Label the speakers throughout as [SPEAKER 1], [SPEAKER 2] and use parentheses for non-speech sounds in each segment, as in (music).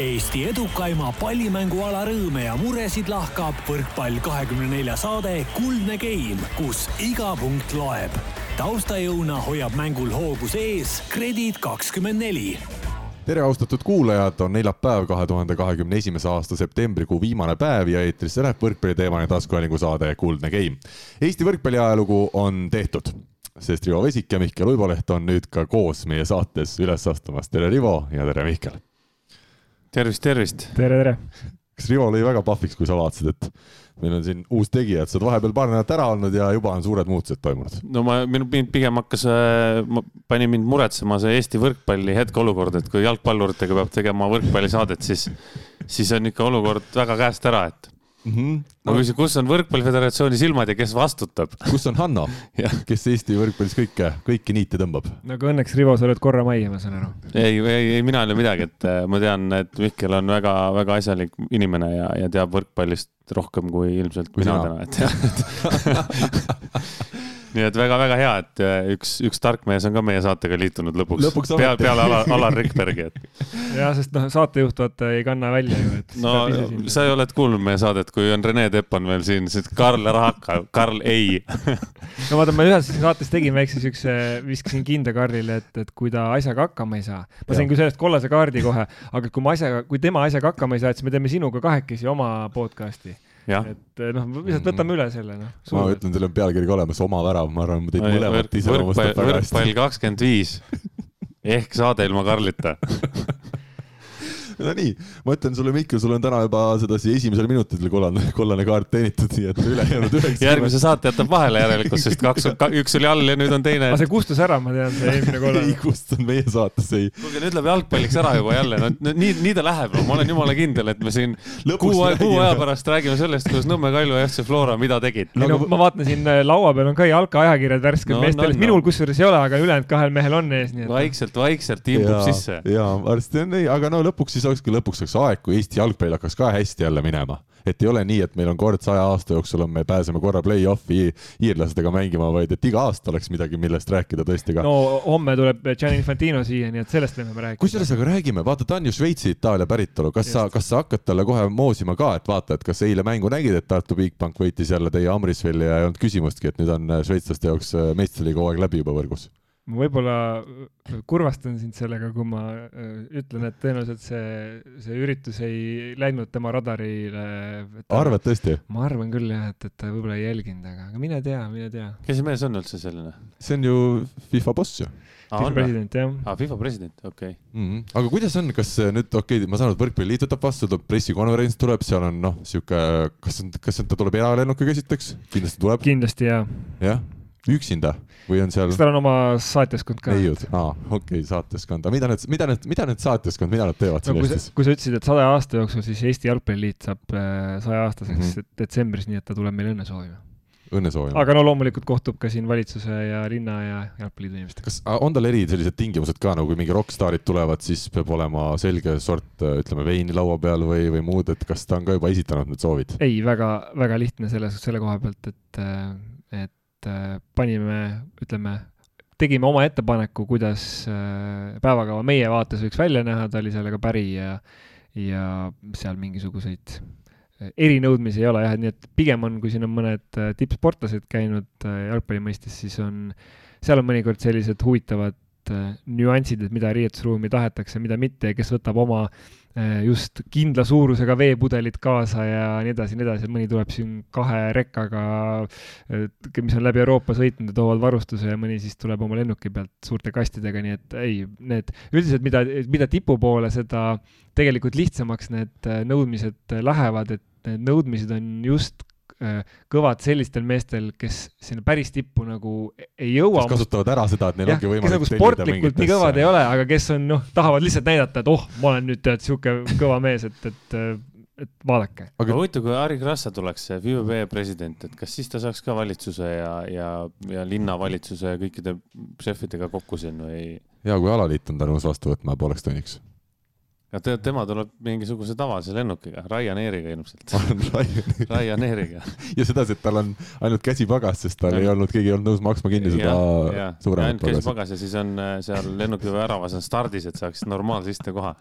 [SPEAKER 1] Eesti edukaima pallimänguala rõõme ja muresid lahkab võrkpall kahekümne nelja saade Kuldne Game, kus iga punkt loeb. taustajõuna hoiab mängul hoogus ees Kredit kakskümmend neli
[SPEAKER 2] tere, austatud kuulajad, on neljapäev, kahe tuhande kahekümne esimese aasta septembrikuu viimane päev ja eetrisse läheb võrkpalliteemaline taskuhäälingu saade Kuldne Game. Eesti võrkpalli ajalugu on tehtud, sest Rivo Vesik ja Mihkel Uiboleht on nüüd ka koos meie saates üles astumas. tere, Rivo ja tere, Mihkel.
[SPEAKER 3] Tervist, tervist.
[SPEAKER 4] tere, tere.
[SPEAKER 2] kas Rivo lõi väga pahviks, kui sa vaatasid, et meil on siin uus tegija, et sa oled vahepeal paar nädalat ära olnud ja juba on suured muutused toimunud.
[SPEAKER 3] no ma, mind pigem hakkas, pani mind muretsema see Eesti võrkpalli hetkeolukord, et kui jalgpalluritega peab tegema võrkpallisaadet, siis, siis on ikka olukord väga käest ära, et mm. -hmm. ma küsin, kus on Võrkpalliföderatsiooni silmad ja kes vastutab?
[SPEAKER 2] kus on Hanno (laughs) kes Eesti võrkpallis kõike, kõiki niite tõmbab?
[SPEAKER 4] no aga õnneks, Rivo, sa oled korra majja, ma saan aru.
[SPEAKER 3] ei, ei, ei, mina ei ole midagi, et äh, ma tean, et Mihkel on väga-väga asjalik inimene ja, ja teab võrkpallist rohkem kui ilmselt kui mina täna, et jah (laughs) nii et väga-väga hea, et äh, üks, üks tark mees on ka meie saatega liitunud lõpuks, lõpuks peale, peale Alar, (laughs) Alar Rikbergi, et.
[SPEAKER 4] ja, sest noh, saatejuht vaata ei kanna välja ju, et.
[SPEAKER 3] no sa ei oled kuulnud meie saadet, kui on Rene Teppan veel siin, siis Karl ära hakka, Karl ei. (laughs)
[SPEAKER 4] No vaata, ma ühes saates tegin väikse siukse, viskasin kinda Karlile, et, et kui ta asjaga hakkama ei saa, ma sain küll sellest kollase kaardi kohe, aga kui ma asjaga, kui tema asjaga hakkama ei saa, et siis me teeme sinuga kahekesi oma podcast'i et eh, noh, lihtsalt võtame üle selle noh.
[SPEAKER 2] ma ütlen, teil on pealkiri ka olemas, oma värav, ma arvan, teid mõlemat iseloomustab väga
[SPEAKER 3] hästi. võrkpall kakskümmend viis (laughs) ehk saade ilma Karlita (laughs) (laughs)
[SPEAKER 2] no nii, ma ütlen sulle, Mihkel, sul on täna juba sedasi esimesel minutil kollane, kollane kaart teenitud, nii et ülejäänud üheksa. (laughs)
[SPEAKER 3] järgmise saate jätab vahele järelikult, sest kaks, üks oli all ja nüüd on teine.
[SPEAKER 4] aga see kustus ära, ma tean, see eelmine (laughs) kollane.
[SPEAKER 2] ei kustunud meie saates, ei.
[SPEAKER 3] kuulge, nüüd läheb jalgpalliks ära juba jälle, no nii, nii ta läheb, no ma olen jumala kindel, et me siin kuu, kuu aja pärast räägime sellest, kuidas Nõmme Kalju ja FC Flora mida tegid.
[SPEAKER 4] no, no ma vaatan siin äh, laua peal on ka jalkaajakirjad värsked no, meestel no,, no. minul kusjuures ei ole, aga ülejäänud kahel mehel on ees, nii
[SPEAKER 3] et. vaikselt, vaikselt imbub sisse.
[SPEAKER 2] ja varsti on nii, aga no lõpuks siis olekski lõpuks oleks aeg, kui Eesti jalgpall hakkaks ka hästi jälle minema. et ei ole nii, et meil on kord saja aasta jooksul on, me pääseme korra play-off'i iirlastega mängima, vaid et iga aasta oleks midagi, millest rääkida tõesti ka.
[SPEAKER 4] no homme tuleb Gianni Infantino siia, nii et sellest võime rääkida.
[SPEAKER 2] kusjuures aga räägime, vaata, ta on ju Šveitsi, Itaalia päritolu, kas Just. sa, kas sa hakkad talle kohe moosima ka, et vaata, et kas eile mängu nägid, et Tartu Bigbank võitis jälle teie Amrisvili ja ei olnud küsimustki, et nüüd on šveitslaste jaoks meistriliiga hooaeg läbi juba võrgus
[SPEAKER 4] ma võib-olla äh, kurvastan sind sellega, kui ma äh, ütlen, et tõenäoliselt see, see üritus ei läinud tema radarile.
[SPEAKER 2] arvad tõesti?
[SPEAKER 4] ma arvan küll jah, et, et ta võib-olla ei jälginud, aga, aga mine tea, mine tea.
[SPEAKER 3] kes see mees on üldse selline?
[SPEAKER 2] see on ju FIFA boss ju.
[SPEAKER 4] FIFA president jah.
[SPEAKER 3] aa, FIFA president, okei okay.
[SPEAKER 2] mm. -hmm. aga kuidas on, kas nüüd, okei okay,, ma saan aru, et Võrkpalliliit võtab vastu, tuleb pressikonverents tuleb, seal on noh, sihuke, kas on, kas on, ta tuleb eralennukiga esiteks? kindlasti tuleb.
[SPEAKER 4] kindlasti jaa.
[SPEAKER 2] jah üksinda või on seal?
[SPEAKER 4] kas tal on oma saatjaskond ka?
[SPEAKER 2] neiud, aa, okei okay,, saatjaskond, aga mida need, mida need, mida need saatjaskond, mida nad teevad
[SPEAKER 4] seal no, Eestis? kui sa ütlesid, et saja aasta jooksul, siis Eesti Jalgpalliliit saab äh, sajaaastaseks mm -hmm. detsembris, nii et ta tuleb meile õnne soovima.
[SPEAKER 2] õnne soovima.
[SPEAKER 4] aga no loomulikult kohtub ka siin valitsuse ja linna ja Jalgpalliliidu inimestega.
[SPEAKER 2] kas on tal eri sellised tingimused ka, nagu kui mingi rokkstaarid tulevad, siis peab olema selge sort, ütleme, veini laua peal või, või muud, et kas ta on ka juba esitanud need soovid?
[SPEAKER 4] ei, väga, väga lihtne selles, selle koha pealt, et, äh, et et äh, panime, ütleme, tegime oma ettepaneku, kuidas äh, päevakava meie vaates võiks välja näha, ta oli sellega päri ja, ja seal mingisuguseid äh, erinõudmisi ei ole jah, nii et pigem on, kui siin on mõned tippsportlased käinud jalgpalli mõistes, siis on, seal on mõnikord sellised huvitavad nüansid, et mida riietusruumi tahetakse, mida mitte ja kes võtab oma Äh, just kindla suurusega veepudelid kaasa ja nii edasi nii edasi, mõni tuleb siin kahe rekkaga, mis on läbi Euroopa sõitnud ja toovad varustuse ja mõni siis tuleb oma lennuki pealt suurte kastidega, nii et ei, need üldiselt, mida, mida tipu poole, seda tegelikult lihtsamaks need nõudmised lähevad, et need nõudmised on just kõvad sellistel meestel, kes sinna päris tippu nagu ei jõua.
[SPEAKER 2] kes kasutavad ära seda, et neil ja, ongi võimalik
[SPEAKER 4] nagu sportlikult nii kõvad ei ole, aga kes on noh, tahavad lihtsalt näidata, et oh, ma olen nüüd tead sihuke kõva mees, et, et et vaadake.
[SPEAKER 3] aga huvitav, kui Harri Krassa tuleks FIVB president, et kas siis ta saaks ka valitsuse ja, ja, ja linnavalitsuse ja kõikide šefidega kokku siin või?
[SPEAKER 2] ja kui alaliit on ta nõus vastu võtma pooleks tunniks
[SPEAKER 3] aga te, tema tuleb mingisuguse tavalise lennukiga, Ryanairiga ilmselt (laughs) Ryanairiga (laughs)
[SPEAKER 2] ja sedasi, et tal on ainult käsipagas, sest tal ja. ei olnud, keegi ei olnud nõus maksma kinni seda suuremat
[SPEAKER 3] pagasi. käsipagas ja siis on äh, seal lennuki väravas on stardis, et saaks normaalse istekoha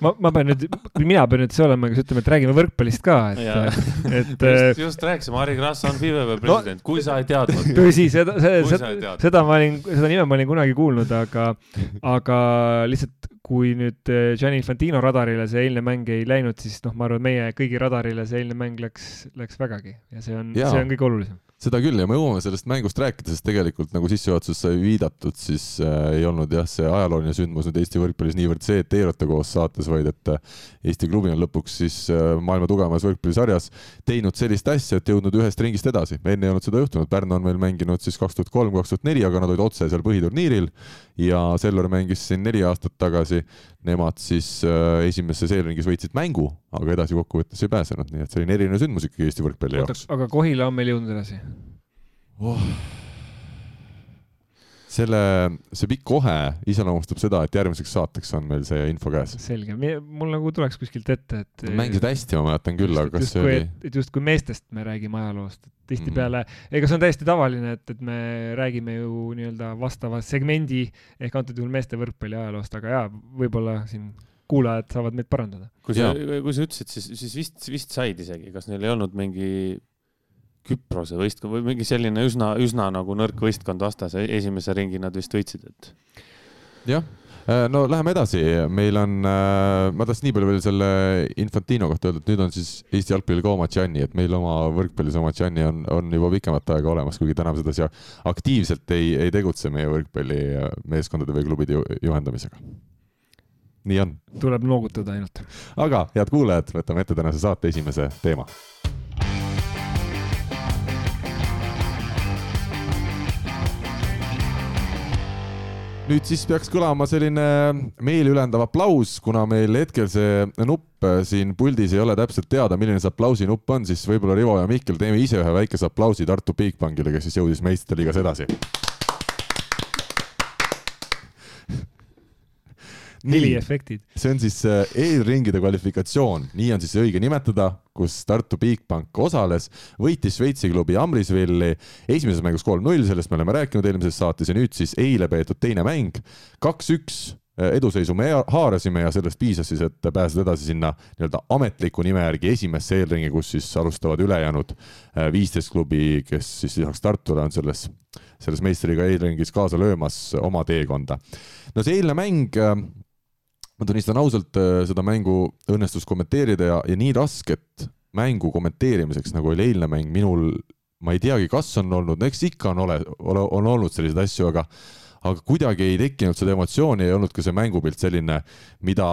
[SPEAKER 4] ma, ma pean nüüd, mina pean nüüd see olema, kes ütleme, et räägime võrkpallist ka, et, (laughs)
[SPEAKER 3] et just, äh, just rääkisime, Harri Krass on FIVB president no,, kui sa ei teadnud.
[SPEAKER 4] tõsi, seda, seda, seda ma olin, seda nime ma olin kunagi kuulnud, aga, aga lihtsalt kui nüüd äh, Gianni Infantino radarile see eilne mäng ei läinud, siis noh, ma arvan, meie kõigi radarile see eilne mäng läks, läks vägagi. Ja see on, see on kõige olulisem
[SPEAKER 2] seda küll ja me jõuame sellest mängust rääkida, sest tegelikult nagu sissejuhatuses sai viidatud, siis äh, ei olnud jah, see ajalooline sündmus nüüd Eesti võrkpallis niivõrd see, et eirata koos saates, vaid et äh, Eesti klubi on lõpuks siis äh, maailma tugevamas võrkpallisarjas teinud sellist asja, et jõudnud ühest ringist edasi. enne ei olnud seda juhtunud, Pärnu on meil mänginud siis kaks tuhat kolm, kaks tuhat neli, aga nad olid otse seal põhiturniiril ja Selver mängis siin neli aastat tagasi. Nemad siis äh, esimeses eelringis võitsid mängu, aga edasi kokkuvõttes ei pääsenud, nii et selline eriline sündmus ikkagi Eesti võrkpalli jaoks.
[SPEAKER 4] aga Kohila on meil jõudnud edasi oh.?
[SPEAKER 2] Selle, see pikk kohe iseloomustab seda, et järgmiseks saateks on meil see info käes.
[SPEAKER 4] selge, mul nagu tuleks kuskilt ette, et.
[SPEAKER 2] mängisid hästi, ma mäletan küll, aga kas see oli?
[SPEAKER 4] et justkui meestest me räägime ajaloost, et tihtipeale mm., ega see on täiesti tavaline, et, et me räägime ju nii-öelda vastava segmendi ehk antud juhul meeste võrkpalli ajaloost, aga jaa, võib-olla siin kuulajad saavad meid parandada.
[SPEAKER 3] kui sa, kui sa ütlesid, siis, siis vist, vist said isegi, kas neil ei olnud mingi Küprose võistkond või mingi selline üsna, üsna nagu nõrk võistkond vastas, esimese ringi nad vist võitsid, et.
[SPEAKER 2] jah, äh, no läheme edasi, meil on, äh, ma tahtsin nii palju veel selle Infantino kohta öelda, et nüüd on siis Eesti jalgpallil ka oma Gianni, et meil oma võrkpallis oma Gianni on, on juba pikemat aega olemas, kuigi täna me sedasi aktiivselt ei, ei tegutse meie võrkpallimeeskondade või klubide juhendamisega nii on.
[SPEAKER 4] tuleb noogutada ainult.
[SPEAKER 2] aga head kuulajad, võtame ette tänase saate esimese teema nüüd siis peaks kõlama selline meeliülendav aplaus, kuna meil hetkel see nupp siin puldis ei ole täpselt teada, milline see aplausi nupp on, siis võib-olla Rivo ja Mihkel teeme ise ühe väikese aplausi Tartu Bigbankile, kes siis jõudis meistrite liigas edasi
[SPEAKER 4] heliefektid.
[SPEAKER 2] see on siis äh, eelringide kvalifikatsioon, nii on siis õige nimetada, kus Tartu Bigbank osales, võitis Šveitsi klubi Amrisvilli esimeses mängus kolm-null, sellest me oleme rääkinud eelmises saates ja nüüd siis eile peetud teine mäng, kaks-üks äh, eduseisu me haarasime ja sellest piisas siis, et pääseda edasi sinna nii-öelda ametliku nime järgi esimesse eelringi, kus siis alustavad ülejäänud äh, viisteist klubi, kes siis lisaks Tartule on selles, selles meistriga eelringis kaasa löömas oma teekonda. no see eilne mäng ma tunnistan ausalt, äh, seda mängu õnnestus kommenteerida ja, ja nii rasket mängu kommenteerimiseks, nagu oli eilne mäng, minul, ma ei teagi, kas on olnud, no eks ikka on ole, ole, on olnud selliseid asju, aga aga kuidagi ei tekkinud seda emotsiooni, ei olnud ka see mängupilt selline, mida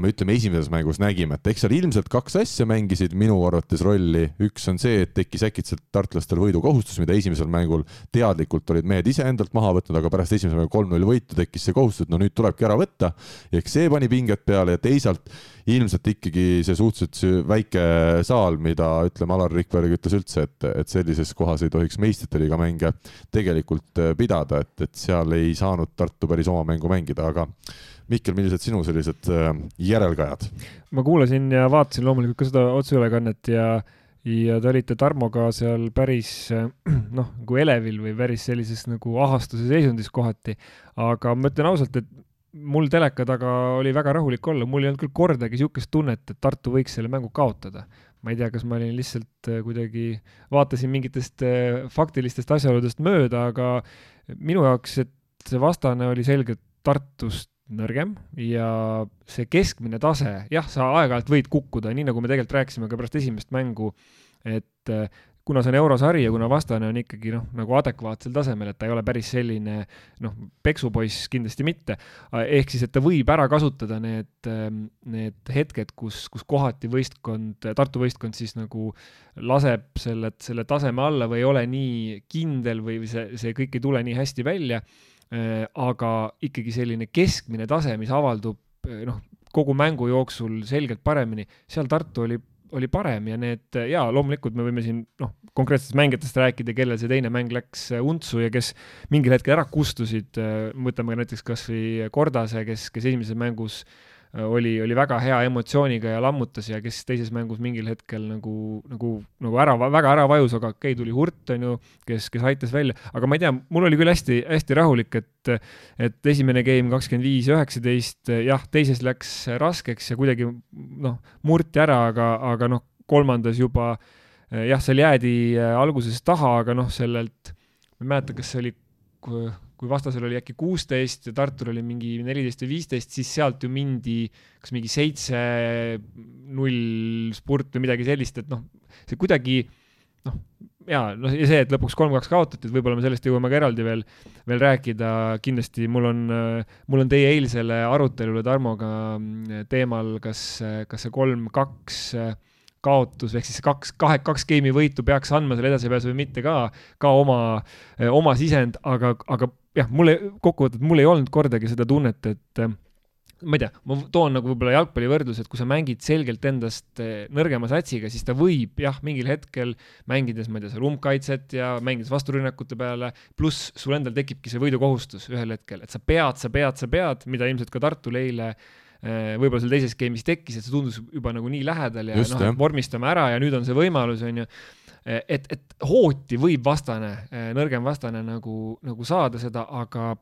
[SPEAKER 2] me ütleme, esimeses mängus nägime, et eks seal ilmselt kaks asja mängisid minu arvates rolli. üks on see, et tekkis äkitselt tartlastel võidukohustus, mida esimesel mängul teadlikult olid mehed iseendalt maha võtnud, aga pärast esimese mängu kolm-null võitu tekkis see kohustus, et no nüüd tulebki ära võtta. ehk see pani pinget peale ja teisalt ilmselt ikkagi see suhteliselt väike saal, mida ütleme, Alar Rikberg ütles üldse, et, et sellises kohas ei tohiks meistrite liiga mänge tegelikult pidada, et, et seal ei saanud Tartu päris oma mängu mängida, aga Mihkel, millised sinu sellised äh, järelkajad?
[SPEAKER 4] ma kuulasin ja vaatasin loomulikult ka seda otseülekannet ja ja te olite Tarmoga seal päris äh, (clears throat) noh, nagu elevil või päris sellises nagu ahastuse seisundis kohati. aga ma ütlen ausalt, et mul teleka taga oli väga rahulik olla, mul ei olnud küll kordagi niisugust tunnet, et Tartu võiks selle mängu kaotada. ma ei tea, kas ma olin lihtsalt äh, kuidagi, vaatasin mingitest faktilistest asjaoludest mööda, aga minu jaoks, et see vastane oli selgelt Tartust nõrgem ja see keskmine tase, jah, sa aeg-ajalt võid kukkuda, nii nagu me tegelikult rääkisime ka pärast esimest mängu, et äh, kuna see on eurosari ja kuna vastane on ikkagi noh, nagu adekvaatsel tasemel, et ta ei ole päris selline noh, peksupoiss kindlasti mitte, ehk siis, et ta võib ära kasutada need, ähm, need hetked, kus, kus kohati võistkond, Tartu võistkond siis nagu laseb selle, selle taseme alla või ei ole nii kindel või see, see kõik ei tule nii hästi välja, aga ikkagi selline keskmine tase, mis avaldub äh, noh, kogu mängu jooksul selgelt paremini, seal Tartu oli oli parem ja need ja loomulikult me võime siin noh, konkreetsetest mängijatest rääkida, kellel see teine mäng läks äh, untsu ja kes mingil hetkel ära kustusid, äh, võtame näiteks kasvõi Kordase, kes, kes esimeses mängus oli, oli väga hea emotsiooniga ja lammutas ja kes teises mängus mingil hetkel nagu, nagu, nagu ära, väga ära vajus, aga okei okay,, tuli Hurt, on ju, kes, kes aitas välja, aga ma ei tea, mul oli küll hästi-hästi rahulik, et, et esimene game kakskümmend viis, üheksateist, jah, teises läks raskeks ja kuidagi noh, murti ära, aga, aga noh, kolmandas juba jah, seal jäädi alguses taha, aga noh, sellelt, ma ei mäleta, kas see oli kui vastasel oli äkki kuusteist ja Tartul oli mingi neliteist või viisteist, siis sealt ju mindi kas mingi seitse, null spurt või midagi sellist, et noh, see kuidagi noh, jaa, noh ja see, et lõpuks kolm-kaks kaotati, et võib-olla me sellest jõuame ka eraldi veel, veel rääkida, kindlasti mul on, mul on teie eilsele arutelule Tarmoga teemal, kas, kas see kolm-kaks kaotus ehk siis kaks, kahe, kaks geimi võitu peaks andma selle edasipääsu või mitte ka, ka oma, oma sisend, aga, aga jah, mul ei, kokkuvõttes mul ei olnud kordagi seda tunnet, et äh, ma ei tea, ma toon nagu võib-olla jalgpallivõrdluse, et kui sa mängid selgelt endast äh, nõrgema satsiga, siis ta võib jah, mingil hetkel mängides, ma ei tea, seal umbkaitset ja mängides vasturünnakute peale, pluss sul endal tekibki see võidukohustus ühel hetkel, et sa pead, sa pead, sa pead, mida ilmselt ka Tartul eile äh, võib-olla seal teises game'is tekkis, et see tundus juba nagu nii lähedal ja Just, noh, vormistame ära ja nüüd on see võimalus, on ju et, et hooti võib vastane, nõrgem vastane nagu, nagu saada seda, aga,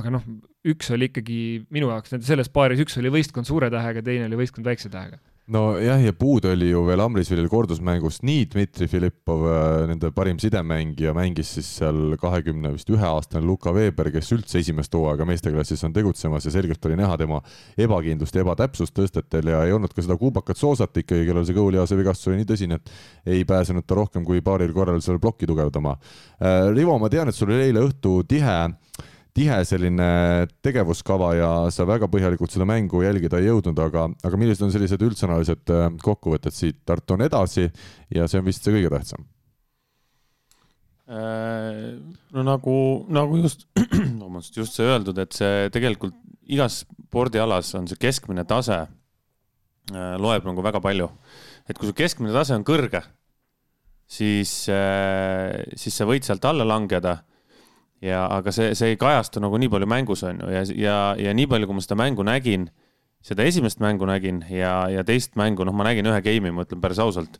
[SPEAKER 4] aga noh, üks oli ikkagi minu jaoks, selles paaris üks oli võistkond suure tähega, teine oli võistkond väikse tähega
[SPEAKER 2] nojah, ja puudu oli ju veel Amrisvilil kordusmängust nii Dmitri Filippov, äh, nende parim sidemängija, mängis siis seal kahekümne vist ühe aastane Luka Veber, kes üldse esimest hooaega meesteklassis on tegutsemas ja selgelt oli näha tema ebakindlust ja ebatäpsust tõstetel ja ei olnud ka seda kuubakat soosat ikkagi, kellel see kõhulihaase vigastus oli nii tõsine, et ei pääsenud ta rohkem kui paaril korral seal plokki tugevdama. Äh, Rivo, ma tean, et sul oli eile õhtu tihe tihe selline tegevuskava ja sa väga põhjalikult seda mängu jälgida ei jõudnud, aga, aga millised on sellised üldsõnalised äh, kokkuvõtted siit, Tartu on edasi ja see on vist see kõige tähtsam?
[SPEAKER 3] Äh, no nagu, nagu just, (clears throat) vabandust, just see öeldud, et see tegelikult igas spordialas on see keskmine tase äh, loeb nagu väga palju. et kui su keskmine tase on kõrge, siis, siis sa võid sealt alla langeda ja, aga see, see ei kajastu nagu nii palju mängus, on ju, ja, ja, ja nii palju, kui ma seda mängu nägin, seda esimest mängu nägin ja, ja teist mängu, noh, ma nägin ühe game'i, ma ütlen päris ausalt,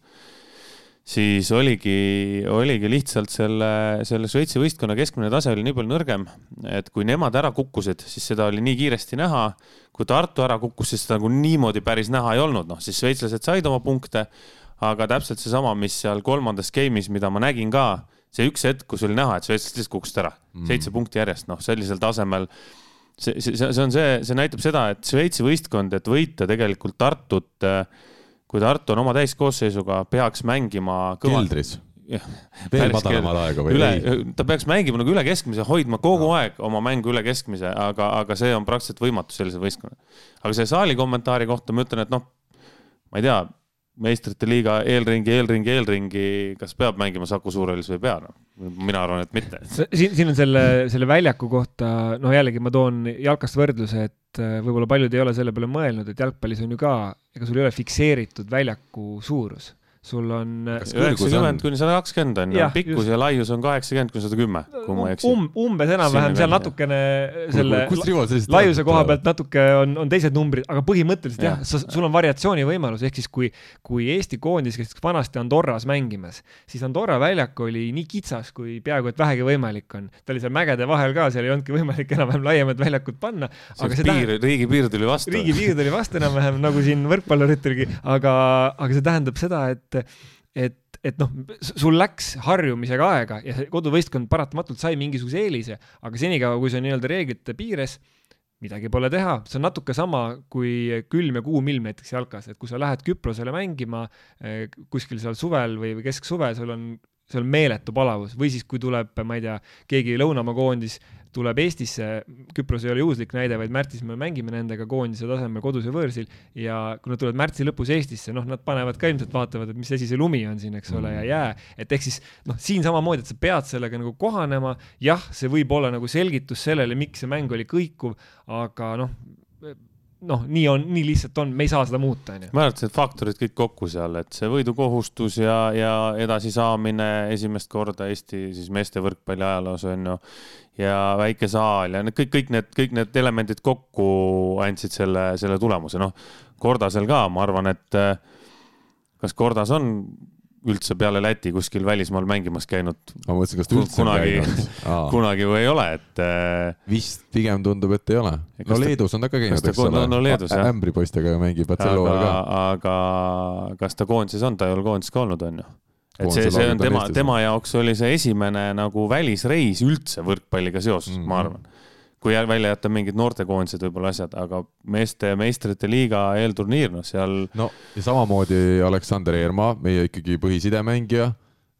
[SPEAKER 3] siis oligi, oligi lihtsalt selle, selle Šveitsi võistkonna keskmine tase oli nii palju nõrgem, et kui nemad ära kukkusid, siis seda oli nii kiiresti näha. kui Tartu ära kukkus, siis seda nagu niimoodi päris näha ei olnud, noh, siis šveitslased said oma punkte, aga täpselt seesama, mis seal kolmandas game'is, mida ma nägin ka see üks hetk, kus oli näha, et šveitslased lihtsalt kukkusid ära mm., seitse punkti järjest, noh, sellisel tasemel. see, see, see on see, see näitab seda, et Šveitsi võistkond, et võita tegelikult Tartut, kui Tartu on oma täiskoosseisuga, peaks mängima
[SPEAKER 2] kõvalt. keldris veel madalamal aega või?
[SPEAKER 3] üle, ta peaks mängima nagu üle keskmise, hoidma kogu no. aeg oma mängu üle keskmise, aga, aga see on praktiliselt võimatu sellise võistkonna. aga see saali kommentaari kohta ma ütlen, et noh, ma ei tea, meistrite liiga eelringi, eelringi, eelringi, kas peab mängima Saku Suurhallis või ei pea, noh. mina arvan, et mitte.
[SPEAKER 4] siin, siin on selle, selle väljaku kohta, noh, jällegi ma toon jalkast võrdluse, et äh, võib-olla paljud ei ole selle peale mõelnud, et jalgpallis on ju ka, ega sul ei ole fikseeritud väljaku suurus sul on.
[SPEAKER 3] üheksakümmend kuni sada kakskümmend on ju, pikkus just. ja laius on kaheksakümmend kuni sada kümme, kui ma ei eksi
[SPEAKER 4] um,. umbes enam-vähem seal natukene selle laiuse koha pealt natuke on, on teised numbrid, aga põhimõtteliselt jah ja, sul on variatsiooni võimalus, ehk siis kui, kui Eesti koondis käis vanasti Andorras mängimas, siis Andorra väljak oli nii kitsas, kui peaaegu et vähegi võimalik on. ta oli seal mägede vahel ka, seal ei olnudki võimalik (laughs) enam-vähem laiemat väljakut panna.
[SPEAKER 3] aga see piir, riigi piir tuli vastu.
[SPEAKER 4] riigi piir tuli vastu enam-vähem nagu siin võrkpallurittelgi, aga, aga see tähendab seda, et et, et, et noh, sul läks harjumisega aega ja koduvõistkond paratamatult sai mingisuguse eelise, aga senikaua, kui see on nii-öelda reeglite piires, midagi pole teha, see on natuke sama kui külm ja kuum ilm näiteks jalkas, et kui sa lähed Küprosele mängima eh, kuskil seal suvel või, või kesksuve, sul on seal on meeletu palavus. Või siis, kui tuleb, ma ei tea, keegi lõunamaa koondis tuleb Eestisse, Küpros ei ole juhuslik näide, vaid märtsis me mängime nendega koondise tasemel kodus ja võõrsil ja kui nad tulevad märtsi lõpus Eestisse, noh, nad panevad ka ilmselt vaatavad, et mis asi see lumi on siin, eks ole, ja mm. jää, et ehk siis noh, siin samamoodi, et sa pead sellega nagu kohanema, jah, see võib olla nagu selgitus sellele, miks see mäng oli kõikuv, aga noh, noh, nii on, nii lihtsalt on, me ei saa seda muuta, onju.
[SPEAKER 3] et need faktorid kõik kokku seal, et see võidukohustus ja, ja edasisaamine esimest korda Eesti siis meeste võrkpalli ajaloos on ju. ja väike saal ja need kõik, kõik need, kõik need elemendid kokku andsid selle, selle tulemuse, noh. Kordasel ka, ma arvan, et kas Kordas on üldse peale Läti kuskil välismaal mängimas käinud.
[SPEAKER 2] ma mõtlesin, kas ta üldse
[SPEAKER 3] kunagi, kunagi või ei ole, et. Äh,
[SPEAKER 2] vist pigem tundub, et ei ole. no Leedus on ta ka käinud, eks
[SPEAKER 3] ole. no Leedus jah.
[SPEAKER 2] ämbripoistega mängib
[SPEAKER 3] Barcelona ka. aga kas ta koondises on, ta ei ole koondises ka olnud, on ju et see, see on tema, tema jaoks oli see esimene nagu välisreis üldse võrkpalliga seoses mm, -hmm. ma arvan kui välja jätta mingid noortekoondised võib-olla asjad, aga meeste meistrite liiga eelturniir, noh seal.
[SPEAKER 2] no ja samamoodi Aleksander Eermaa, meie ikkagi põhisidemängija.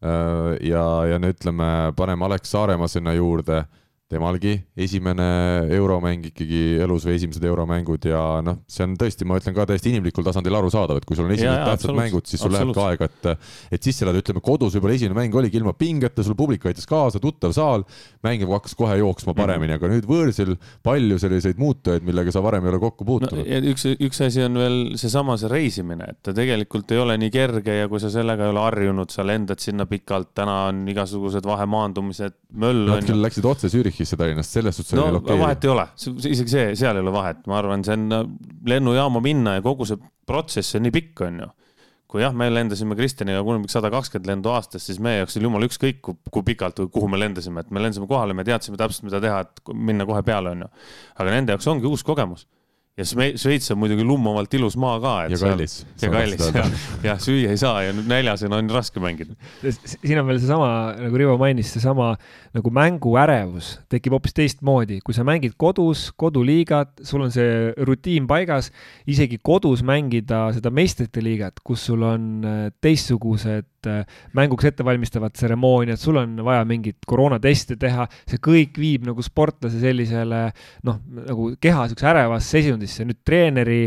[SPEAKER 2] Äh, ja, ja no ütleme, paneme Alex Saaremaa sinna juurde temalgi esimene euromäng ikkagi elus või esimesed euromängud ja noh, see on tõesti, ma ütlen ka täiesti inimlikul tasandil arusaadav, et kui sul on esimesed tähtsad mängud, siis sul läheb ka aega, et, et sisse elada, ütleme kodus võib-olla esimene mäng oligi ilma pingeta, sul publik aitas kaasa, tuttav saal, mäng hakkas kohe jooksma paremini mm, -hmm. aga nüüd võõrsil palju selliseid muutujaid, millega sa varem ei ole kokku puutunud
[SPEAKER 3] no,. üks, üks asi on veel seesama see reisimine, et ta tegelikult ei ole nii kerge ja kui sa sellega ei ole harjunud, sa lendad sinna pikalt, täna on igasugused vahemaandumised, möll
[SPEAKER 2] no, on. Küll läksid otse Zürichi Zürichisse Tallinnast, selles suhtes
[SPEAKER 3] no, oli okei okay.. vahet ei ole, isegi see, seal ei ole vahet, ma arvan, see on lennujaama minna ja kogu see protsess on nii pikk, on ju. kui jah, me lendasime Kristjaniga kunagi sada kakskümmend lendu aastas, siis meie jaoks oli jumala ükskõik, kui pikalt või kuhu me lendasime, et me lendasime kohale, me teadsime täpselt, mida teha, et minna kohe peale, on ju. aga nende jaoks ongi uus kogemus ja Šveits on muidugi lummavalt ilus maa ka.
[SPEAKER 2] ja kallis.
[SPEAKER 3] ja kallis, jah, jah, süüa ei saa ja näljasena on raske mängida.
[SPEAKER 4] siin on veel seesama, nagu Rivo mainis, seesama nagu mänguärevus tekib hoopis teistmoodi, kui sa mängid kodus, koduliigat, sul on see rutiin paigas, isegi kodus mängida seda meistrite liigat, kus sul on äh, teistsugused mänguks ettevalmistavad tseremooniad, sul on vaja mingit koroonateste teha, see kõik viib nagu sportlase sellisele noh, nagu keha niisuguse ärevasse seisundisse, nüüd treeneri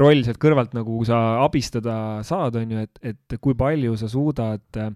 [SPEAKER 4] roll sealt kõrvalt nagu sa abistada saad, on ju, et, et kui palju sa suudad äh,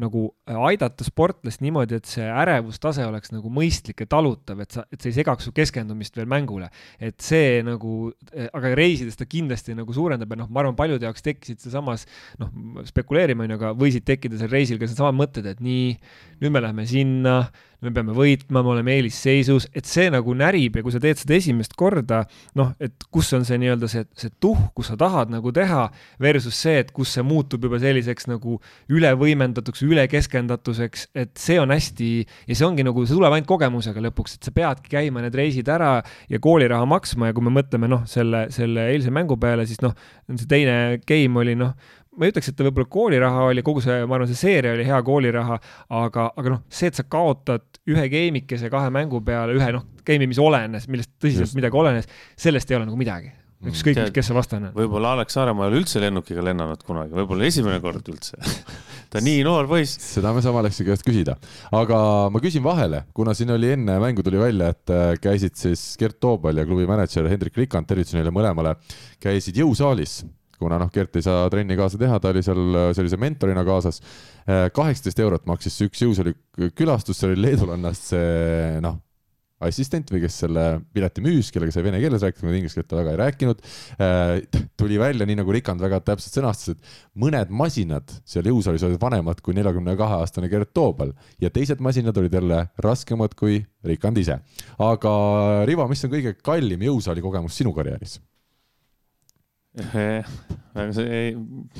[SPEAKER 4] nagu äh, aidata sportlast niimoodi, et see ärevustase oleks nagu mõistlik ja talutav, et sa, et see ei segaks su keskendumist veel mängule. et see nagu, äh, aga reisides ta kindlasti nagu suurendab ja noh, ma arvan, paljude jaoks tekkisid sealsamas, noh, spekuleerime on ju, aga võisid tekkida seal reisil ka needsamad mõtted, et nii, nüüd me läheme sinna me peame võitma, me oleme eelisseisus, et see nagu närib ja kui sa teed seda esimest korda, noh, et kus on see nii-öelda see, see tuhk, kus sa tahad nagu teha, versus see, et kus see muutub juba selliseks nagu ülevõimendatuks, ülekeskendatuseks, et see on hästi ja see ongi nagu, see tuleb ainult kogemusega lõpuks, et sa peadki käima need reisid ära ja kooliraha maksma ja kui me mõtleme noh, selle, selle eilse mängu peale, siis noh, see teine game oli noh, ma ei ütleks, et ta võib-olla kooliraha oli, kogu see, ma arvan, see seeria oli hea kooliraha, aga, aga noh, see, et sa kaotad ühe game'ikese kahe mängu peale, ühe noh, game'i, mis olenes, millest tõsiselt Just. midagi olenes, sellest ei ole nagu midagi. ükskõik kes see vastane on.
[SPEAKER 3] võib-olla Alex Saaremaa ei ole üldse lennukiga lennanud kunagi, võib-olla esimene kord üldse (laughs) ta nii noor poiss.
[SPEAKER 2] seda me saame Alexi käest küsida, aga ma küsin vahele, kuna siin oli enne mängu tuli välja, et äh, käisid siis Gert Toobal ja klubi mänedžer Hendrik Rikand, tervitus neile mõlemale, käisid jõusaalis kuna noh, Gert ei saa trenni kaasa teha, ta oli seal sellise mentorina kaasas. Äh, kaheksateist eurot maksis see üks jõusaali külastus, see oli leedulannast see noh, assistent või kes selle pileti müüs, kellega sai vene keeles rääkida, kuna inglise keelt ta väga ei rääkinud. Äh, tuli välja, nii nagu Rikand väga täpselt sõnastas, et mõned masinad seal jõusaalis olid vanemad kui neljakümne kahe aastane Gert Toobal ja teised masinad olid jälle raskemad kui Rikand ise. aga Rivo, mis on kõige kallim jõusaali kogemus sinu karjääris?
[SPEAKER 3] Aga see ei,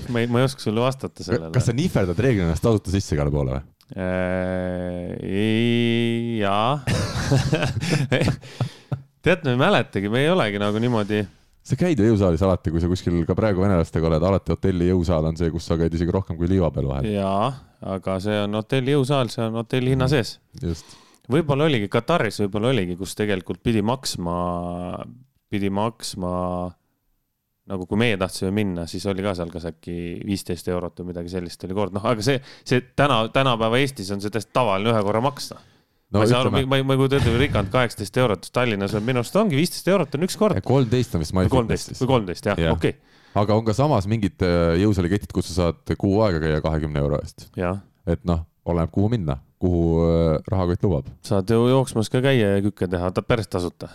[SPEAKER 3] ma ei, ma ei oska sulle vastata sellele.
[SPEAKER 2] kas sa nihverdad reeglina ennast tasuta sisse igale poole või?
[SPEAKER 3] Äh, jaa (laughs) tead, ma ei mäletagi, me ei olegi nagu niimoodi.
[SPEAKER 2] sa käid ju jõusaalis alati, kui sa kuskil ka praegu venelastega oled, alati hotelli jõusaal on see, kus sa käid isegi rohkem kui liiva peal vahel.
[SPEAKER 3] jaa, aga see on hotelli jõusaal, see on hotelli hinna sees. võib-olla oligi Kataris, võib-olla oligi, kus tegelikult pidi maksma, pidi maksma nagu kui meie tahtsime minna, siis oli ka seal kas äkki viisteist eurot või midagi sellist oli kord, noh, aga see, see täna, tänapäeva Eestis on see täiesti tavaline ühe korra maksta no,. ma ei saa aru, ma ei, ma ei kujuta ette, Rikand kaheksateist eurot, Tallinnas on minu arust ongi viisteist eurot on üks kord.
[SPEAKER 2] kolmteist on vist
[SPEAKER 3] MyFitnessis. või kolmteist jah ja., okei okay.
[SPEAKER 2] aga on ka samas mingid äh, jõusaaliketid, kus sa saad kuu aega käia kahekümne euro eest. et noh, oleneb, kuhu minna, kuhu äh, rahakott lubab.
[SPEAKER 3] saad ju jooksmas ka käia ja kükke teha, päris tasuta.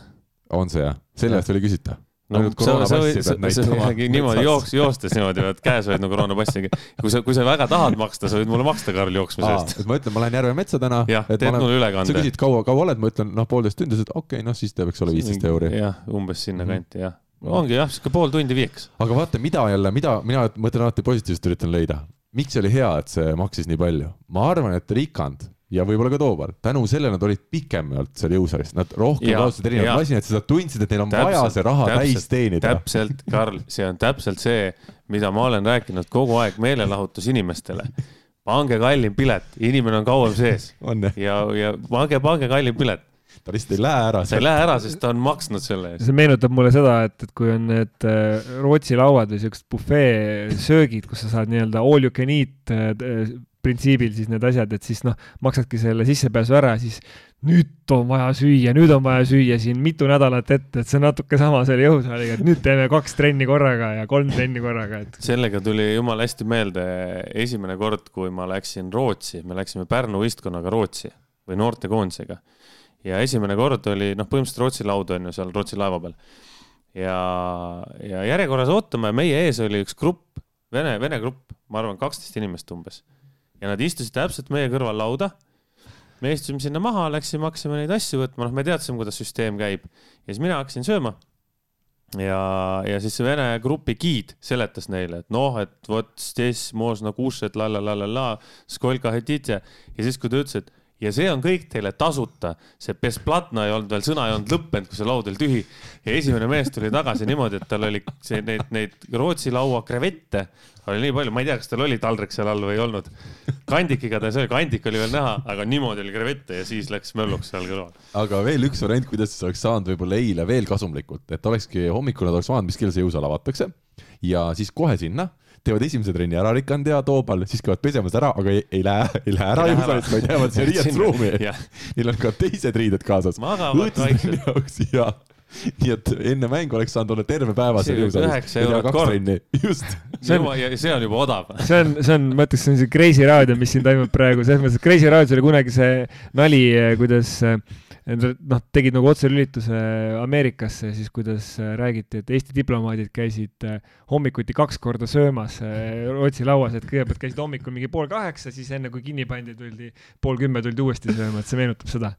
[SPEAKER 2] on see jah, selle eest oli küsita
[SPEAKER 3] no
[SPEAKER 2] Ainult
[SPEAKER 3] sa, sa võid, sa, sa võid niimoodi jooks, joostes niimoodi pead käes hoidma koroonapassi. kui sa, kui sa väga tahad maksta, sa võid mulle maksta, Karl, jooksmise eest.
[SPEAKER 2] et ma ütlen, ma lähen Järve metsa täna.
[SPEAKER 3] jah, teed mulle
[SPEAKER 2] sa
[SPEAKER 3] ülekande.
[SPEAKER 2] küsid, kaua, kaua oled, ma ütlen, noh, poolteist tundi, sa ütled, okei okay,, noh, siis teeb, eks ole, viisteist euri.
[SPEAKER 3] jah, umbes sinna
[SPEAKER 2] Mhm.
[SPEAKER 3] kanti, jah. ongi jah, sihuke pool tundi viieks.
[SPEAKER 2] aga vaata, mida jälle, mida mina mõtlen alati positiivselt üritan leida. miks oli hea, et see maksis nii palju? ma arvan, et Rikand ja võib-olla ka Toobar, tänu sellele nad olid pikemalt seal jõusaalis, nad rohkem kasutasid erinevaid masinaid, sest nad tundsid, et neil on vaja see raha täis teenida.
[SPEAKER 3] täpselt, Karl, see on täpselt see, mida ma olen rääkinud kogu aeg meelelahutusinimestele. pange kallim pilet, inimene on kauem sees (laughs)
[SPEAKER 2] on
[SPEAKER 3] ja, ja pange, pange kallim pilet.
[SPEAKER 2] ta lihtsalt ei lähe ära.
[SPEAKER 3] sa ei lähe ära, sest ta on maksnud selle eest.
[SPEAKER 4] see meenutab mulle seda, et, et kui on need äh, Rootsi lauad või siuksed bufeesöögid, kus sa saad nii-öelda all you can eat äh, printsiibil siis need asjad, et siis noh, maksadki selle sissepääsu ära, siis nüüd on vaja süüa, nüüd on vaja süüa siin mitu nädalat ette, et see natuke sama selle jõusaaliga, et nüüd teeme kaks trenni korraga ja kolm trenni korraga, et
[SPEAKER 3] sellega tuli jumala hästi meelde esimene kord, kui ma läksin Rootsi, me läksime Pärnu võistkonnaga Rootsi või noortekoondisega. ja esimene kord oli noh, põhimõtteliselt Rootsi laud on ju seal Rootsi laeva peal. ja, ja järjekorras ootame, meie ees oli üks grupp, vene, vene grupp, ma arvan, kaksteist inimest umbes ja nad istusid täpselt meie kõrval lauda. me istusime sinna maha, läksime, hakkasime neid asju võtma, noh, me teadsime, kuidas süsteem käib ja siis mina hakkasin sööma. ja, ja siis see vene grupi giid seletas neile, et noh, et vot, ja siis siis kui ta ütles, et ja see on kõik teile tasuta, see besplatna ei olnud veel, sõna ei olnud lõppenud, kui see laud oli tühi. Ja esimene mees tuli tagasi niimoodi, et tal oli see neid, neid Rootsi laua krevette oli nii palju, ma ei tea, kas tal oli taldrik seal all või ei olnud. kandik igatahes oli, kandik oli veel näha, aga niimoodi oli krevette ja siis läks mölluks seal kõrval.
[SPEAKER 2] aga veel üks variant, kuidas siis oleks saanud võib-olla eile veel kasumlikult, et olekski hommikul nad oleks vaadanud, mis kell see jõusaal avatakse. Ja siis kohe sinna teevad esimese trenni ära Rikand ja Toobal, siis käivad pesemas ära, aga ei, ei lähe, ei lähe ära
[SPEAKER 3] ära.
[SPEAKER 2] vaid jäävad siia riietusruumi. Neil on ka teised riided kaasas.
[SPEAKER 3] magavad vaikselt.
[SPEAKER 2] jaoks ja nii et enne mängu oleks saanud olla terve päeva seal
[SPEAKER 3] See
[SPEAKER 2] jõusaalis.
[SPEAKER 3] üheksa eurot kord.
[SPEAKER 2] just.
[SPEAKER 4] See on-
[SPEAKER 3] ja see on juba odav.
[SPEAKER 4] see on, see on, ma ütleks, see on see Kreisi raadio, mis siin toimub praegu, selles mõttes, et Kreisi raadios oli kunagi see nali, kuidas äh, noh, tegid nagu otselülituse Ameerikasse, siis kuidas äh, räägiti, et Eesti diplomaadid käisid äh, hommikuti kaks korda söömas äh, Rootsi lauas, et kõigepealt käisid hommikul mingi pool kaheksa, siis enne kui kinni pandi, tuldi pool kümme tuldi uuesti sööma, et see meenutab seda.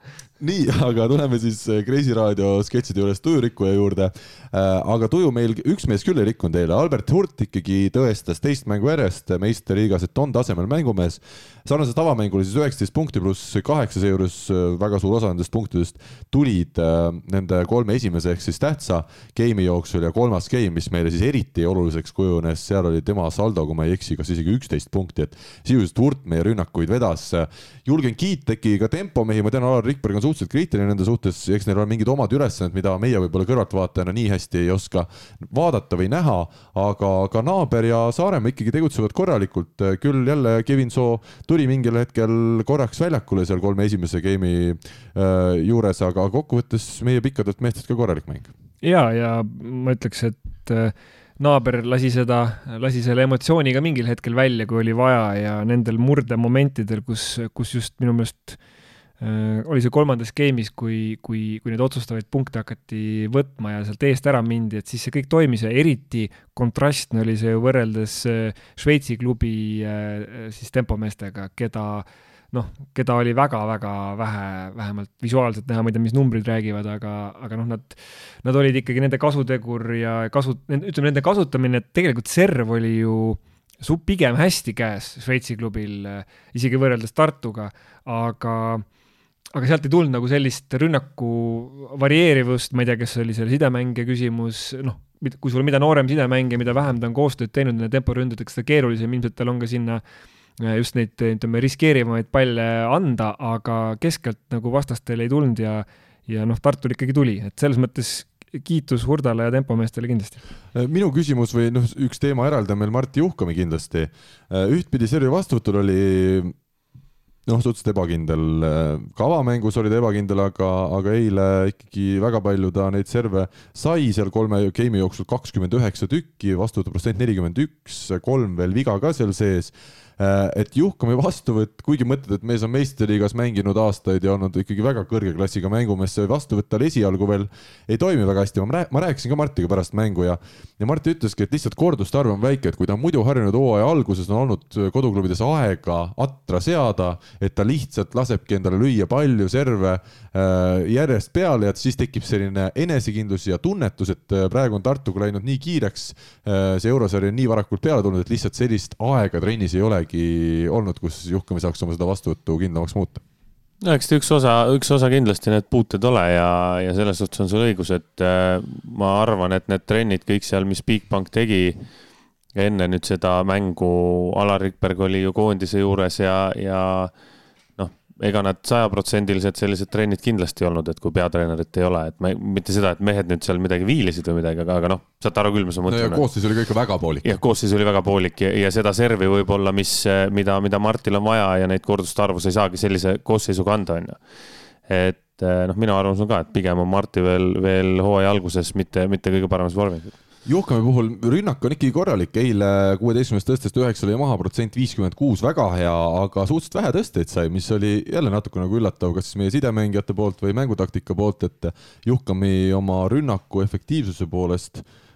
[SPEAKER 2] nii, aga tuleme siis äh, Kreisi raadio sketšide juures tujurikkuja juurde. aga tuju meil üks mees küll ei rikkunud eile, Albert Hurt ikkagi tõestas teist mängu järjest meistriliigas, et on tasemel mängumees. Sarnaselt avamängule siis üheksateist punkti pluss kaheksa, seejuures äh, väga suur osa nendest punktidest tulid äh, nende kolme esimese ehk siis tähtsa game'i jooksul ja kolmas game, mis meile siis eriti oluliseks kujunes, seal oli tema saldo, kui ma ei eksi, kas isegi üksteist punkti, et sisuliselt Hurt meie rünnakuid vedas. julgen kiita äkki ka tempomehi, ma tean, Alar Rikberg on suhteliselt kriitiline nende suhtes, eks neil on mingid omad ülesanded, mida meie võib-olla kõrvaltvaatajana nii hästi ei oska vaadata või näha, aga ka Naaber ja Saaremaa ikkagi tegutsevad korralikult, küll jälle Kevin Soo tuli mingil hetkel korraks väljakule seal kolme esimese game'i äh, juures, aga kokkuvõttes meie pikkadelt meestelt ka korralik mäng.
[SPEAKER 4] ja, ja ma ütleks, et äh, naaber lasi seda, lasi selle emotsiooni ka mingil hetkel välja, kui oli vaja ja nendel murdemomentidel, kus, kus just minu meelest äh, oli see kolmandas game'is, kui, kui, kui neid otsustavaid punkte hakati võtma ja sealt eest ära mindi, et siis see kõik toimis ja eriti kontrastne oli see ju võrreldes äh, Šveitsi klubi äh, siis tempomeestega, keda noh, keda oli väga-väga vähe, vähemalt visuaalselt näha, ma ei tea, mis numbrid räägivad, aga, aga noh, nad nad olid ikkagi nende kasutegur ja kasu, ütleme nende kasutamine, tegelikult serv oli ju su- pigem hästi käes Šveitsi klubil, isegi võrreldes Tartuga, aga aga sealt ei tulnud nagu sellist rünnaku varieerivust, ma ei tea, kas oli selle sidemängija küsimus, noh, kui sul mida noorem sidemängija, mida vähem ta on koostööd teinud nende temporündadega, seda keerulisem ilmselt tal on ka sinna äh, just neid, ütleme, riskeerivamaid palle anda, aga keskelt nagu vastastel ei tulnud ja ja noh, Tartul ikkagi tuli, et selles mõttes kiitus Hurdale ja tempomeestele kindlasti.
[SPEAKER 2] minu küsimus või noh, üks teema eraldi on meil Martti Juhkami kindlasti. ühtpidi Sergei vastuvõtul oli noh, suhteliselt ebakindel. kavamängus oli ta ebakindel, aga, aga eile ikkagi väga palju ta neid serve sai seal kolme game'i jooksul kakskümmend üheksa tükki, vastuvõtuprotsent nelikümmend üks, kolm veel viga ka seal sees Äh, et Juhkami vastuvõtt, kuigi mõtled, et mees on meistriliigas mänginud aastaid ja olnud ikkagi väga kõrge klassiga mängumees, see vastuvõtt tal esialgu veel ei toimi väga hästi. ma, ma rääkisin ka Martiga pärast mängu ja, ja Marti ütleski, et lihtsalt korduste arv on väike, et kui ta on muidu harjunud hooaja alguses on olnud koduklubides aega atra seada, et ta lihtsalt lasebki endale lüüa palju serve äh, järjest peale ja siis tekib selline enesekindlus ja tunnetus, et äh, praegu on Tartuga läinud nii kiireks, see eurosari on nii varakult peale tulnud, et lihtsalt sellist aega trennis ei olegi midagi olnud, kus Juhkami saaks oma seda vastuvõttu kindlamaks muuta?
[SPEAKER 3] no eks ta üks osa, üks osa kindlasti need puuted ole ja, ja selles suhtes on sul õigus, et äh, ma arvan, et need trennid kõik seal, mis Bigbank tegi enne nüüd seda mängu, Alar Rikberg oli ju koondise juures ja, ja ega nad sajaprotsendiliselt sellised trennid kindlasti ei olnud, et kui peatreenerit ei ole, et me, mitte seda, et mehed nüüd seal midagi viilisid või midagi, aga, aga noh, saate aru küll, mis ma mõtlen
[SPEAKER 2] no. koosseis oli ka ikka väga poolik.
[SPEAKER 3] jah, koosseis oli väga poolik ja, ja seda servi võib-olla, mis, mida, mida Martil on vaja ja neid korduste arvu sa ei saagi sellise koosseisuga anda, on ju. et noh, minu arvamus on ka, et pigem on Marti veel, veel hooaja alguses mitte, mitte kõige paremas vormis
[SPEAKER 2] Juhkami puhul rünnak on ikkagi korralik, eile kuueteistkümnest tõstest üheksa lõi maha, protsent viiskümmend kuus, väga hea, aga suhteliselt vähe tõsteid sai, mis oli jälle natuke nagu üllatav, kas siis meie sidemängijate poolt või mängutaktika poolt, et Juhkami oma rünnaku efektiivsuse poolest Äh,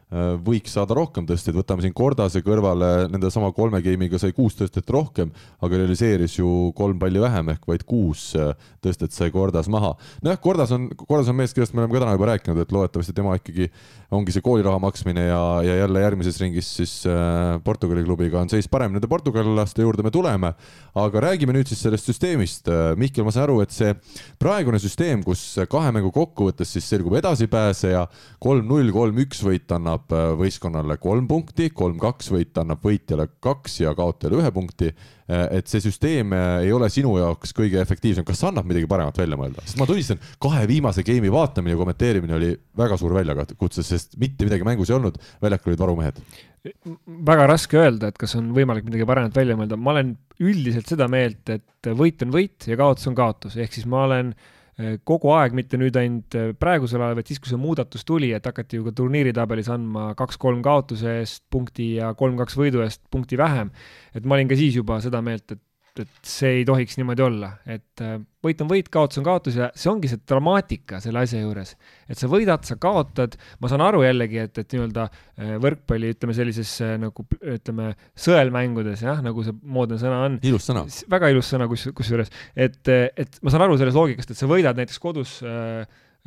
[SPEAKER 2] võiks saada rohkem tõsteid, võtame siin Kordase kõrvale, nende sama kolme game'iga sai kuus tõstet rohkem, aga realiseeris ju kolm palli vähem ehk vaid kuus äh, tõstet sai Kordas maha. nojah, Kordas on, Kordas on mees, kellest me oleme ka täna juba rääkinud, et loodetavasti tema ikkagi ongi see kooliraha maksmine ja, ja jälle järgmises ringis siis äh, Portugali klubiga on seis parem, nende portugallaste juurde me tuleme, aga räägime nüüd siis sellest süsteemist. Äh, Mihkel, ma saan aru, et see praegune süsteem, kus kahe mängu kokkuvõttes siis selgub edasipääseja, kolm-null, kolm-üks võit annab annab äh, võistkonnale kolm punkti, kolm-kaks võit annab võitjale kaks ja kaotajale ühe punkti. Äh, et see süsteem äh, ei ole sinu jaoks kõige efektiivsem, kas annab midagi paremat välja mõelda, sest ma tunnistan, kahe viimase game'i vaatamine ja kommenteerimine oli väga suur väljakutse, sest mitte midagi mängus ei olnud, väljakul olid varumehed.
[SPEAKER 4] Väga raske öelda, et kas on võimalik midagi paremat välja mõelda, ma olen üldiselt seda meelt, et võit on võit ja kaotus on kaotus, ehk siis ma olen äh, kogu aeg, mitte nüüd ainult äh, praegusel ajal, vaid siis, kui see muudatus tuli, et hakati ju ka turniiritabelis andma kaks-kolm kaotuse eest punkti ja kolm-kaks võidu eest punkti vähem. et ma olin ka siis juba seda meelt, et et see ei tohiks niimoodi olla, et äh, võit on võit, kaotus on kaotus ja see ongi see dramaatika selle asja juures. et sa võidad, sa kaotad, ma saan aru jällegi, et, et nii-öelda äh, võrkpalli, ütleme sellises äh, nagu ütleme, sõelmängudes jah, nagu see moodne sõna on.
[SPEAKER 2] ilus sõna.
[SPEAKER 4] väga ilus sõna, kus, kusjuures, et, et ma saan aru sellest loogikast, et sa võidad näiteks kodus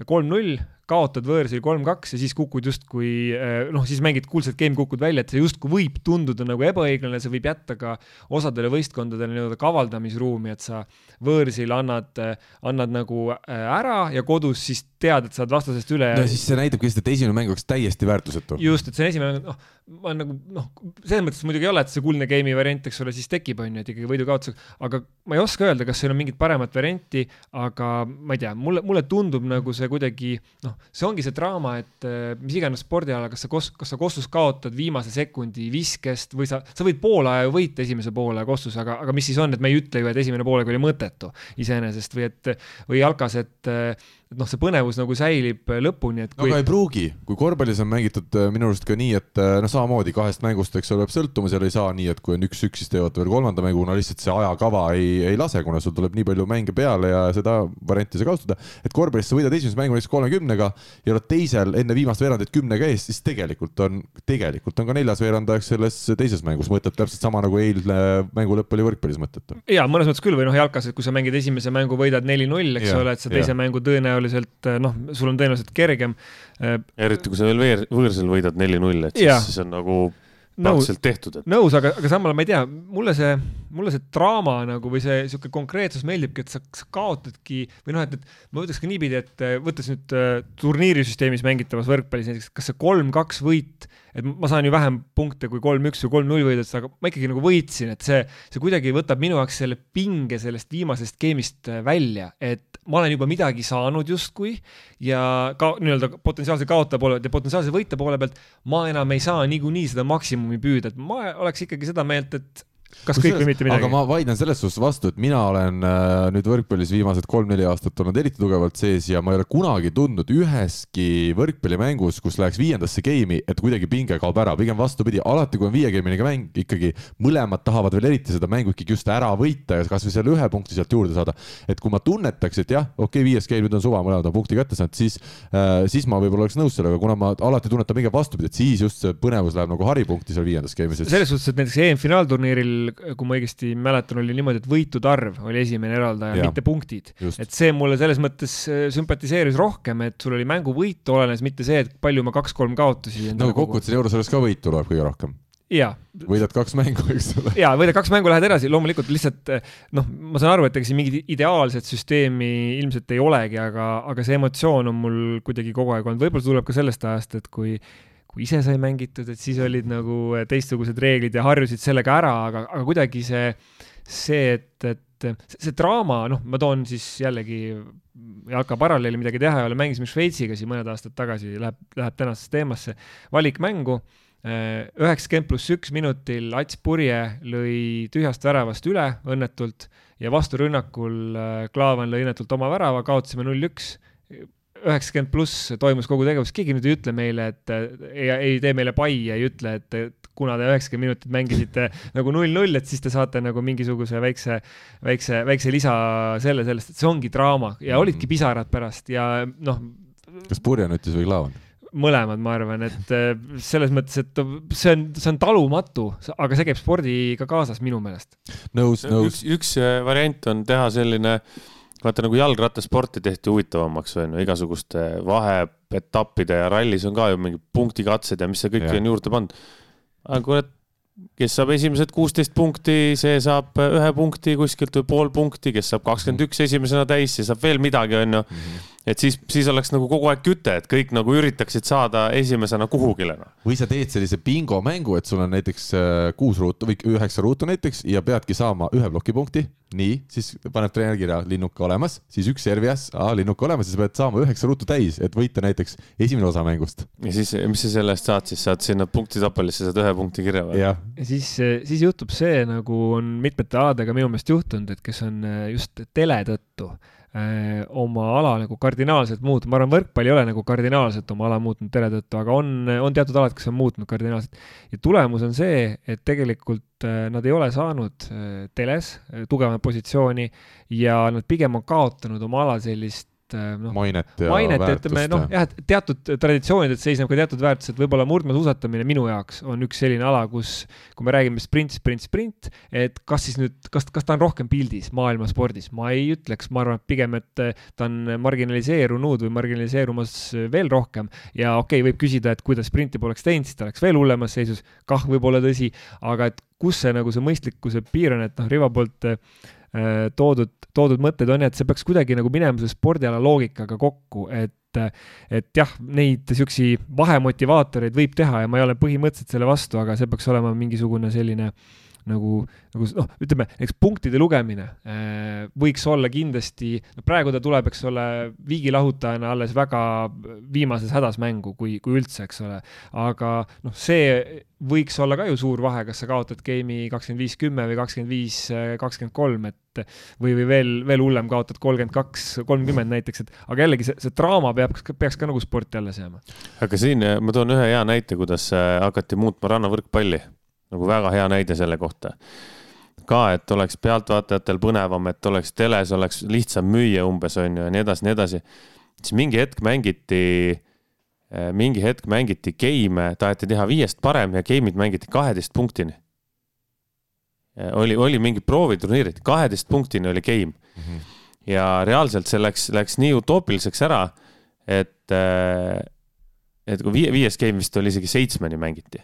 [SPEAKER 4] kolm-null kaotad võõrsil kolm-kaks ja siis kukud justkui eh, noh, siis mängid kuldset game'i, kukud välja, et see justkui võib tunduda nagu ebaõiglane, see võib jätta ka osadele võistkondadele nii-öelda kavaldamisruumi, et sa võõrsil annad, annad nagu eh, ära ja kodus siis tead, et saad vastasest üle.
[SPEAKER 2] no siis see näitabki lihtsalt, et esimene mäng oleks täiesti väärtusetu.
[SPEAKER 4] just, et see esimene, noh, ma nagu noh, selles mõttes muidugi ei ole, et see kuldne game'i variant, eks ole, siis tekib, on ju, et ikkagi võidu-kaotusega, aga ma ei oska öelda, kas seal on mingit paremat varianti, aga ma ei tea, mulle, mulle tundub nagu see kuidagi noh, noh, see ongi see draama, et äh, mis iganes spordiala, kas sa kos-, kas sa Kossus kaotad viimase sekundi viskest või sa, sa võid poole aja võita esimese poole Kossus, aga, aga mis siis on, et me ei ütle ju, et esimene poolega oli mõttetu iseenesest või et, või jalkas, et et noh, see põnevus nagu säilib lõpuni, et
[SPEAKER 2] kui... no aga ei pruugi, kui korvpallis on mängitud äh, minu arust ka nii, et äh, noh, samamoodi kahest mängust, eks ole, peab sõltuma, seal ei saa nii, et kui on üks-üks, siis teevad veel kolmanda mängu, kuna lihtsalt see ajakava ei, ei lase, kuna sul tuleb nii palju mänge peale ja seda varianti ei saa kasutada. et korvpallis sa võidad esimese mängu näiteks kolmekümnega ja oled teisel enne viimast veerandit kümnega ees, siis tegelikult on, tegelikult on ka neljas veerand aeg selles teises mängus mõttetu, täpselt sama nagu eilne mängu lõpp oli võrkpallis mõttetu.
[SPEAKER 4] ja mõnes mõttes küll või noh, jalkas, et kui sa mängid esimese mängu, võidad neli-null, eks ja, ole, et sa teise ja. mängu tõenäoliselt noh, sul on tõenäoliselt kergem.
[SPEAKER 3] Äh, eriti kui sa veel veer, võõrsil võidad neli-null, et siis, siis on nagu praktiliselt tehtud
[SPEAKER 4] et.... nõus, aga, aga samal ajal ma ei tea, mulle see, mulle see draama nagu või see niisugune konkreetsus meeldibki, et sa, sa kaotadki või noh, et, et ma ütleks ka niipidi, et äh, võttes nüüd äh, turniirisüsteemis mängitavas võrkpallis näiteks, kas see kolm-kaks võit, et ma saan ju vähem punkte kui kolm-üks või kolm-null võidad, aga ma ikkagi nagu võitsin, et see, see kuidagi võtab minu jaoks selle pinge sellest viimasest game'ist äh, välja, et ma olen juba midagi saanud justkui ja ka nii-öelda potentsiaalse kaotaja poole pealt ja potentsiaalse võitja poole pealt ma enam ei saa niikuinii seda maksimumi püüda, et ma oleks ikkagi seda meelt, et kas kõik või mitte midagi.
[SPEAKER 2] aga ma vaidlen selles suhtes vastu, et mina olen äh, nüüd võrkpallis viimased kolm-neli aastat olnud eriti tugevalt sees ja ma ei ole kunagi tundnud üheski võrkpallimängus, kus läheks viiendasse game'i, et kuidagi pinge kaob ära, pigem vastupidi, alati kui on viiekümnega mäng, ikkagi mõlemad tahavad veel eriti seda mängu ikkagi just ära võita ja kasvõi selle ühe punkti sealt juurde saada. et kui ma tunnetaks, et jah, okei okay,, viies game nüüd on suva, mõlemad on punkti kätte saanud, siis äh,, siis ma võib-olla oleks nõus sellega, kuna ma alati tunnetan pigem vastupidi, et siis just see põnevus läheb nagu haripunkti seal viiendas game'is.
[SPEAKER 4] selles suhtes, et näiteks EM-finaalturniiril, kui ma õigesti mäletan, oli niimoodi, et võitude arv oli esimene eraldaja, mitte punktid. et see mulle selles mõttes äh, sümpatiseeris rohkem, et sul oli mänguvõit olenes, mitte see, et palju ma kaks-kolm kaotusi.
[SPEAKER 2] no kokkuvõttes eurosarjas ka võitu tuleb kõige rohkem
[SPEAKER 4] jaa.
[SPEAKER 2] võidad kaks mängu, eks ole.
[SPEAKER 4] jaa, võidad kaks mängu, lähed edasi, loomulikult lihtsalt noh, ma saan aru, et ega siin mingit ideaalset süsteemi ilmselt ei olegi, aga, aga see emotsioon on mul kuidagi kogu aeg olnud, võib-olla tuleb ka sellest ajast, et kui kui ise sai mängitud, et siis olid nagu teistsugused reeglid ja harjusid sellega ära, aga, aga kuidagi see, see, et, et see draama, noh, ma toon siis jällegi jalkaparalleeli, midagi teha ei ole, mängisime Šveitsiga siin mõned aastad tagasi, läheb, läheb tänasesse teemasse, valikmängu Äh, üheksakümmend pluss üks minutil Ats Purje lõi tühjast väravast üle õnnetult ja vasturünnakul äh, Klaavan lõi õnnetult oma värava, kaotasime null-üks. Üheksakümmend pluss toimus kogu tegevus, keegi nüüd ei ütle meile, et ei, ei tee meile pai ja ei ütle, et, kuna te üheksakümmend minutit mängisite nagu null-null, et siis te saate nagu mingisuguse väikse, väikse, väikse lisa selle, sellest, et see ongi draama ja olidki pisarad pärast ja noh.
[SPEAKER 2] kas Purje nuttis või Klaavan?
[SPEAKER 4] mõlemad, ma arvan, et äh, selles mõttes, et see on, see on talumatu, aga see käib spordiga kaasas minu meelest.
[SPEAKER 2] nõus, nõus.
[SPEAKER 3] üks, üks äh, variant on teha selline, vaata nagu jalgrattasporti tehti huvitavamaks on ju, igasuguste vaheetappide ja rallis on ka ju mingi punktikatsed ja mis see kõik ja. on juurde pannud. aga kurat, kes saab esimesed kuusteist punkti, see saab ühe punkti kuskilt või pool punkti, kes saab kakskümmend üks esimesena täis, see saab veel midagi, onju. Mhm. Et siis, siis oleks nagu kogu aeg küte, et kõik nagu üritaksid saada esimesena kuhugile. Noh.
[SPEAKER 2] või sa teed sellise bingomängu, et sul on näiteks äh, kuus ruutu või üheksa ruutu näiteks ja peadki saama ühe plokipunkti. nii, siis paneb treener kirja linnuke olemas, siis üks servias, linnuke olemas ja sa pead saama üheksa ruutu täis, et võita näiteks esimene osa mängust.
[SPEAKER 3] ja siis, mis sa selle eest saad, siis saad sinna punktitabelisse saad ühe punkti kirja või?
[SPEAKER 4] ja siis, siis juhtub see, nagu on mitmete aladega minu meelest juhtunud, et kes on äh, just tele tõttu oma ala nagu kardinaalselt muutnud, ma arvan, võrkpall ei ole nagu kardinaalselt oma ala muutnud tele tõttu, aga on, on teatud alad, kes on muutnud kardinaalselt. ja tulemus on see, et tegelikult äh, nad ei ole saanud teles tugevamat positsiooni ja nad pigem on kaotanud oma ala sellist
[SPEAKER 2] Äh, noh, mainet ja
[SPEAKER 4] mainet, ütleme noh, jah, et teatud traditsioonides seisneb ka teatud väärtus, et võib-olla murdmaasuusatamine minu jaoks on üks selline ala, kus, kui me räägime sprint, sprint, sprint, et kas siis nüüd, kas, kas ta on rohkem pildis maailma spordis, ma ei ütleks, ma arvan, et pigem, et ta on marginaliseerunud või marginaliseerumas veel rohkem. Ja okei okay,, võib küsida, et kui ta sprinti poleks teinud, siis ta oleks veel hullemas seisus, kah võib olla tõsi, aga et kus see nagu see mõistlikkuse piir on, et noh, Rivo poolt äh, toodud toodud mõtted on, et see peaks kuidagi nagu minema selle spordiala loogikaga kokku, et et jah, neid siuksi vahemotivaatoreid võib teha ja ma ei ole põhimõtteliselt selle vastu, aga see peaks olema mingisugune selline äh, nagu, nagu noh, ütleme näiteks punktide lugemine äh, võiks olla kindlasti, no praegu ta tuleb, eks ole, viigilahutajana alles väga viimases hädas mängu, kui, kui üldse, eks ole. aga noh, see võiks olla ka ju suur vahe, kas sa kaotad game'i kakskümmend viis, kümme või kakskümmend viis, kakskümmend kolm, et või, või veel, veel hullem, kaotad kolmkümmend kaks, kolmkümmend näiteks, et aga jällegi see, see draama peab, peaks ka nagu sporti alles jääma.
[SPEAKER 3] aga siin ma toon ühe hea näite, kuidas äh, hakati muutma rannavõrkpalli nagu väga hea näide selle kohta. ka, et oleks pealtvaatajatel põnevam, et oleks teles, oleks lihtsam müüa umbes on ju ja nii edasi, nii edasi. siis mingi hetk mängiti, eh, mingi hetk mängiti game'e, taheti teha viiest parem ja game'id mängiti kaheteist punktini. oli, oli mingi prooviturniirid, kaheteist punktini oli game mm. -hmm. ja reaalselt see läks, läks nii utoopiliseks ära, et, eh, et kui viies game vist oli isegi seitsmeni mängiti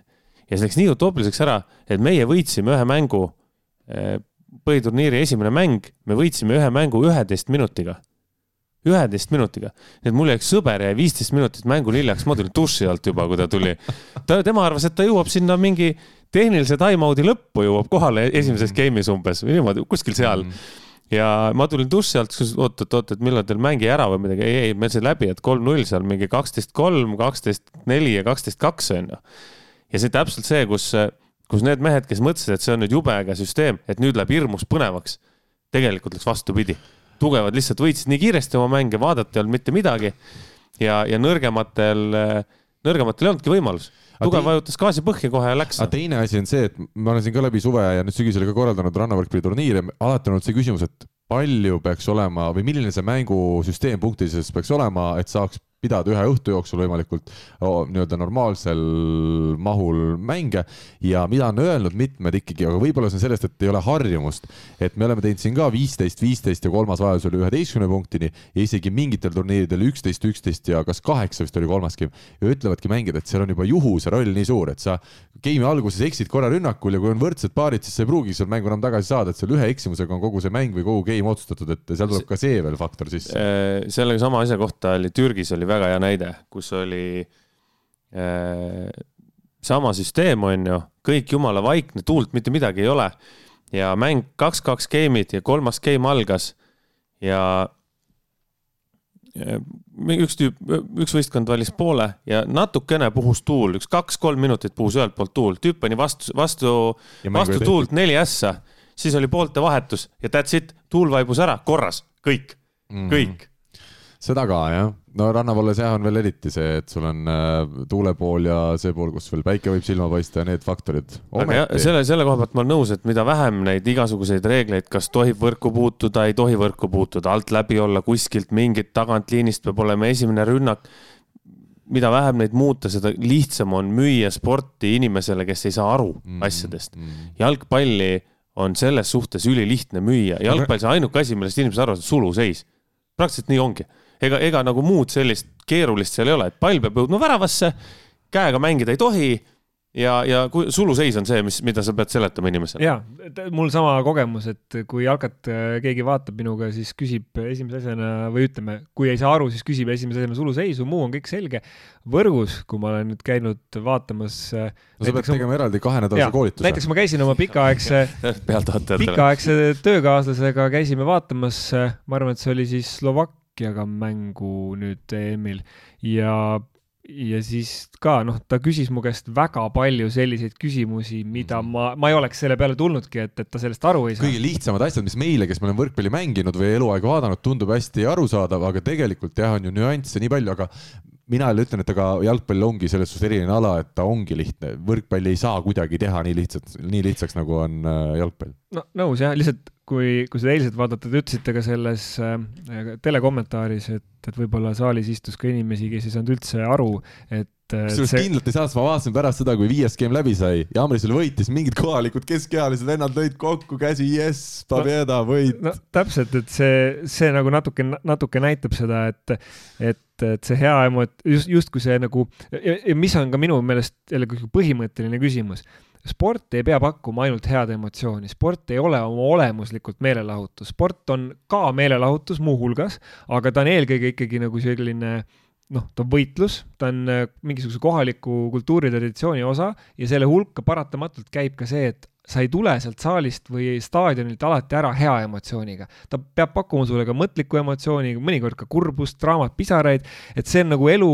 [SPEAKER 3] ja see läks nii utoopiliseks ära, et meie võitsime ühe mängu, eh, põhiturniiri esimene mäng, me võitsime ühe mängu üheteist minutiga. üheteist minutiga, nii et mul jäi sõber jäi viisteist minutit mängul hiljaks, ma tulin duši alt juba, kui ta tuli. ta, tema arvas, et ta jõuab sinna mingi tehnilise time-out'i lõppu jõuab kohale esimeses game'is umbes või niimoodi, kuskil seal. Mm. Ja ma tulin duši alt, siis oot, oot, oot, et millal teil mängi ära või midagi, ei, ei, meil sai läbi, et kolm-null seal mingi kaksteist kolm, kaksteist neli ja kaksteist kaks on ju ja see täpselt see, kus, kus need mehed, kes mõtlesid, et see on nüüd jube äge süsteem, et nüüd läheb hirmus põnevaks, tegelikult läks vastupidi. tugevad lihtsalt võitsid nii kiiresti oma mänge, vaadata ei olnud mitte midagi ja, ja nõrgematel, nõrgematel ei olnudki võimalus tugev vajutas gaasi põhja kohe ja läks.
[SPEAKER 2] aga teine asi on see, et ma olen siin ka läbi suve ja nüüd sügisel ka korraldanud rannavõrkpalliturniire, alati on olnud see küsimus, et palju peaks olema või milline see mängusüsteem punktilises peaks olema, et saaks pidada ühe õhtu jooksul võimalikult nii-öelda normaalsel mahul mänge ja mida on öelnud mitmed ikkagi, aga võib-olla see on sellest, et ei ole harjumust, et me oleme teinud siin ka viisteist, viisteist ja kolmas vajadus oli üheteistkümne punktini ja isegi mingitel turniiridel üksteist, üksteist ja kas kaheksa vist oli kolmas game ja ütlevadki mängijad, et seal on juba juhuse roll nii suur, et sa game'i alguses eksid korra rünnakul ja kui on võrdsed paarid, siis sa ei pruugi seal mängu enam tagasi saada, et seal ühe eksimusega on kogu see mäng või kogu game otsustatud, et seal tuleb ka see veel faktor sisse.
[SPEAKER 3] Äh, sellega sama asja kohta oli Türgis oli väga hea näide, kus oli äh, sama süsteem, on ju, kõik jumala vaikne, tuult mitte midagi ei ole. ja mäng kaks-kaks game'id ja kolmas game algas. Ja üks tüüp, üks võistkond valis poole ja natukene puhus tuul, üks kaks-kolm minutit puhus ühelt poolt tuul, tüüp pani vastu, vastu, vastu tuult neli ässa, siis oli poolte vahetus ja that's it, tuul vaibus ära, korras, kõik. Mm, -hmm. kõik.
[SPEAKER 2] Seda ka jah, no rannavalles jah on veel eriti see, et sul on äh, tuule pool ja see pool, kus veel päike võib silma paista ja need faktorid.
[SPEAKER 3] selle, selle koha pealt ma olen nõus, et mida vähem neid igasuguseid reegleid, kas tohib võrku puutuda, ei tohi võrku puutuda, alt läbi olla kuskilt mingit tagantliinist peab olema esimene rünnak. mida vähem neid muuta, seda lihtsam on müüa sporti inimesele, kes ei saa aru mm, asjadest mm.. jalgpalli on selles suhtes ülilihtne müüa, jalgpall, see ainuke asi, millest inimesed arvavad, suluseis. praktiliselt nii ongi ega, ega nagu muud sellist keerulist seal ei ole, et pall peab jõudma väravasse, käega mängida ei tohi ja, ja kui suluseis on see, mis, mida sa pead seletama inimesele.
[SPEAKER 4] ja, mul sama kogemus, et kui jalkat äh, keegi vaatab minuga, siis küsib esimese asjana või ütleme, kui ei saa aru, siis küsib esimese asjana suluseisu, muu on kõik selge. võrgus, kui ma olen nüüd käinud vaatamas.
[SPEAKER 2] Äh, no sa pead tegema eraldi kahenädalase koolituse.
[SPEAKER 4] näiteks ma käisin oma pikaaegse (laughs) pikaaegse töökaaslasega käisime vaatamas, äh, ma arvan, et see oli siis Slovakkia Slovakkiaga mängu nüüd EM-il ja ja siis ka noh, ta küsis mu käest väga palju selliseid küsimusi, mida mhm. ma, ma ei oleks selle peale tulnudki, et, et ta sellest aru ei saa.
[SPEAKER 2] kõige lihtsamad asjad, mis meile, kes me oleme võrkpalli mänginud või eluaeg vaadanud, tundub hästi arusaadav, aga tegelikult jah, on ju nüansse nii palju, aga mina jälle ütlen, et aga jalgpall ongi selles suhtes eriline ala, et ta ongi lihtne, võrkpalli ei saa kuidagi teha nii lihtsalt, nii lihtsaks, nagu on äh, jalgpall.
[SPEAKER 4] no nõus jah, lihtsalt kui, kui seda eilset vaadata, te ütlesite ka selles äh, telekommentaaris, et, et võib-olla saalis istus ka inimesi, kes ei saanud üldse aru, et
[SPEAKER 2] kusjuures see... kindlalt ei saanud, ma vaatasin pärast seda, kui viies game läbi sai, Jamris veel võitis, mingid kohalikud keskehalised vennad lõid kokku käsi, jess, Pabeda, võit.
[SPEAKER 4] no täpselt, et see, see nagu natuke, natuke näitab seda, et, et, et see hea emot-, just, justkui see nagu, mis on ka minu meelest jällegi põhimõtteline küsimus sport ei pea pakkuma ainult head emotsiooni, sport ei ole oma olemuslikult meelelahutus, sport on ka meelelahutus muuhulgas, aga ta on eelkõige ikkagi nagu selline noh, ta on võitlus, ta on äh, mingisuguse kohaliku kultuuritraditsiooni osa ja selle hulka paratamatult käib ka see, et sa ei tule sealt saalist või staadionilt alati ära hea emotsiooniga. ta peab pakkuma sulle ka mõtlikku emotsiooni, mõnikord ka kurbust, draamat, pisaraid, et see on nagu elu,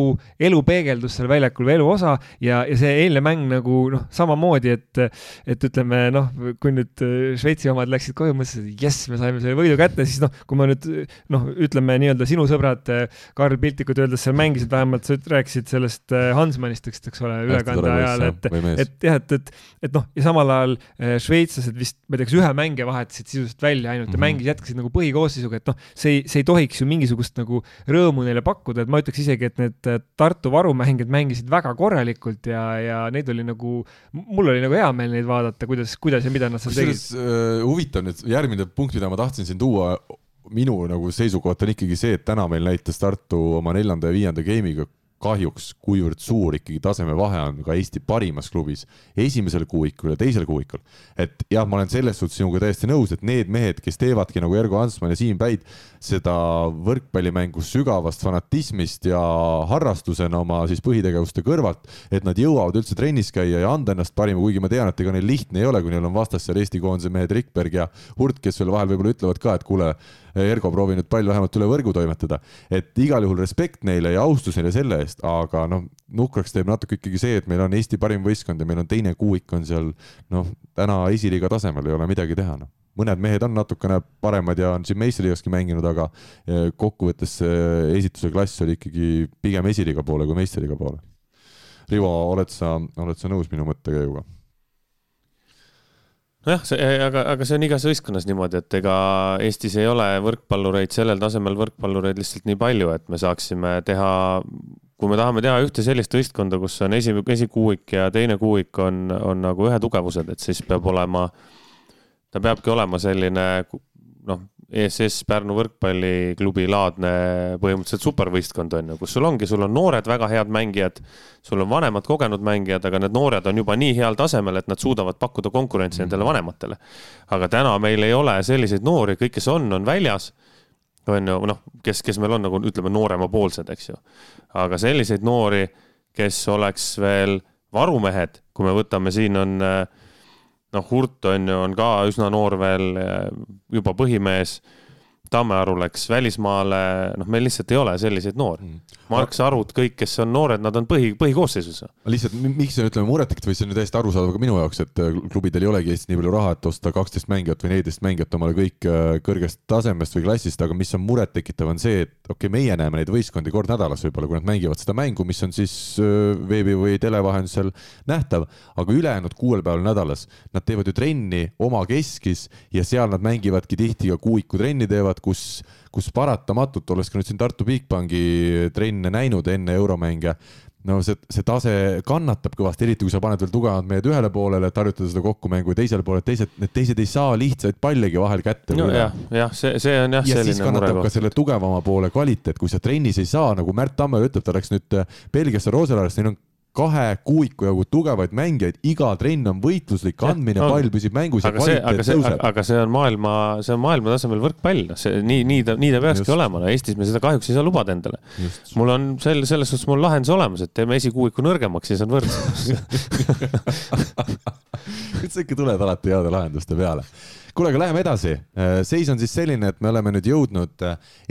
[SPEAKER 4] elu peegeldus seal väljakul või elu osa ja, ja see eilne mäng nagu noh, samamoodi, et, et ütleme noh, kui nüüd äh, Šveitsi omad läksid koju, mõtlesid, et jess, me saime selle võidu kätte, siis noh, kui ma nüüd noh, ütleme nii-öelda sinu sõbrad, äh, Karl Piltikud öeldes seal mängisid, vähemalt sa rääkisid sellest äh, Hansmanist, eks ole, ülekande ajal, et, et jah, et, et, et noh, ja samal ajal šveitslased vist, ma ei tea, kas ühe mängija vahetasid sisuliselt välja ainult mm -hmm. ja mängis, jätkasid nagu põhikoosseisuga, et noh, see ei, see ei tohiks ju mingisugust nagu rõõmu neile pakkuda, et ma ütleks isegi, et need äh, Tartu varumängijad mängisid väga korralikult ja, ja neid oli nagu, mul oli nagu hea meel neid vaadata, kuidas, kuidas ja mida nad seal tegid.
[SPEAKER 2] Uh, huvitav nüüd, järgmine punkt, mida ma tahtsin siin tuua, minu nagu seisukoht on ikkagi see, et täna meil näitas Tartu oma neljanda ja viienda game'iga kahjuks, kuivõrd suur ikkagi tasemevahe on ka Eesti parimas klubis esimesel kuuikul ja teisel kuuikul. et jah, ma olen selles suhtes sinuga täiesti nõus, et need mehed, kes teevadki nagu Ergo Hansmann ja Siim Päid seda võrkpallimängu sügavast fanatismist ja harrastusena oma siis põhitegevuste kõrvalt, et nad jõuavad üldse trennis käia ja anda ennast parima, kuigi ma tean, et ega neil lihtne ei ole, kui neil on vastas seal Eesti koondise mehed Rikberg ja Hurt, kes veel vahel võib-olla ütlevad ka, et kuule Ergo, proovi nüüd pall vähemalt üle võrgu toimetada. et igal juhul respekt neile ja austus neile selle eest, aga noh, nukraks teeb natuke ikkagi see, et meil on Eesti parim võistkond ja meil on teine kuuik on seal noh, täna esiliiga tasemel ei ole midagi teha, noh mõned mehed on natukene paremad ja on siin meistriliigaski mänginud, aga eh, kokkuvõttes see esituse klass oli ikkagi pigem esiliiga poole kui meistriliiga poole. Rivo, oled sa, oled sa nõus minu mõttekäiguga?
[SPEAKER 3] Nojah, see, aga, aga see on igas võistkonnas niimoodi, et ega Eestis ei ole võrkpallureid sellel tasemel võrkpallureid lihtsalt nii palju, et me saaksime teha, kui me tahame teha ühte sellist võistkonda, kus on esi, esikuuik ja teine kuuik on, on nagu ühetugevused, et siis peab olema, ta peabki olema selline noh, ESS Pärnu võrkpalliklubi laadne põhimõtteliselt supervõistkond on ju, kus sul ongi, sul on noored väga head mängijad, sul on vanemad kogenud mängijad, aga need noored on juba nii heal tasemel, et nad suudavad pakkuda konkurentsi nendele mm. vanematele. aga täna meil ei ole selliseid noori, kõik, kes on, on väljas on ju, noh, kes, kes meil on nagu ütleme, nooremapoolsed, eks ju. aga selliseid noori, kes oleks veel varumehed, kui me võtame, siin on äh, noh, Hurt on ju, on ka üsna noor veel, juba põhimees. Tammearu läks välismaale, noh, meil lihtsalt ei ole selliseid noori mm.. Mark Sarud, kõik, kes on noored, nad on põhi, põhikoosseisus.
[SPEAKER 2] lihtsalt, miks see ütleme muret tekitab või see on ju täiesti arusaadav ka minu jaoks, et äh, klubidel ei olegi Eestis nii palju raha, et osta kaksteist mängijat või neliteist mängijat omale kõik äh, kõrgest tasemest või klassist, aga mis on murettekitav, on see, et okei okay,, meie näeme neid võistkondi kord nädalas võib-olla, kui nad mängivad seda mängu, mis on siis äh, veebi või tele vahendusel nähtav, aga ülejäänud kuuel päeval nädalas nad teevad ju trenni oma keskis ja seal nad mängivadki tihti ka kuuiku trenni teevad, kus kus paratamatult, olles ka nüüd siin Tartu Bigbanki trenne näinud enne euromänge, no see, see tase kannatab kõvasti, eriti kui sa paned veel tugevamad mehed ühele poolele, et harjutada seda kokkumängu ja teisele poolele, teised, need teised ei saa lihtsaid palligi vahel kätte.
[SPEAKER 3] no jah, see, see on jah
[SPEAKER 2] ja selline siis kannatab ka selle tugevama poole kvaliteet, kui sa trennis ei saa, nagu Märt Tammer ütleb, ta läks nüüd Belgiasse Rooselaarisse, neil on kahe kuuiku jagu tugevaid mängijaid, iga trenn on võitluslik, andmine, pall püsib mängus ja kvaliteet tõuseb.
[SPEAKER 3] aga see on maailma, see on maailma tasemel võrkpall, noh, see nii, nii ta, nii ta peakski olema, no Eestis me seda kahjuks ei saa lubada endale. mul on sel, selles suhtes mul lahendus olemas, et teeme esikuuiku nõrgemaks, siis on võrdsed (laughs)
[SPEAKER 2] sa ikka tuled alati heade lahenduste peale kuule, aga läheme edasi. seis on siis selline, et me oleme nüüd jõudnud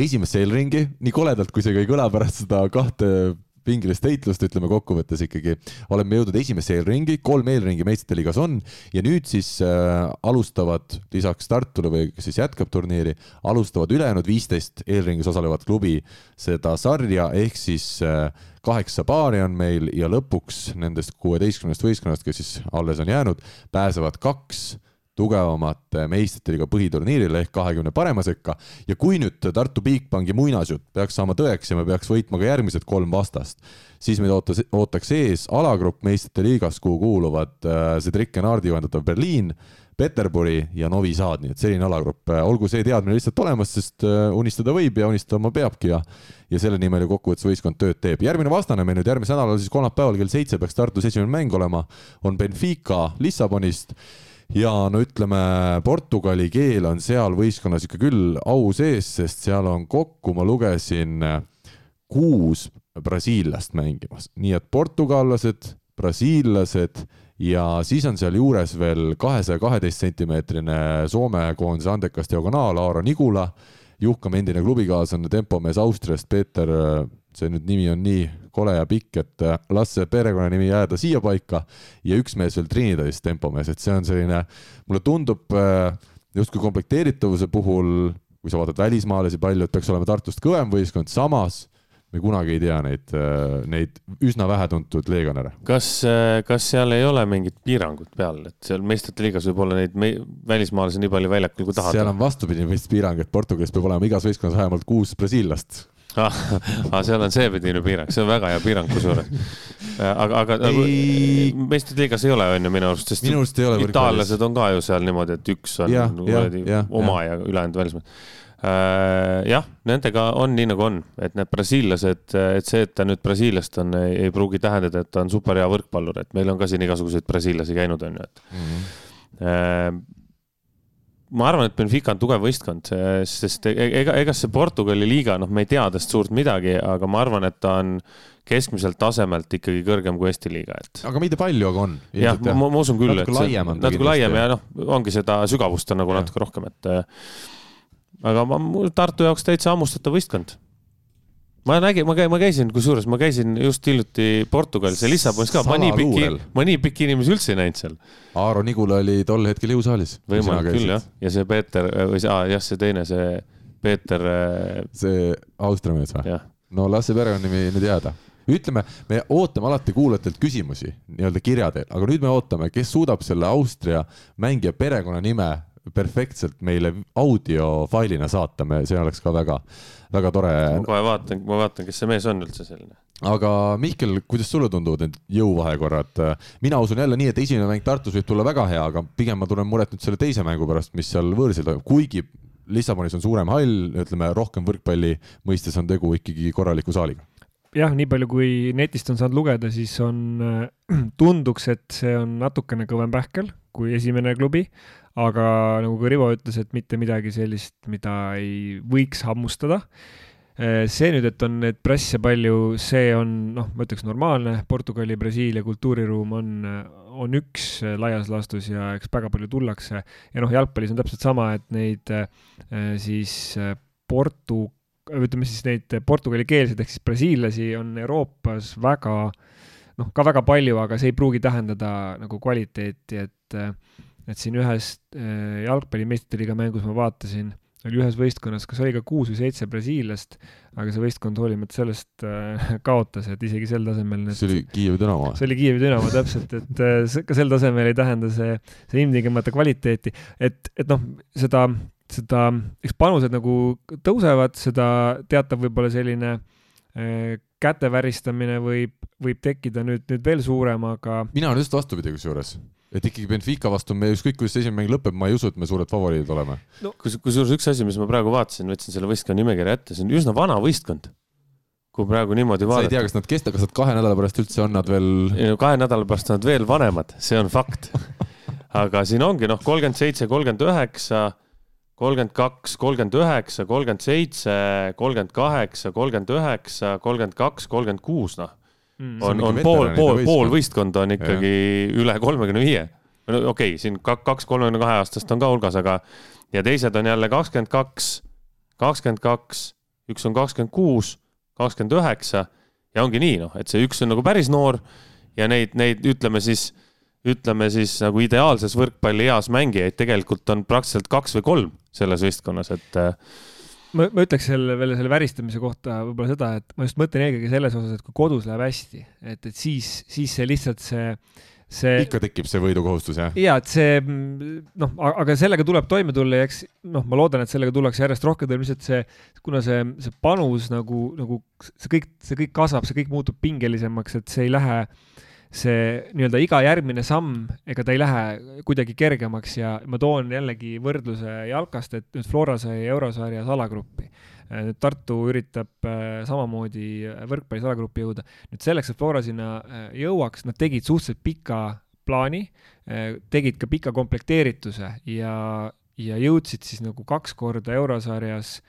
[SPEAKER 2] esimesse eelringi, nii koledalt, kui see ka ei kõla pärast seda kahte pingilist heitlust, ütleme kokkuvõttes ikkagi. Oleme jõudnud esimesse eelringi, kolm eelringi meistrite liigas on. Ja nüüd siis äh, alustavad lisaks Tartule või kes siis jätkab turniiri, alustavad ülejäänud viisteist eelringis osalevat klubi seda sarja, ehk siis äh, kaheksa paari on meil ja lõpuks nendest kuueteistkümnest võistkonnast, kes siis alles on jäänud, pääsevad kaks tugevamate meistrite liiga põhiturniirile ehk kahekümne parema sekka. ja kui nüüd Tartu Bigbanki muinasjutt peaks saama tõeks ja me peaks võitma ka järgmised kolm vastast, siis meid ootas, ootaks ees alagrupp meistrite liigas, kuhu kuuluvad Cedric Enardi juhendatav Berliin, Peterburi ja Novi Sad, nii et selline alagrupp, äh, olgu see teadmine lihtsalt olemas, sest unistada võib ja unistama peabki ja ja selle nimel ju kokkuvõttes võistkond tööd teeb. järgmine vastane meil nüüd järgmisel nädalal siis kolmapäeval kell seitse peaks Tartus esimene mäng olema, on Benfica Lissabonist ja no ütleme, portugali keel on seal võistkonnas ikka küll au sees, sest seal on kokku, ma lugesin, kuus brasiillast mängimas, nii et portugallased, brasiillased ja siis on sealjuures veel kahesaja kaheteist sentimeetrine Soome koondise andekas diagonaal Aaro Nigula, Juhkam endine klubikaaslane, tempomees Austriast, Peeter, see nüüd nimi on nii kole ja pikk, et äh, las see perekonnanimi jääda siia paika ja üks mees veel Trinidadist tempomees, et see on selline, mulle tundub äh, justkui komplekteeritavuse puhul, kui sa vaatad välismaalasi palju, et peaks olema Tartust kõvem võistkond, samas me kunagi ei tea neid, äh, neid üsna vähetuntud legionäre.
[SPEAKER 3] kas, kas seal ei ole mingit piirangut peal, et seal meistrite liigas võib olla neid välismaalasi nii palju väljakul, kui tahad?
[SPEAKER 2] seal on vastupidi vist piirang, et Portugalis peab olema igas võistkonnas vähemalt kuus brasiillast
[SPEAKER 3] ah, ah, seal on seepidine piirang, see on väga hea piirang kusjuures. Äh, aga, aga ei... meistrite liigas ei ole, on ju minu arust, sest
[SPEAKER 2] minu arust ei ole.
[SPEAKER 3] itaallased on ka ju seal niimoodi, et üks on ja, ja, ja, oma ja, ja ülejäänud välismaal äh, jah, nendega on nii nagu on, et need brasiillased, et see, et ta nüüd brasiillast on, ei pruugi tähendada, et ta on superhea võrkpallur, et meil on ka siin igasuguseid brasiillasi käinud, on ju, et mm. -hmm ma arvan, et Benfica on tugev võistkond, sest e-, e-, ega, ega see Portugali liiga, noh, me ei tea tast suurt midagi, aga ma arvan, et ta on keskmiselt tasemelt ikkagi kõrgem kui Eesti liiga, et.
[SPEAKER 2] aga mitte palju, aga on.
[SPEAKER 3] jah, ma, ma usun küll,
[SPEAKER 2] et see natuke
[SPEAKER 3] laiem ja noh, ongi seda sügavust on nagu ja. natuke rohkem, et aga ma, Tartu jaoks täitsa hammustatav võistkond ma nägin, ma käin, ma käisin, kusjuures ma käisin just hiljuti Portugalis ja Lissabonis ka, ma nii pikki, ma nii pikki inimesi üldse ei näinud seal.
[SPEAKER 2] Aaro Nigula oli tol hetkel jõusaalis.
[SPEAKER 3] võimalik küll jah, ja see Peeter või see, jah, see teine, see Peeter. Äh,
[SPEAKER 2] see Austria mees või? no las see perekonnanimi nüüd jääda ütleme, me ootame alati kuulajatelt küsimusi nii-öelda kirja teel, aga nüüd me ootame, kes suudab selle Austria mängija perekonnanime perfektselt meile audiofailina saata, me, see oleks ka väga, väga tore.
[SPEAKER 3] ma kohe vaatan, ma vaatan, kes see mees on üldse selline.
[SPEAKER 2] aga Mihkel, kuidas sulle tunduvad need jõuvahekorrad? mina usun jälle nii, et esimene mäng Tartus võib tulla väga hea, aga pigem ma tunnen muret nüüd selle teise mängu pärast, mis seal võõrsil toimub, kuigi Lissabonis on suurem hall, ütleme rohkem võrkpalli mõistes on tegu ikkagi korraliku saaliga
[SPEAKER 4] jah, nii palju kui netist on saanud lugeda, siis on, (clears throat) tunduks, et see on natukene kõvem pähkel kui esimene klubi, aga nagu ka Rivo ütles, et mitte midagi sellist, mida ei võiks hammustada. see nüüd, et on neid presse palju, see on noh, ma ütleks normaalne, Portugali, Brasiilia kultuuriruum on, on üks laias laastus ja eks väga palju tullakse ja noh, jalgpallis on täpselt sama, et neid siis Portu, ütleme siis neid portugalikeelseid ehk siis brasiillasi on Euroopas väga noh, ka väga palju, aga see ei pruugi tähendada nagu kvaliteeti, et et siin ühes äh, jalgpalli meistriliiga mängus ma vaatasin, oli ühes võistkonnas, kas oli ka kuus või seitse brasiillast, aga see võistkond hoolimata sellest äh, (laughs) kaotas, et isegi sel tasemel need...
[SPEAKER 2] see oli Kiievi Dünamo?
[SPEAKER 4] see oli Kiievi Dünamo täpselt, et äh, ka sel tasemel ei tähenda see, see ilmtingimata kvaliteeti, et, et noh, seda, seda, eks panused nagu tõusevad, seda teatav võib-olla selline käte väristamine võib, võib tekkida nüüd, nüüd veel suurem, aga
[SPEAKER 2] mina olen just vastupidi kusjuures et ikkagi Benfica vastu me ükskõik, kuidas see esimene mäng lõpeb, ma ei usu, et me suured favoriidid oleme
[SPEAKER 3] no.. kus, kusjuures üks asi, mis ma praegu vaatasin, võtsin selle võistkonna nimekirja ette, see on üsna vana võistkond. kui praegu niimoodi vaadata.
[SPEAKER 2] sa ei tea, kas nad kesta-, kas nad kahe nädala pärast üldse on nad veel?
[SPEAKER 3] kahe nädala pärast on nad veel vanemad, see on fakt (laughs) aga siin ongi noh, kolmkümmend seitse, kolmkümmend üheksa, kolmkümmend kaks, kolmkümmend üheksa, kolmkümmend seitse, kolmkümmend kaheksa, kolmkümmend üheksa, kolmkümmend kaks, kolmkümmend kuus, noh mm. on, on pool, pool, pool võistkonda on ikkagi ja. üle kolmekümne viie. no okei okay,, siin kaks kolmekümne kahe aastast on ka hulgas, aga ja teised on jälle kakskümmend kaks, kakskümmend kaks, üks on kakskümmend kuus, kakskümmend üheksa ja ongi nii, noh, et see üks on nagu päris noor ja neid, neid ütleme siis, ütleme siis nagu ideaalses võrkpallieas mängijaid tegelikult on praktiliselt kaks või kolm selles võistkonnas, et
[SPEAKER 4] ma, ma ütleks selle veel selle väristamise kohta võib-olla seda, et ma just mõtlen eelkõige selles osas, et kui kodus läheb hästi, et, et siis, siis see lihtsalt see, see.
[SPEAKER 2] ikka tekib see võidukohustus, jah?
[SPEAKER 4] ja, et see noh, aga sellega tuleb toime tulla ja eks noh, ma loodan, et sellega tullakse järjest rohkem, lihtsalt see, kuna see, see panus nagu, nagu see kõik, see kõik kasvab, see kõik muutub pingelisemaks, et see ei lähe see nii-öelda iga järgmine samm, ega ta ei lähe kuidagi kergemaks ja ma toon jällegi võrdluse jalkast, et nüüd Flora sai eurosarjas alagruppi. nüüd Tartu üritab äh, samamoodi võrkpallis alagruppi jõuda. nüüd selleks, et Flora sinna äh, jõuaks, nad tegid suhteliselt pika plaani, äh, tegid ka pika komplekteerituse ja, ja jõudsid siis nagu kaks korda eurosarjas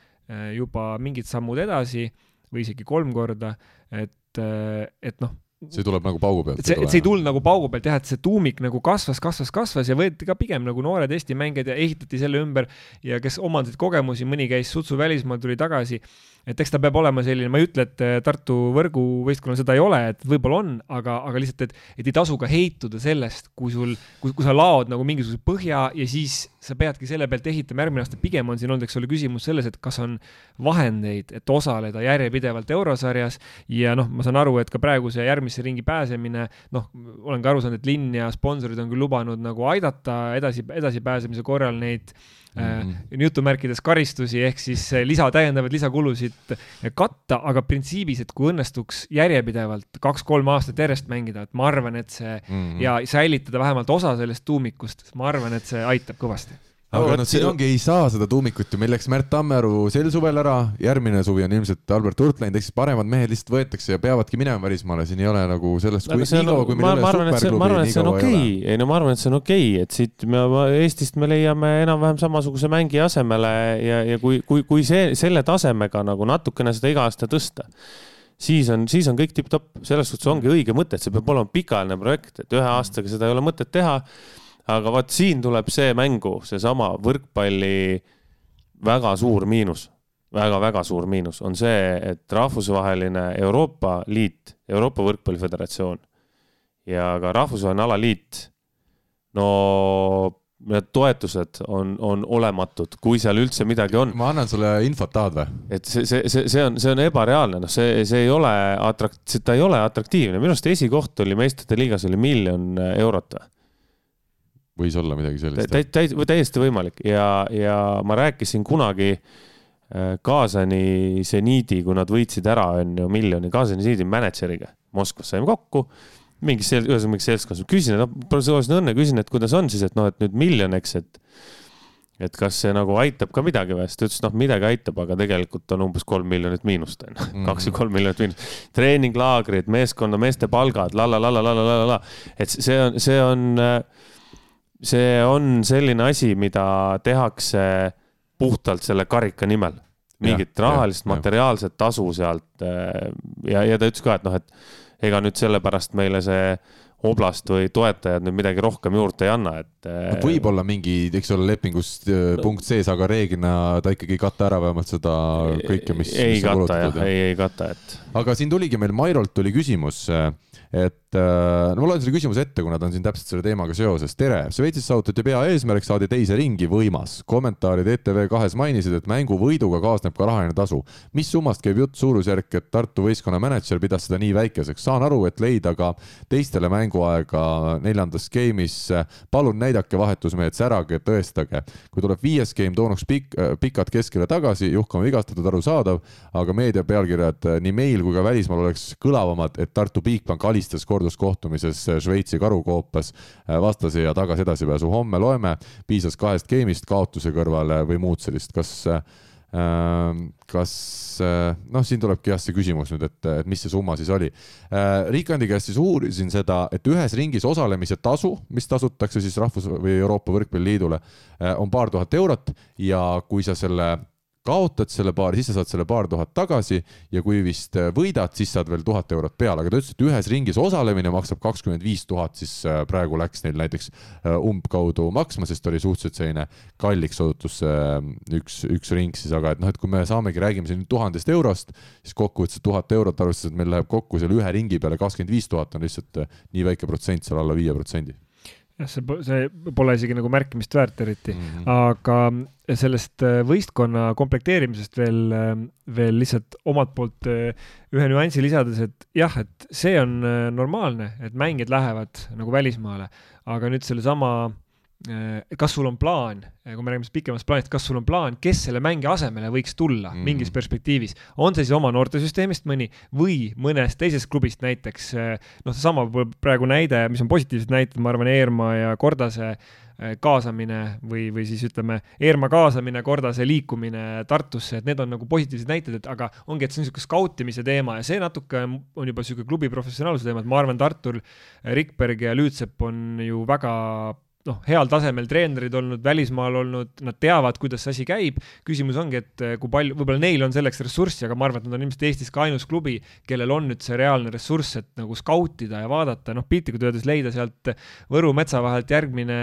[SPEAKER 4] juba mingid sammud edasi või isegi kolm korda, et, et noh
[SPEAKER 2] see tuleb nagu paugu pealt?
[SPEAKER 4] see, see ei tulnud nagu paugu pealt jah, et see tuumik nagu kasvas, kasvas, kasvas ja võeti ka pigem nagu noored Eesti mängijad ja ehitati selle ümber ja kes omandasid kogemusi, mõni käis sutsu välismaal, tuli tagasi et eks ta peab olema selline, ma ei ütle, et äh, Tartu võrguvõistkonnal seda ei ole, et võib-olla on, aga, aga lihtsalt, et, et ei tasu ka heituda sellest, kui sul, kui, kui sa laod nagu mingisuguse põhja ja siis sa peadki selle pealt ehitama. Järgmine aasta, pigem on siin olnud, eks ole, küsimus selles, et kas on vahendeid, et osaleda järjepidevalt eurosarjas. Ja noh, ma saan aru, et ka praeguse järgmisse ringi pääsemine, noh, olen ka aru saanud, et linn ja sponsorid on küll lubanud nagu aidata edasi, edasipääsemise korral neid mm -hmm. jutumärkides karistusi ehk siis äh, lisa, täiendavaid lisakulusid katta, aga printsiibis, et kui õnnestuks järjepidevalt kaks-kolm aastat järjest mängida, et ma arvan, et see mm -hmm. ja säilitada vähemalt osa sellest tuumikust, ma arvan, et see aitab kõvasti
[SPEAKER 2] aga noh, siin ongi, ei saa seda tuumikut ju, meil läks Märt Tammearu sel suvel ära, järgmine suvi on ilmselt Albert Hurt läinud, ehk siis paremad mehed lihtsalt võetakse ja peavadki minema välismaale, siin ei ole nagu sellest, kui nii kaua, kui meil ei ole superklubi,
[SPEAKER 3] ma arvan, et see on okei okay., ei no ma arvan, et see on okei okay., et siit me Eestist me leiame enam-vähem samasuguse mängija asemele ja, ja kui, kui, kui see, selle tasemega nagu natukene seda iga aasta tõsta siis on, siis on kõik tipp-topp, selles suhtes ongi õige mõte, et see peab olema pikaajaline projekt, et ühe aastaga seda ei ole mõtet teha aga vot siin tuleb see mängu, seesama võrkpalli väga suur miinus väga,, väga-väga suur miinus on see, et rahvusvaheline Euroopa Liit, Euroopa Võrkpalliföderatsioon ja ka rahvusvaheline alaliit, no need toetused on, on olematud, kui seal üldse midagi on.
[SPEAKER 2] ma annan sulle infot, tahad või?
[SPEAKER 3] et see, see, see, see on, see on ebareaalne, noh, see, see ei ole attrakt-, ta ei ole atraktiivne, minu arust esikoht oli meistrite liigas oli miljon eurot või?
[SPEAKER 2] Võis olla midagi sellist.
[SPEAKER 3] täi-, täi-, täiesti võimalik ja, ja ma rääkisin kunagi äh, Kaasani seniidi, kui nad võitsid ära, on ju, miljoni, Kaasani seniidi mänedžeriga Moskvas saime kokku mingis sel-, ühesõnaga mingis seltskonnas, küsin, noh, professionaalselt õnne, küsin, et kuidas on siis, et noh, et nüüd miljon, eks, et et kas see nagu aitab ka midagi või, siis ta ütles, noh, midagi aitab, aga tegelikult on umbes kolm miljonit miinust, on ju, kaks või kolm miljonit miinust. treeninglaagrid, meeskonna meeste palgad la, la, la, la, la, la, la, la, et see on, see on, see on selline asi, mida tehakse puhtalt selle karika nimel. mingit ja, rahalist, materiaalset tasu sealt ja, ja ta ütles ka, et noh, et ega nüüd sellepärast meile see oblast või toetajad nüüd midagi rohkem juurde ei anna, et
[SPEAKER 2] no,. võib-olla mingi, eks ole, lepingus äh, punkt sees, aga reeglina ta ikkagi ei kata ära vähemalt seda kõike, mis.
[SPEAKER 3] ei mis kata jah, ei, ei kata, et.
[SPEAKER 2] aga siin tuligi meil Mairolt tuli küsimus äh, et äh, no ma loen selle küsimuse ette, kuna ta on siin täpselt selle teemaga seoses. tere, Šveitsis saavutati peaeesmärk, saadi teise ringi, võimas. kommentaarid ETV kahes mainisid, et mängu võiduga kaasneb ka rahaline tasu. mis summast käib jutt, suurusjärk, et Tartu võistkonna mänedžer pidas seda nii väikeseks? saan aru, et leida ka teistele mänguaega neljandas game'is. palun näidake vahetusmehed, särage, tõestage. kui tuleb viies game, toonuks pikk, äh, pikad keskele tagasi, Juhkama vigastatud, arusaadav, aga meedia pealkirjad nii meil kui ka välismaal oleks kõlavamad, et Tartu Bigbank alistas korduskohtumises Šveitsi karukoopas äh, vastase ja tagasi edasipääsu. homme loeme, piisas kahest game'ist kaotuse kõrvale või muud sellist, kas äh, kas noh, siin tulebki jah see küsimus nüüd, et, et mis see summa siis oli. Rikandi käest siis uurisin seda, et ühes ringis osalemise tasu, mis tasutakse siis Rahvus- või Euroopa Võrkpalliliidule, on paar tuhat eurot ja kui sa selle kaotad selle paari, siis sa saad selle paar tuhat tagasi ja kui vist äh, võidad, siis saad veel tuhat eurot peale, aga ta ütles, et ühes ringis osalemine maksab kakskümmend viis tuhat, siis äh, praegu läks neil näiteks äh, umbkaudu maksma, sest oli suhteliselt selline kalliks osutus üks, üks ring siis, aga et noh, et kui me saamegi, räägime siin tuhandest eurost, siis kokkuvõttes tuhat eurot, arvestades, et meil läheb kokku selle ühe ringi peale kakskümmend viis tuhat, on lihtsalt nii väike protsent, seal alla viie protsendi
[SPEAKER 4] jah, see, see pole isegi nagu märkimist väärt eriti mm, -hmm. aga sellest äh, võistkonna komplekteerimisest veel, äh, veel lihtsalt omalt poolt äh, ühe nüansi lisades, et jah, et see on normaalne, et mängijad lähevad nagu välismaale, aga nüüd sellesama Äh, kas sul on plaan, äh, kui me räägime pikemast plaanist, kas sul on plaan, kes selle mängija asemele võiks tulla mm. mingis perspektiivis, on see siis oma noortesüsteemist mõni või mõnest teisest klubist näiteks, äh, noh, seesama praegu näide, mis on positiivsed näited, ma arvan, Eerma ja Kordase kaasamine või, või siis ütleme, Eerma kaasamine, Kordase liikumine Tartusse, et need on nagu positiivsed näited, et aga ongi, et see on niisugune skautimise teema ja see natuke on juba niisugune klubi professionaalsuse teema, et ma arvan, Tartul Rikberg ja Lüütsepp on ju väga noh, heal tasemel treenerid olnud, välismaal olnud, nad teavad, kuidas see asi käib. küsimus ongi, et eh, kui palju, võib-olla neil on selleks ressurssi, aga ma arvan, et nad on ilmselt Eestis ka ainus klubi, kellel on nüüd see reaalne ressurss, et nagu skautida ja vaadata, noh, piltlikult öeldes leida sealt Võru metsa vahelt järgmine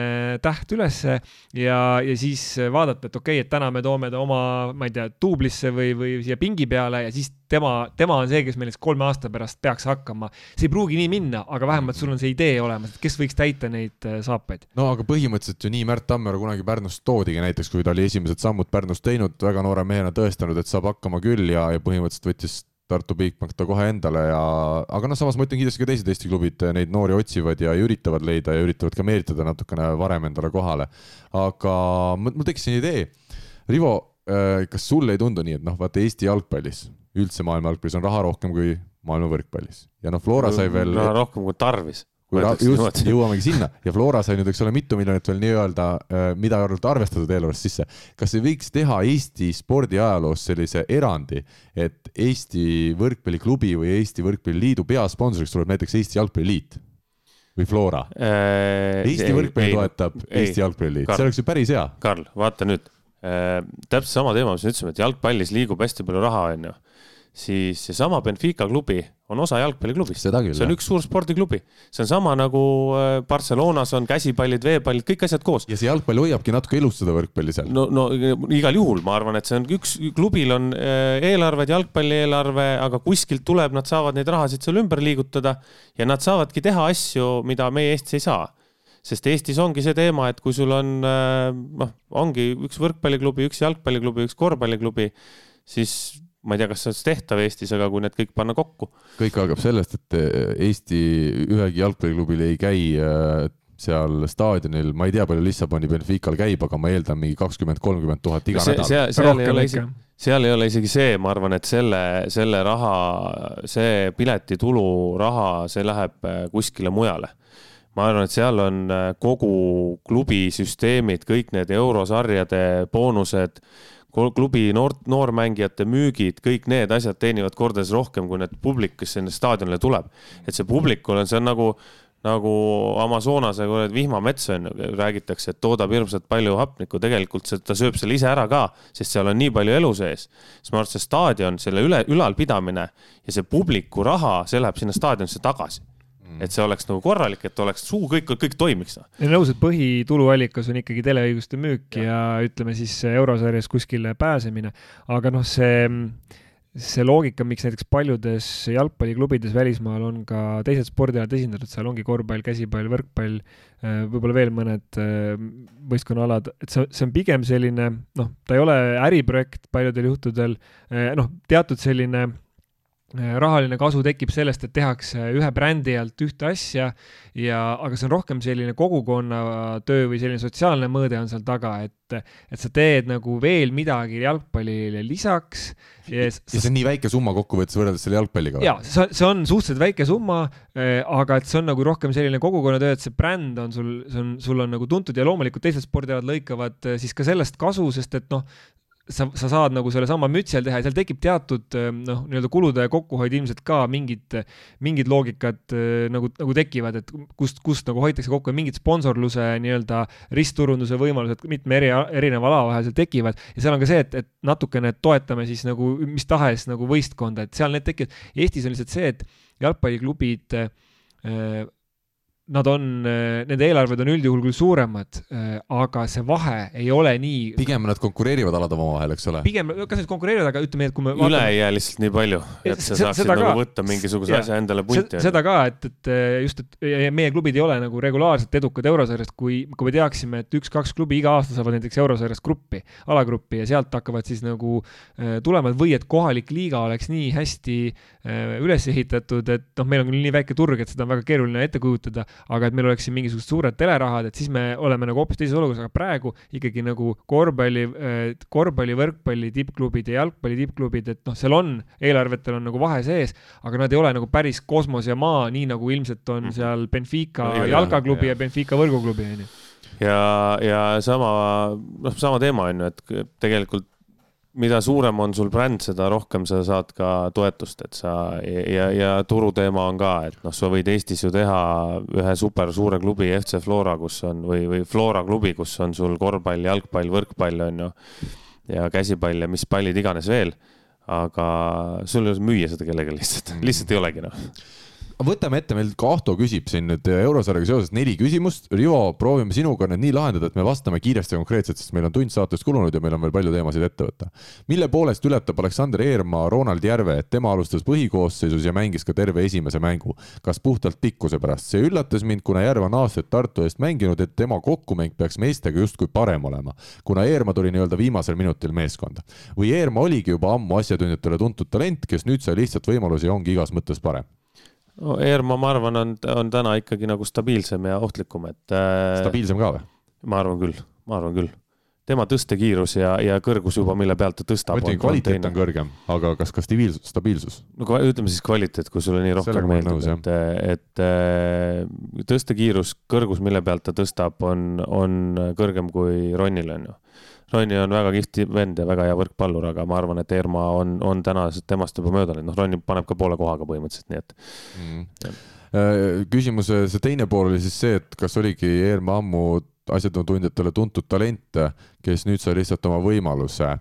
[SPEAKER 4] täht ülesse ja, ja siis vaadata, et okei okay,, et täna me toome ta oma, ma ei tea, duublisse või, või siia pingi peale ja siis tema, tema on see, kes meil siis kolme aasta pärast peaks hakkama. see ei pruugi nii minna, aga vähemalt sul on see idee olemas, et kes võiks täita neid äh, saapaid.
[SPEAKER 2] no aga põhimõtteliselt ju nii Märt Tammeru kunagi Pärnust toodigi näiteks, kui ta oli esimesed sammud Pärnus teinud, väga noore mehena tõestanud, et saab hakkama küll ja, ja põhimõtteliselt võttis Tartu Bigbank ta kohe endale ja, aga noh, samas ma ütlen kindlasti ka teised Eesti klubid neid noori otsivad ja üritavad leida ja üritavad ka meelitada natukene varem endale kohale. aga mul tekkis siin idee. Rivo, äh, kas sulle ei tundu nii, et noh, vaata Eesti jalgpallis üldse maailma jalgpallis on raha rohkem kui maailma võrkpallis ja noh, Flora sai veel.
[SPEAKER 3] raha rohkem kui tarvis.
[SPEAKER 2] kui just, jõuamegi sinna ja Flora sai nüüd, eks ole, mitu miljonit veel nii-öelda, äh, mida arvestatud eelarvest sisse. kas ei võiks teha Eesti spordiajaloos sellise erandi, et Eesti võrkpalliklubi või Eesti Võrkpalliliidu peasponsoriks tuleb näiteks Eesti Jalgpalliliit? või Flora äh,? Eesti võrkpalli toetab ei, Eesti Jalgpalliliit, see oleks ju päris hea.
[SPEAKER 3] Karl, vaata nüüd äh,, täpselt sama teema, mis me ütlesime, et jalgpallis liigub hästi palju raha, onju siis seesama Benfica klubi on osa jalgpalliklubist. see on üks suur spordiklubi, see on sama nagu äh, Barcelonas on käsipallid, veepallid, kõik asjad koos.
[SPEAKER 2] ja see jalgpall hoiabki natuke elus seda võrkpalli seal.
[SPEAKER 3] no, no igal juhul ma arvan, et see on üks, klubil on äh, eelarved, jalgpallieelarve, aga kuskilt tuleb, nad saavad neid rahasid seal ümber liigutada ja nad saavadki teha asju, mida meie Eestis ei saa sest Eestis ongi see teema, et kui sul on äh, noh, ongi üks võrkpalliklubi, üks jalgpalliklubi, üks korvpalliklubi, siis ma ei tea, kas see oleks tehtav Eestis, aga kui need kõik panna kokku.
[SPEAKER 2] kõik algab sellest, et äh, Eesti ühegi jalgpalliklubil ei käi äh, seal staadionil, ma ei tea, palju Lissaboni Benfical käib, aga ma eeldan mingi kakskümmend, kolmkümmend tuhat iga see, nädal.
[SPEAKER 3] seal, seal ei ole isegi, seal ei ole isegi see, ma arvan, et selle, selle raha, see piletitulu raha, see läheb äh, kuskile mujale ma arvan, et seal on kogu klubi süsteemid, kõik need eurosarjade boonused, klubi noor, noormängijate müügid, kõik need asjad teenivad kordades rohkem, kui need publik, kes sinna staadionile tuleb. et see publikul on, see on nagu, nagu Amazonase vihmamets on ju, räägitakse, et toodab hirmsalt palju hapnikku, tegelikult see, ta sööb selle ise ära ka, sest seal on nii palju elu sees. siis ma arvan, et see staadion, selle üle, ülalpidamine ja see publiku raha, see läheb sinna staadionisse tagasi. Et see oleks nagu korralik, et oleks suu, kõik, kõik toimiks.
[SPEAKER 4] nõus, et põhituluallikas on ikkagi teleõiguste müük ja, ja ütleme siis eurosarjas kuskile pääsemine, aga noh, see, see loogika, miks näiteks paljudes jalgpalliklubides välismaal on ka teised spordialad esindatud, seal ongi korvpall, käsipall, võrkpall, äh, võib-olla veel mõned äh, võistkonnaalad, et see, see on pigem selline noh, ta ei ole äriprojekt paljudel juhtudel, äh, noh, teatud selline rahaline kasu tekib sellest, et tehakse ühe brändi alt ühte asja ja, aga see on rohkem selline kogukonnatöö või selline sotsiaalne mõõde on seal taga, et, et sa teed nagu veel midagi jalgpallile lisaks.
[SPEAKER 2] ja see on nii väike summa kokkuvõttes võrreldes selle jalgpalliga?
[SPEAKER 4] ja see, see on suhteliselt väike summa, äh, aga et see on nagu rohkem selline kogukonnatöö, et see bränd on sul, see on, sul on nagu tuntud ja loomulikult teised spordialad lõikavad äh, siis ka sellest kasu, sest et noh, sa, sa saad nagu sellesama mütsi all teha ja seal tekib teatud ähm, noh, nii-öelda kulude kokkuhoid ilmselt ka mingid, mingid loogikad äh, nagu, nagu tekivad, et kust, kust nagu hoitakse kokku ja mingid sponsorluse nii-öelda ristturunduse võimalused mitme eri, erineva ala vahel seal tekivad ja seal on ka see, et, et natukene toetame siis nagu mis tahes nagu võistkonda, et seal need tekivad. Eestis on lihtsalt see, et jalgpalliklubid äh, Nad on, äh, nende eelarved on üldjuhul küll suuremad, äh, aga see vahe ei ole nii.
[SPEAKER 2] pigem nad konkureerivad alad omavahel, eks ole?
[SPEAKER 4] pigem, kas nad konkureerivad, aga ütleme, et kui me
[SPEAKER 3] vaatame.... üle ei jää lihtsalt nii palju, et sa saaksid nagu ka. võtta mingisuguse ja, asja endale punti.
[SPEAKER 4] seda ka, et, et äh, just, et meie klubid ei ole nagu regulaarselt edukad eurosarjast, kui, kui me teaksime, et üks-kaks klubi iga aasta saavad näiteks eurosarjast gruppi, alagruppi ja sealt hakkavad siis nagu tulema või et kohalik liiga oleks nii hästi üles ehitatud, et noh, meil on küll nii väike turg, et seda on väga keeruline ette kujutada aga et meil oleks siin mingisugused suured telerahad, et siis me oleme nagu hoopis teises olukorras, aga praegu ikkagi nagu korvpalli, äh, korvpalli, võrkpalli tippklubid ja jalgpalli tippklubid, et noh, seal on, eelarvetel on nagu vahe sees, aga nad ei ole nagu päris kosmos ja maa, nii nagu ilmselt on mhm. seal Benfica no, jalkaklubi ja, Benfica võrguklubi, onju
[SPEAKER 3] ja, ja sama, noh, sama teema on ju, et tegelikult mida suurem on sul bränd, seda rohkem sa saad ka toetust, et sa ja, ja turuteema on ka, et noh, sa võid Eestis ju teha ühe super suure klubi FC Flora, kus on või, või Flora klubi, kus on sul korvpall, jalgpall, võrkpall on ju ja käsipall ja mis pallid iganes veel. aga sul ei ole müüa seda kellelegi lihtsalt, lihtsalt ei olegi noh
[SPEAKER 2] võtame ette, meil Kahto küsib siin nüüd eurosarjaga seoses neli küsimust. Rivo, proovime sinuga need nii lahendada, et me vastame kiiresti ja konkreetselt, sest meil on tund saatest kulunud ja meil on veel palju teemasid ette võtta. mille poolest ületab Aleksander Eermaa Ronald Järve, et tema alustas põhikoosseisus ja mängis ka terve esimese mängu? kas puhtalt pikkuse pärast? see üllatas mind, kuna Järve on aastaid Tartu eest mänginud, et tema kokkumäng peaks meestega justkui parem olema, kuna Eermaa tuli nii-öelda viimasel minutil meeskonda. või Eermaa oligi juba ammu asjatundjatele tuntud talent, kes nüüd sai lihtsalt võimalusi ja ongi igas mõttes parem
[SPEAKER 3] no Eermaa, ma arvan, on, on täna ikkagi nagu stabiilsem ja ohtlikum, et
[SPEAKER 2] äh,. stabiilsem ka või?
[SPEAKER 3] ma arvan küll, ma arvan küll. tema tõstekiirus ja, ja kõrgus juba, mille pealt ta tõstab.
[SPEAKER 2] ma ütlen, kvaliteet on kõrgem, aga kas ka stabiilsus, stabiilsus?
[SPEAKER 3] no ütleme siis kvaliteet, kui sulle nii rohkem meeldib, et, et äh, tõstekiirus, kõrgus, mille pealt ta tõstab, on, on kõrgem kui Ronil, on ju Ronni on väga kihvt vend ja väga hea võrkpallur, aga ma arvan, et Eermaa on, on täna temast juba mööda läinud, noh, Ronni paneb ka poole kohaga põhimõtteliselt, nii et mm..
[SPEAKER 2] küsimuse see teine pool oli siis see, et kas oligi Eermaa ammu asjatundjatele tuntud talent, kes nüüd sai lihtsalt oma võimaluse.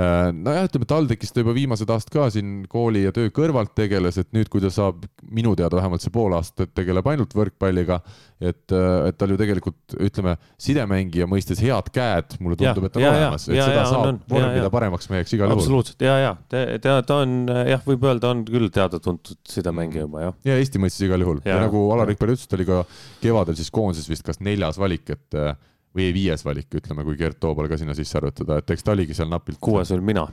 [SPEAKER 2] Äh, nojah, ütleme TalTechis ta juba viimased aastad ka siin kooli ja töö kõrvalt tegeles, et nüüd, kui ta saab, minu teada vähemalt see pool aastat tegeleb ainult võrkpalliga, et, äh, et tal ju tegelikult ütleme, sidemängija mõistes head käed, mulle tundub, et on ja, olemas, et ja, seda ja, saab vormida paremaks meheks igal
[SPEAKER 3] juhul. absoluutselt. Ja, ja ta, ta, ta on jah, võib öelda, on küll teada-tuntud sidemängija juba jah.
[SPEAKER 2] ja Eesti mõistes igal juhul. Ja, ja nagu Alar Rikberg ütles, ta oli ka kevadel siis koondises vist kas neljas valik, et või viies valik, ütleme, kui Gert Toobal ka sinna sisse arvutada, et eks ta oligi seal napilt.
[SPEAKER 3] kuues olin mina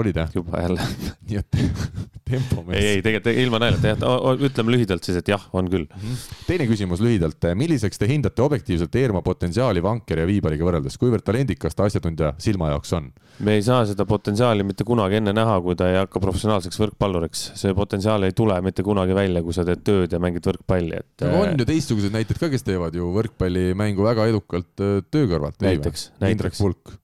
[SPEAKER 2] olid jah?
[SPEAKER 3] juba jälle (laughs)
[SPEAKER 2] nii et (laughs) tempomees.
[SPEAKER 3] ei, ei tegelikult ilma naljata jah, ütleme lühidalt siis, et jah, on küll.
[SPEAKER 2] -hmm. teine küsimus lühidalt, milliseks te hindate objektiivselt Eerma potentsiaali Vankeri ja Viibaliga võrreldes, kuivõrd talendikas ta asjatundja silma jaoks on?
[SPEAKER 3] me ei saa seda potentsiaali mitte kunagi enne näha, kui ta ei hakka professionaalseks võrkpalluriks. see potentsiaal ei tule mitte kunagi välja, kui sa teed tööd ja mängid võrkpalli, et.
[SPEAKER 2] on ju teistsuguseid näiteid ka, kes teevad ju võrkpallimängu väga edukalt äh, töö kõrvalt.
[SPEAKER 3] näiteks, näiteks. Indrek
[SPEAKER 2] Pulk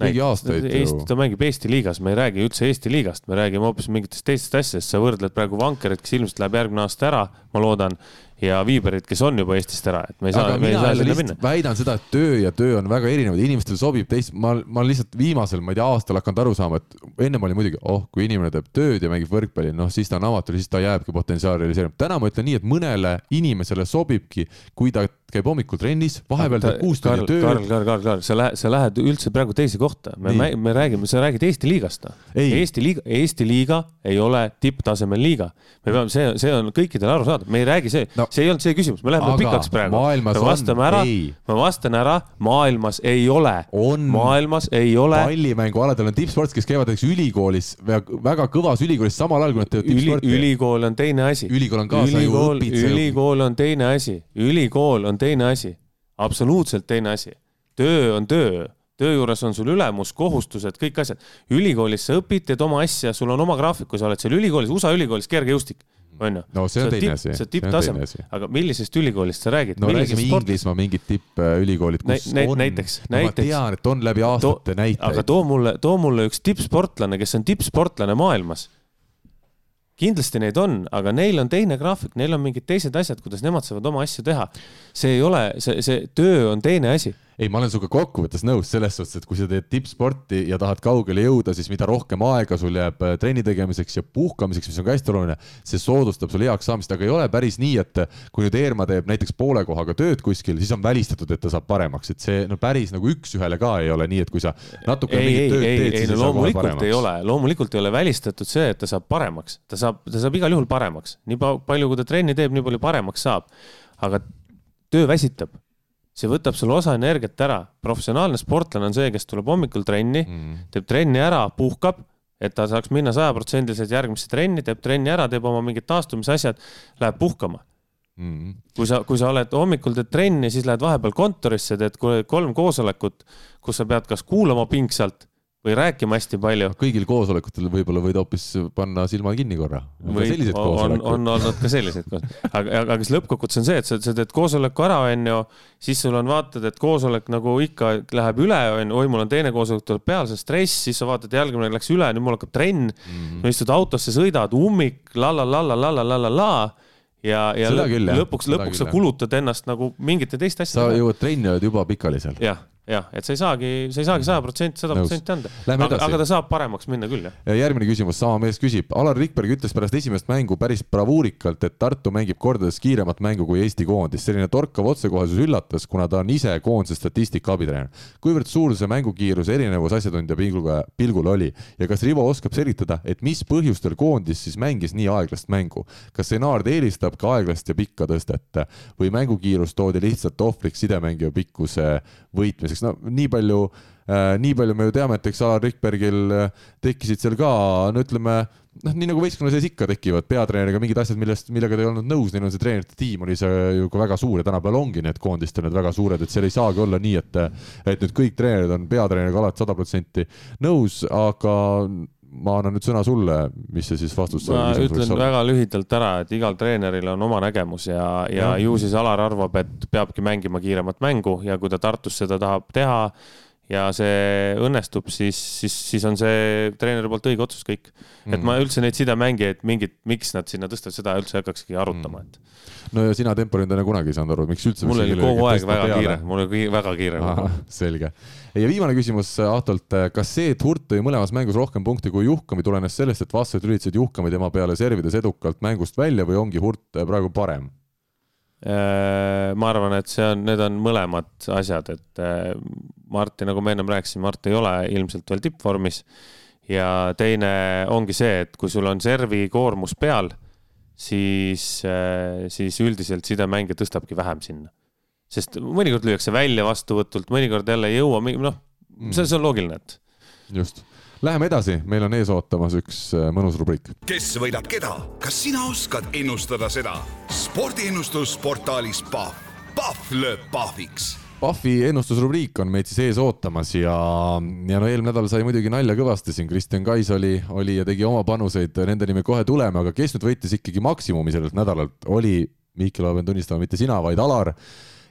[SPEAKER 2] mingi aastaid
[SPEAKER 3] Eesti, ta mängib Eesti liigas, me ei räägi üldse Eesti liigast, me räägime hoopis mingitest teistest asjadest, sa võrdled praegu Vankerit, kes ilmselt läheb järgmine aasta ära, ma loodan, ja Viiberit, kes on juba Eestist ära, et me ei saa, me ei saa sinna minna.
[SPEAKER 2] väidan seda, et töö ja töö on väga erinevad, inimestele sobib teist, ma, ma lihtsalt viimasel, ma ei tea, aastal hakanud aru saama, et ennem oli muidugi, oh, kui inimene teeb tööd ja mängib võrkpalli, noh, siis ta on amatöör, siis ta jääbki potentsiaali realiseerima. täna ma ütlen nii, et mõnele inimesele sobibki, kui ta käib hommikul trennis, vahepeal teeb kuus tundi tööd.
[SPEAKER 3] Karl, Karl, Karl, Karl, sa lähed, sa lähed üldse praegu teise kohta, me, me, me räägime, sa räägid Eesti liigast. Noh. Eesti liiga, Eesti liiga ei ole tipptasemel liiga. me peame, see, see on kõikidele arusaadav, me ei räägi see no., see ei olnud see küsimus me läheme pikaks praegu. me vastame ära, ma vastan ära, maailmas ei ole. maailmas ei ole.
[SPEAKER 2] pallimängualadel on tippsport, kes käivad näiteks ülikoolis, väga kõvas ülikoolis samal ajal, kui nad teevad tippsporti.
[SPEAKER 3] ülikool on teine asi.
[SPEAKER 2] ülikool on ka, sa ju õpid.
[SPEAKER 3] ülikool on teine asi, ülikool on teine asi, absoluutselt teine asi. töö on töö töö juures on sul ülemus, kohustused, kõik asjad. ülikoolis sa õpid, teed oma asja, sul on oma graafik, kui sa oled seal ülikoolis, USA ülikoolis kergejõustik on ju.
[SPEAKER 2] no see on teine asi.
[SPEAKER 3] see on tipptasem, aga millisest ülikoolist sa räägid?
[SPEAKER 2] no räägime Inglismaa mingid tippülikoolid, kus
[SPEAKER 3] Nä, on. näiteks, näiteks.
[SPEAKER 2] ma tean, et on läbi aastate näiteid.
[SPEAKER 3] aga too mulle, too mulle üks tippsportlane, kes on tippsportlane maailmas. Kindlasti neid on, aga neil on teine graafik, neil on mingid teised asjad, kuidas nemad saavad oma asju teha. see ei ole, see, see töö on teine asi
[SPEAKER 2] ei, ma olen sinuga kokkuvõttes nõus selles suhtes, et kui sa teed tippsporti ja tahad kaugele jõuda, siis mida rohkem aega sul jääb äh, trenni tegemiseks ja puhkamiseks, mis on ka hästi oluline, see soodustab sul heaks saamist, aga ei ole päris nii, et kui nüüd Eerma teeb näiteks poole kohaga tööd kuskil, siis on välistatud, et ta saab paremaks, et see no päris nagu üks-ühele ka ei ole nii, et kui sa natuke
[SPEAKER 3] ei, mingit tööd ei, teed, siis no, loomulikult ei ole, loomulikult ei ole välistatud see, et ta saab paremaks, ta saab, ta saab igal juhul paremaks, nii palju, kui ta trenni teeb, nii palju paremaks saab. aga töö väsitab see võtab sulle osa energiat ära. professionaalne sportlane on see, kes tuleb hommikul trenni mm., teeb trenni ära, puhkab, et ta saaks minna sajaprotsendiliselt järgmisse trenni, teeb trenni ära, teeb oma mingid taastumisasjad, läheb puhkama mm.. kui sa, kui sa oled hommikul teed trenni, siis lähed vahepeal kontorisse, teed kolm koosolekut, kus sa pead kas kuulama pingsalt või rääkima hästi palju.
[SPEAKER 2] kõigil koosolekutel võib-olla võid hoopis panna silma kinni korra.
[SPEAKER 3] või on, on olnud ka selliseid, aga, aga kas lõppkokkuvõttes on see, et sa, sa teed koosoleku ära, onju, siis sul on vaatad, et koosolek nagu ikka läheb üle, onju, oi, mul on teine koosolek tuleb peale, see stress, siis sa vaatad, jälgimine läks üle, nüüd mul hakkab trenn mm. -hmm. istud autosse, sõidad, ummik la la la la la la la la la ja, ja küll, lõpuks, lõpuks sa kulutad ennast nagu mingite teiste
[SPEAKER 2] asjadega. sa jõuad trenni oled juba pikali seal.
[SPEAKER 3] jah jah, et sa ei saagi, sa ei saagi sada protsenti, sada protsenti anda. aga, aga ta saab paremaks minna küll, jah.
[SPEAKER 2] ja järgmine küsimus, sama mees küsib, Alar Rikberg ütles pärast esimest mängu päris bravuurikalt, et Tartu mängib kordades kiiremat mängu kui Eesti koondis. selline torkav otsekohesus üllatas, kuna ta on ise koondise statistika abitreener. kuivõrd suur see mängukiiruse erinevus asjatundja pilguga, pilgul oli ja kas Rivo oskab selgitada, et mis põhjustel koondis siis mängis nii aeglast mängu? kas Senaard eelistab ka aeglast ja pikka tõstet või mängukiirus toodi lihtsalt ohvriks sidemängija pikkuse võitmiseks, no nii palju äh,, nii palju me ju teame, et eks Alar Rikbergil äh, tekkisid seal ka, no ütleme, noh, nii nagu võistkonna sees ikka tekivad peatreeneriga mingid asjad, millest, millega ta ei olnud nõus, neil on see treenerite tiim oli see ju ka väga suur ja tänapäeval ongi need koondistel need väga suured, et seal ei saagi olla nii, et, et nüüd kõik treenerid on peatreeneriga alati sada protsenti nõus, aga ma annan nüüd sõna sulle, mis see siis vastus
[SPEAKER 3] ma ütlen väga lühidalt ära, et igal treeneril on oma nägemus ja, ja, ja ju siis Alar arvab, et peabki mängima kiiremat mängu ja kui ta Tartus seda tahab teha ja see õnnestub, siis, siis, siis on see treeneri poolt õige otsus kõik mm.. et ma üldse neid sidemängijaid mingit, miks nad sinna tõstavad, seda üldse hakkakski arutama, et
[SPEAKER 2] no ja sina temporindajana kunagi ei saanud aru, miks üldse.
[SPEAKER 3] mul oli kogu aeg väga peale. kiire, mul oli väga kiire.
[SPEAKER 2] selge. ja viimane küsimus Ahtolt, kas see, et Hurt tõi mõlemas mängus rohkem punkte kui Juhkami, tulenes sellest, et vastased lülitasid Juhkami tema peale servides edukalt mängust välja või ongi Hurt praegu parem?
[SPEAKER 3] Äh, ma arvan, et see on, need on mõlemad asjad, et äh, Marti, nagu me ennem rääkisime, Mart ei ole ilmselt veel tippvormis. ja teine ongi see, et kui sul on servi koormus peal siis, äh, siis üldiselt sidemängija tõstabki vähem sinna. sest mõnikord lüüakse välja vastuvõtult, mõnikord jälle ei jõua, noh, see, see on loogiline, et.
[SPEAKER 2] just. Läheme edasi, meil on ees ootamas üks äh, mõnus rubriik.
[SPEAKER 5] kes võidab keda, kas sina oskad ennustada seda? spordiennustus portaalis Pahv, Pahv lööb pahviks.
[SPEAKER 2] Pahvi ennustusrubriik on meid siis ees ootamas ja, ja no eelmine nädal sai muidugi nalja kõvasti siin, Kristjan Kais oli, oli ja tegi oma panuseid, nendeni me kohe tuleme, aga kes nüüd võitis ikkagi maksimumi sellelt nädalalt, oli, Mihkel, ma pean tunnistama, mitte sina, vaid Alar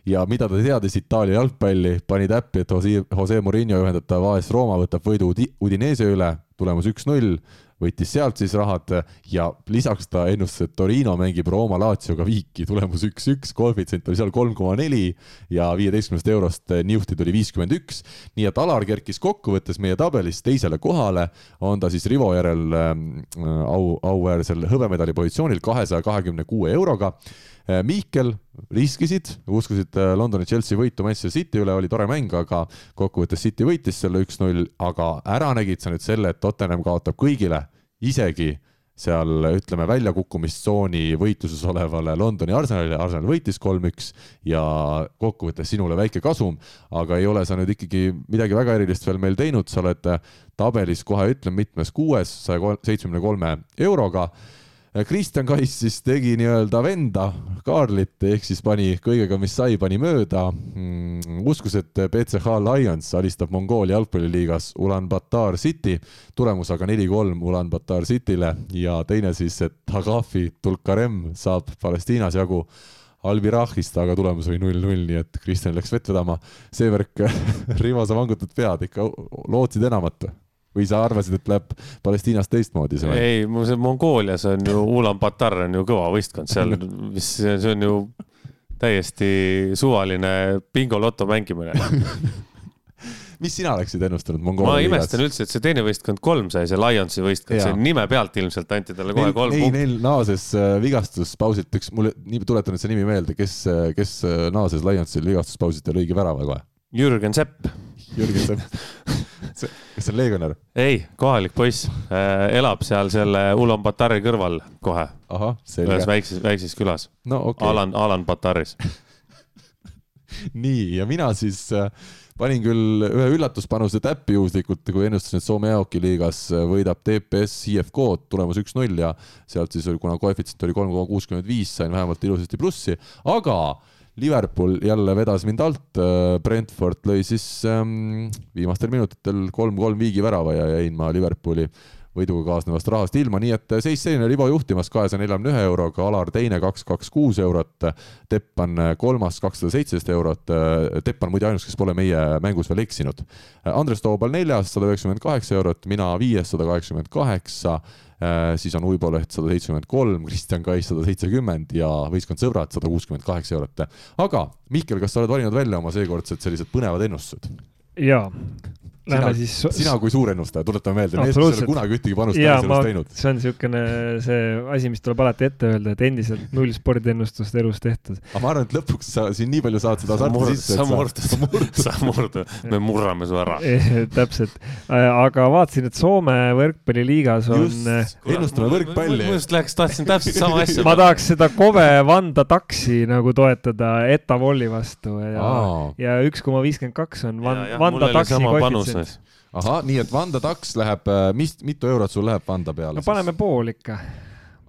[SPEAKER 2] ja mida ta teadis Itaalia jalgpalli, pani täppi, et Jose, Jose Murillo juhendatav AS Rooma võtab võidu Udinese üle, tulemus üks-null võttis sealt siis rahad ja lisaks ta ennustas, et Torino mängib Rooma Lazioga viiki, tulemus üks-üks, koefitsient oli seal kolm koma neli ja viieteistkümnest eurost niuhti tuli viiskümmend üks. nii et Alar kerkis kokkuvõttes meie tabelis teisele kohale, on ta siis Rivo järel äh, au, auväärsel hõbemedali positsioonil kahesaja kahekümne kuue euroga Äh, Miikel riskisid, uskusid äh, Londoni Chelsea võitu Manchester City üle, oli tore mäng, aga kokkuvõttes City võitis selle üks-null, aga ära nägid sa nüüd selle, et Tottenham kaotab kõigile, isegi seal ütleme väljakukkumistsooni võitluses olevale Londoni Arsenalile, Arsenal võitis kolm-üks ja kokkuvõttes sinule väike kasum, aga ei ole sa nüüd ikkagi midagi väga erilist veel meil teinud, sa oled tabelis kohe ütlen mitmes kuues, saja seitsmekümne kolme euroga Kristjan Kais siis tegi nii-öelda venda Kaarlit ehk siis pani kõigega, mis sai, pani mööda mm,. uskus, et BCH Lions alistab Mongoolia jalgpalliliigas Ulan-Batar City, tulemus aga neli-kolm Ulan-Batar Cityle ja teine siis, et Hagafi Tulkarem saab Palestiinas jagu Albirahist, aga tulemus oli null-null, nii et Kristjan läks vett vedama. see värk (laughs) Rivo, sa vangutad pead, ikka lootsid enamat või? Või sa arvasid, et läheb Palestiinas teistmoodi see
[SPEAKER 3] mäng? ei, mul see Mongoolias on ju, (laughs) Ulan-Batar on ju kõva võistkond seal, mis, see on ju täiesti suvaline bingoloto mängimine (laughs)
[SPEAKER 2] mis sina oleksid ennustanud Mongoolia
[SPEAKER 3] liigas? ma imestan üldse, et see teine võistkond kolm sai, see Lionsi võistkond, see nime pealt ilmselt anti talle kohe kolm
[SPEAKER 2] punkti. Neil naases äh, vigastuspausilt, üks mulle, nii tuletan nüüd see nimi meelde, kes, äh, kes äh, naases Lionsil vigastuspausilt ja lõigi värava kohe?
[SPEAKER 3] Jürgen Sepp.
[SPEAKER 2] Jürgen Sepp (laughs) kas see on legionär?
[SPEAKER 3] ei, kohalik poiss äh,, elab seal selle Ulan-Batari kõrval kohe. ühes väikses, väikses külas
[SPEAKER 2] no,. Okay.
[SPEAKER 3] Alan, Alan Bataris (laughs)
[SPEAKER 2] nii, ja mina siis äh, panin küll ühe üllatuspanuse täppi juhuslikult, kui ennustasin, et Soome jäähokiliigas äh, võidab TPS IFK-d tulemus üks-null ja sealt siis oli, kuna koefitsient oli kolm koma kuuskümmend viis, sain vähemalt ilusasti plussi, aga Liverpool jälle vedas mind alt, äh, Brentford lõi siis ähm, viimastel minutitel kolm-kolm viigivärava ja jäin ma Liverpooli võiduga kaasnevast rahast ilma, nii et seis selline, Rivo juhtimas kahesaja neljakümne ühe euroga, Alar teine kaks, kaks, kuus eurot, Teppan kolmas kakssada seitseteist eurot, Teppan muide ainus, kes pole meie mängus veel eksinud. Andres Toobal neljas, sada üheksakümmend kaheksa eurot, mina viies, sada kaheksakümmend kaheksa. Äh, siis on Uiboleht sada seitsekümmend kolm, Kristjan Kais sada seitsekümmend ja võistkond Sõbrad sada kuuskümmend kaheksa eurot. aga Mihkel, kas sa oled valinud välja oma seekordsed sellised põnevad ennustused?
[SPEAKER 4] jaa,
[SPEAKER 2] Lähme siis. sina kui suur ennustaja, tuletame meelde, mees pole kunagi ühtegi panust
[SPEAKER 4] tenniselus teinud. see on niisugune see asi, mis tuleb alati ette öelda, et endiselt null spordiennustust elus tehtud.
[SPEAKER 2] aga ma arvan, et lõpuks sa siin nii palju saad seda hasarti sisse.
[SPEAKER 3] sa murdu, sa murdu, sa murdu, (laughs) me murrame su ära (laughs)
[SPEAKER 4] täpselt, aga vaatasin, et Soome võrkpalliliigas on.
[SPEAKER 2] ennustame võrkpalli.
[SPEAKER 3] ma just läheks, tahtsin täpselt sama (laughs) asja.
[SPEAKER 4] ma tahaks seda Kove Vanda taksi nagu toetada Etavolli vastu ja, ja üks koma viiskümmend kaks on Van, Vanda taksi koefitsient
[SPEAKER 2] ahah, nii et Vanda taks läheb, äh, mis, mitu eurot sul läheb Vanda peale?
[SPEAKER 4] no paneme siis? pool ikka.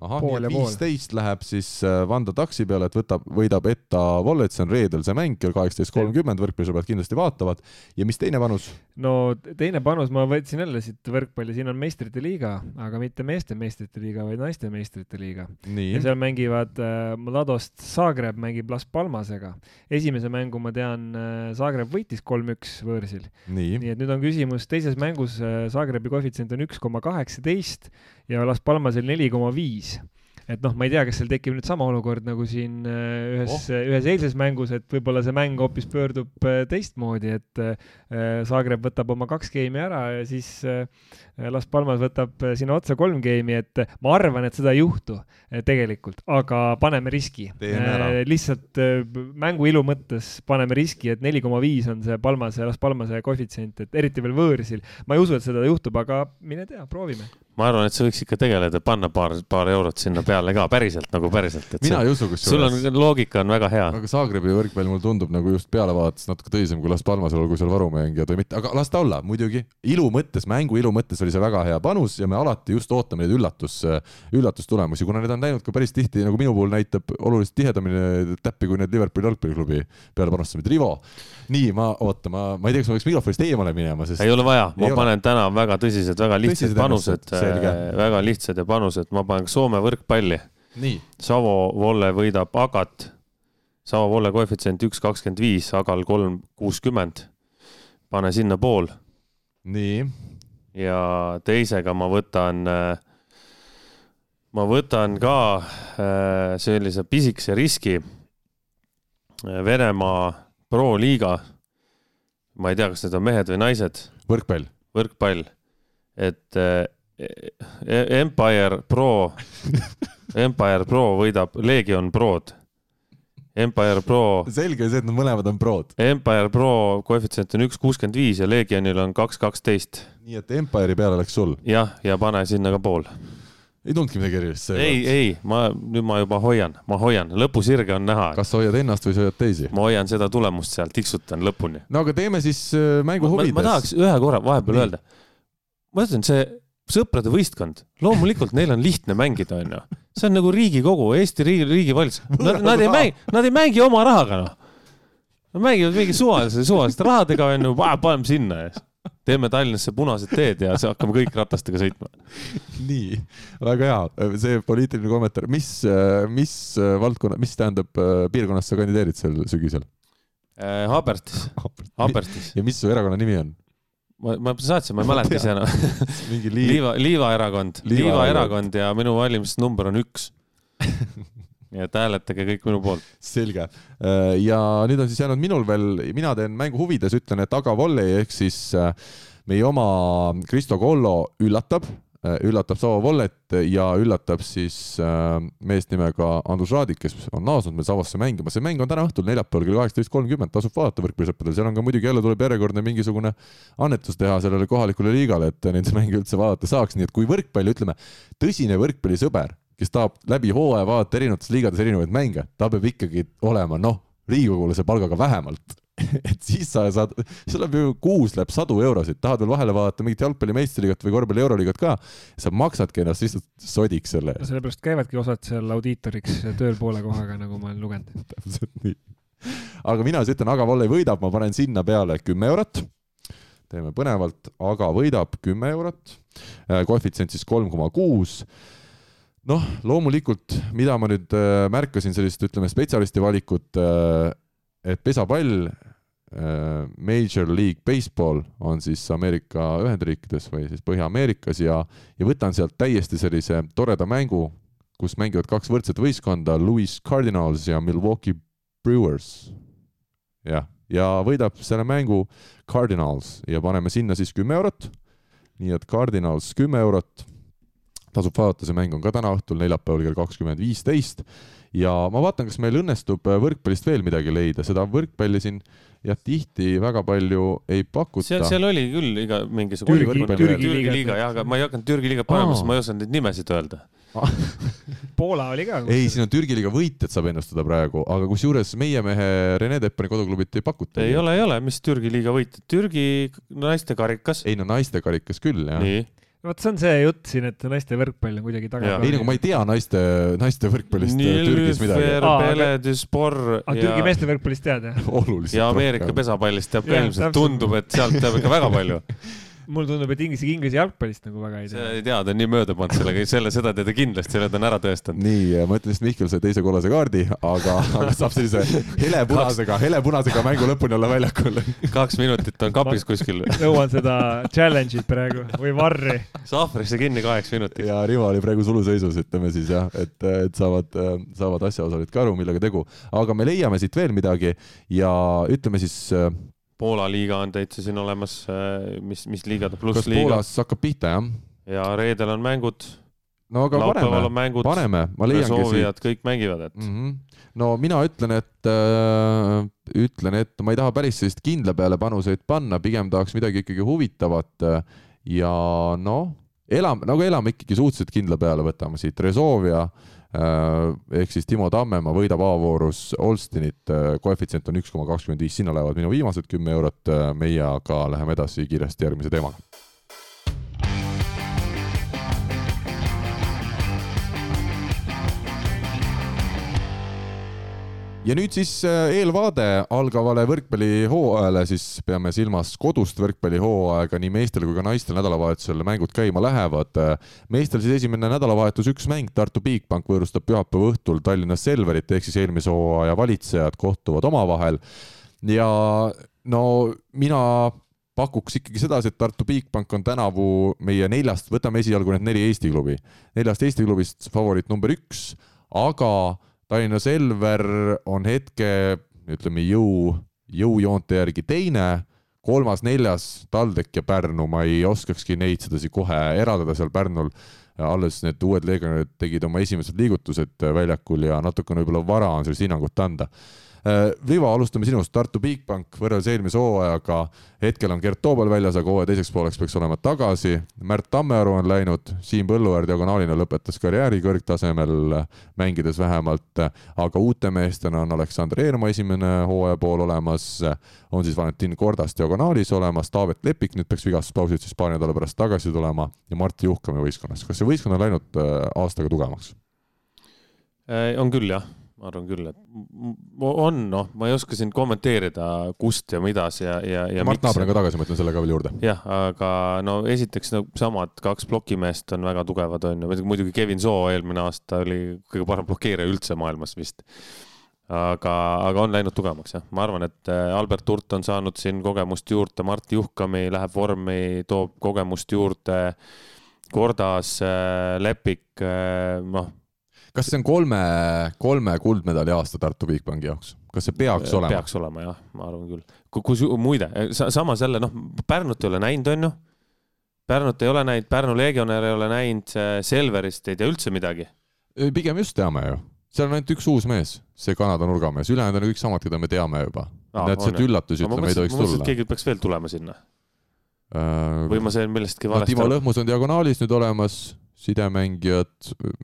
[SPEAKER 2] Ahah, nii et viisteist läheb siis äh, Vanda taksi peale, et võtab, võidab Etta Wallet, see on reedel see mäng kell kaheksateist kolmkümmend, võrkpallisõbrad kindlasti vaatavad. ja mis teine panus?
[SPEAKER 4] no teine panus ma võtsin jälle siit võrkpalli, siin on meistrite liiga, aga mitte meeste meistrite liiga, vaid naiste meistrite liiga. ja seal mängivad äh, Mladost Zagreb mängib Las Palmasega. esimese mängu ma tean äh,, Zagreb võitis kolm-üks võõrsil. nii et nüüd on küsimus, teises mängus äh, Zagrebi koefitsient on üks koma kaheksateist ja Las Palmasel neli koma viis et noh, ma ei tea, kas seal tekib nüüd sama olukord nagu siin äh, ühes oh., ühes eilses mängus, et võib-olla see mäng hoopis pöördub äh, teistmoodi, et Zagreb äh, võtab oma kaks geimi ära ja siis Las Palmas võtab sinna otsa kolm geimi, et ma arvan, et seda ei juhtu tegelikult, aga paneme riski. lihtsalt mängu ilu mõttes paneme riski, et neli koma viis on see Palmase, Las Palmase koefitsient, et eriti veel võõrsil. ma ei usu, et seda juhtub, aga mine tea, proovime
[SPEAKER 3] ma arvan, et sa võiks ikka tegeleda, panna paar, paar eurot sinna peale ka päriselt nagu päriselt.
[SPEAKER 2] mina
[SPEAKER 3] see,
[SPEAKER 2] ei usu kusjuures.
[SPEAKER 3] sul on, loogika on väga hea.
[SPEAKER 2] aga Zagrebi võrkpall mulle tundub nagu just pealevaates natuke tõsisem kui Las Palmasel, olgu seal varumängijad või mitte, aga las ta olla, muidugi. ilu mõttes, mängu ilu mõttes oli see väga hea panus ja me alati just ootame neid üllatus, üllatustulemusi, kuna need on läinud ka päris tihti, nagu minu puhul näitab, oluliselt tihedamini täppi kui need Liverpooli jalgpalliklubi peale panustamine. Rivo, nii ma, oota, ma, ma ei tea, kas ma peaks mikrofonist eemale minema, sest.
[SPEAKER 3] ei ole vaja, ma panen ole. täna väga tõsised, väga lihtsad panused, väga lihtsad ja panused, ma panen Soome võrkpalli. Savo Volle võidab Agat. Savo Volle koefitsient üks kakskümmend viis, Agal kolm kuuskümmend. pane sinna pool.
[SPEAKER 2] nii.
[SPEAKER 3] Ja teisega ma võtan, ma võtan ka äh, sellise pisikese riski. Venemaa Pro-liiga. ma ei tea, kas need on mehed või naised.
[SPEAKER 2] võrkpall.
[SPEAKER 3] võrkpall, et äh, E-, Empire Pro (laughs) Empire Pro võidab Legion Prod. Empire Pro.
[SPEAKER 2] selge see, et nad mõlemad on prod.
[SPEAKER 3] Empire Pro koefitsient on üks kuuskümmend viis ja Legionil on kaks kaksteist.
[SPEAKER 2] nii et Empire'i peale läks sul?
[SPEAKER 3] jah, ja pane sinna ka pool.
[SPEAKER 2] ei tulnudki midagi erilist
[SPEAKER 3] ei, ei, ma nüüd ma juba hoian, ma hoian, lõpusirge on näha.
[SPEAKER 2] kas sa hoiad ennast või sa hoiad teisi?
[SPEAKER 3] ma hoian seda tulemust sealt, tiksutan lõpuni.
[SPEAKER 2] no aga teeme siis äh, mängu huvides.
[SPEAKER 3] ma tahaks ühe korra vahepeal öelda. ma ütlen, see sõprade võistkond, loomulikult neil on lihtne mängida, onju. see on nagu Riigikogu, Eesti riigi, riigivalitsus. (laughs) Nad, ei mängi, nad ei mängi oma rahaga, noh. Nad mängivad mingi suvalise, suvaliste rahadega, onju, paneme sinna ja teeme Tallinnasse punased teed ja hakkame kõik ratastega sõitma.
[SPEAKER 2] nii, väga hea, see poliitiline kommentaar, mis, mis valdkonna, mis tähendab piirkonnas sa kandideerid sel sügisel?
[SPEAKER 3] Äh, Habertis, Habertis.
[SPEAKER 2] ja mis su erakonna nimi on?
[SPEAKER 3] Ma, ma saatsin, ma ei mäleta ise enam. (laughs) Mingi liiv... liiva, Liiva erakond, Liiva erakond. ja minu valimisnumber on üks. (laughs) Nii et hääletage kõik minu poolt.
[SPEAKER 2] selge. Äh, ja nüüd on siis jäänud minul veel, mina teen mängu huvides, ütlen, et Aga Volley ehk siis äh, meie oma Kristo Kollo üllatab üllatab Savo Vollet ja üllatab siis äh, meest nimega Andrus Raadik, kes on naasnud meil Savosse mängima. see mäng on täna õhtul neljapäeval kell kaheksateist kolmkümmend, tasub vaadata võrkpallisõpradel, seal on ka muidugi jälle tuleb järjekordne mingisugune annetus teha sellele kohalikule liigale, et neid (laughs) mänge üldse vaadata saaks, nii et kui võrkpalli, ütleme, tõsine võrkpallisõber, kes tahab läbi hooaja vaadata erinevates liigades erinevaid mänge, ta peab ikkagi olema noh, riigikogulase palgaga vähemalt (laughs) et siis sa saad, sul läheb ju kuus läheb sadu eurosid, tahad veel vahele vaadata mingit jalgpalli meistriliigat või korvpalli euroliigat ka, sa maksadki ennast lihtsalt sodiks selle eest.
[SPEAKER 4] sellepärast käivadki osad seal audiitoriks tööl poole kohaga, nagu ma olen lugenud. (laughs)
[SPEAKER 2] täpselt nii. aga mina siis ütlen, Aga Volley võidab, ma panen sinna peale kümme eurot. teeme põnevalt, Aga võidab kümme eurot. Äh, koefitsient siis kolm koma kuus noh, loomulikult, mida ma nüüd äh, märkasin sellist, ütleme, spetsialisti valikut äh,, et pesapall Major League Baseball on siis Ameerika Ühendriikides või siis Põhja-Ameerikas ja, ja võtan sealt täiesti sellise toreda mängu, kus mängivad kaks võrdset võistkonda, Louis Cardinals ja Milwaukee Brewers. jah, ja võidab selle mängu Cardinals ja paneme sinna siis kümme eurot. nii et Cardinals kümme eurot. tasub vaadata, see mäng on ka täna õhtul, neljapäeval kell kakskümmend viisteist ja ma vaatan, kas meil õnnestub võrkpallist veel midagi leida, seda võrkpalli siin jah, tihti väga palju ei pakuta.
[SPEAKER 3] seal, seal oli küll iga mingisugune
[SPEAKER 4] Türgi, Türgi, Türgi,
[SPEAKER 3] Türgi liiga jah, aga ma ei hakanud Türgi liiga panema, sest ma ei osanud neid nimesid öelda (laughs)
[SPEAKER 4] Poola oli ka.
[SPEAKER 2] ei, siin on Türgi liiga võitjat saab ennustada praegu, aga kusjuures meie mehe Rene Teppani koduklubit ei pakuta.
[SPEAKER 3] ei ole, ei ole, mis Türgi liiga võitjad, Türgi naiste karikas.
[SPEAKER 2] ei no naiste karikas küll jah.
[SPEAKER 4] Vot see on see jutt siin, et naiste võrkpall on kuidagi taga.
[SPEAKER 2] ei, nagu ma ei tea naiste, naiste võrkpallist äh, Türgis midagi.
[SPEAKER 4] Aa, aga-
[SPEAKER 3] ja
[SPEAKER 4] Türgi, meeste võrkpallist tead jah?
[SPEAKER 2] oluliselt.
[SPEAKER 3] ja Ameerika. pesapallist teab ka ilmselt, tundub, et sealt teab ikka väga palju. (laughs)
[SPEAKER 4] mulle tundub, et inglise, inglise jalgpallist nagu väga ei tea.
[SPEAKER 3] ei tea, ta on nii mööda pannud sellega, selle, seda tead ta kindlasti, selle ta on ära tõestanud.
[SPEAKER 2] nii, ma ütlen, et Mihkel sai teise kollase kaardi, aga, aga saab sellise helepunasega, helepunasega mängu lõpuni olla väljakul.
[SPEAKER 3] kaks minutit on kapis kuskil,
[SPEAKER 4] nõuan seda challenge'it praegu või varri.
[SPEAKER 3] sahvrisse kinni kaheks minutiks.
[SPEAKER 2] ja Rivo oli praegu suluseisus, ütleme siis jah, et, et saavad, saavad asjaosalised ka aru, millega tegu, aga me leiame siit veel midagi ja ütleme siis,
[SPEAKER 3] Poola liiga on täitsa siin olemas, mis, mis liiga ta,
[SPEAKER 2] kas
[SPEAKER 3] plussliiga
[SPEAKER 2] Poolas hakkab pihta jah?
[SPEAKER 3] ja reedel on mängud,
[SPEAKER 2] no aga paneme,
[SPEAKER 3] mängud,
[SPEAKER 2] paneme, ma leiangi siit.
[SPEAKER 3] kõik mängivad, et
[SPEAKER 2] mm. -hmm. no mina ütlen, et äh, ütlen, et ma ei taha päris sellist kindla peale panuseid panna, pigem tahaks midagi ikkagi huvitavat. Äh, ja noh, elame, nagu elame ikkagi suhteliselt kindla peale, võtame siit. Resolvia äh, ehk siis Timo Tammemaa võidab A-voorus Olstinit äh,, koefitsient on üks koma kakskümmend viis, sinna lähevad minu viimased kümme eurot, meie aga läheme edasi kiiresti järgmise teemaga. Ja nüüd siis äh, eelvaade algavale võrkpallihooajale, siis peame silmas kodust võrkpallihooaega. Nii meestel kui ka naistel nädalavahetusel mängud käima lähevad. meestel siis esimene nädalavahetus üks mäng, Tartu Bigbank võõrustab pühapäeva õhtul Tallinna Selverit. Ehk siis eelmise hooaja valitsejad kohtuvad omavahel. Ja no mina pakuks ikkagi sedasi, et Tartu Bigbank on tänavu meie neljast, võtame esialgu need neli Eesti klubi, neljast Eesti klubist favoriit number üks, aga Tallinna Selver on hetke, ütleme jõu, jõujoonte järgi teine, kolmas-neljas TalTech ja Pärnu, ma ei oskakski neid sedasi kohe eraldada seal Pärnul. alles need uued legionärid tegid oma esimesed liigutused väljakul ja natukene võib-olla vara on sellist hinnangut anda. Rivo, alustame sinust, Tartu Bigbank võrreldes eelmise hooajaga, hetkel on Gert Toobal väljas, aga hooaja teiseks pooleks peaks olema tagasi. Märt Tammearu on läinud, Siim Põlluäär diagonaalina lõpetas karjääri kõrgtasemel, mängides vähemalt, aga uute meestena on Aleksander Eermaa esimene hooaja pool olemas, on siis Valentin Kordas diagonaalis olemas, Taavet Lepik nüüd peaks vigastuspausilt siis paari nädala pärast tagasi tulema. Ja Martti Juhkami võistkonnas. kas see võistkond on läinud äh, aastaga tugevamaks?
[SPEAKER 3] on küll jah, ma arvan küll, et on noh, ma ei oska siin kommenteerida, kust ja midas ja, ja, ja
[SPEAKER 2] Mart Naaber on ka tagasi, ma ütlen selle ka veel juurde.
[SPEAKER 3] jah, aga no esiteks no samad kaks plokimeest on väga tugevad, on ju, muidugi Kevin Soo eelmine aasta oli kõige parem blokeerija üldse maailmas vist. aga, aga on läinud tugevamaks jah, ma arvan, et äh, Albert Hurt on saanud siin kogemust juurde, Mart Juhkami läheb vormi, toob kogemust juurde. Kordas, Lepik, noh,
[SPEAKER 2] kas see on kolme, kolme kuldmedali aasta Tartu Bigbanki jaoks? kas see peaks olema?
[SPEAKER 3] peaks olema jah, ma arvan küll. kus muide, samas jälle noh, Pärnut ei ole näinud, on ju. Pärnut ei ole näinud, Pärnu legionär ei ole näinud, Selverist ei tea üldse midagi.
[SPEAKER 2] pigem just teame ju. seal on ainult üks uus mees, see Kanada nurgamees, ülejäänud on kõik samad, keda me teame juba.
[SPEAKER 3] On
[SPEAKER 2] sealt üllatusi ütleme ei tohiks tulla.
[SPEAKER 3] keegi peaks veel tulema sinna
[SPEAKER 2] Äh,
[SPEAKER 3] või ma sain millestki
[SPEAKER 2] no,
[SPEAKER 3] valesti
[SPEAKER 2] Timo
[SPEAKER 3] aru.
[SPEAKER 2] Lõhmus on diagonaalis nüüd olemas, sidemängijad,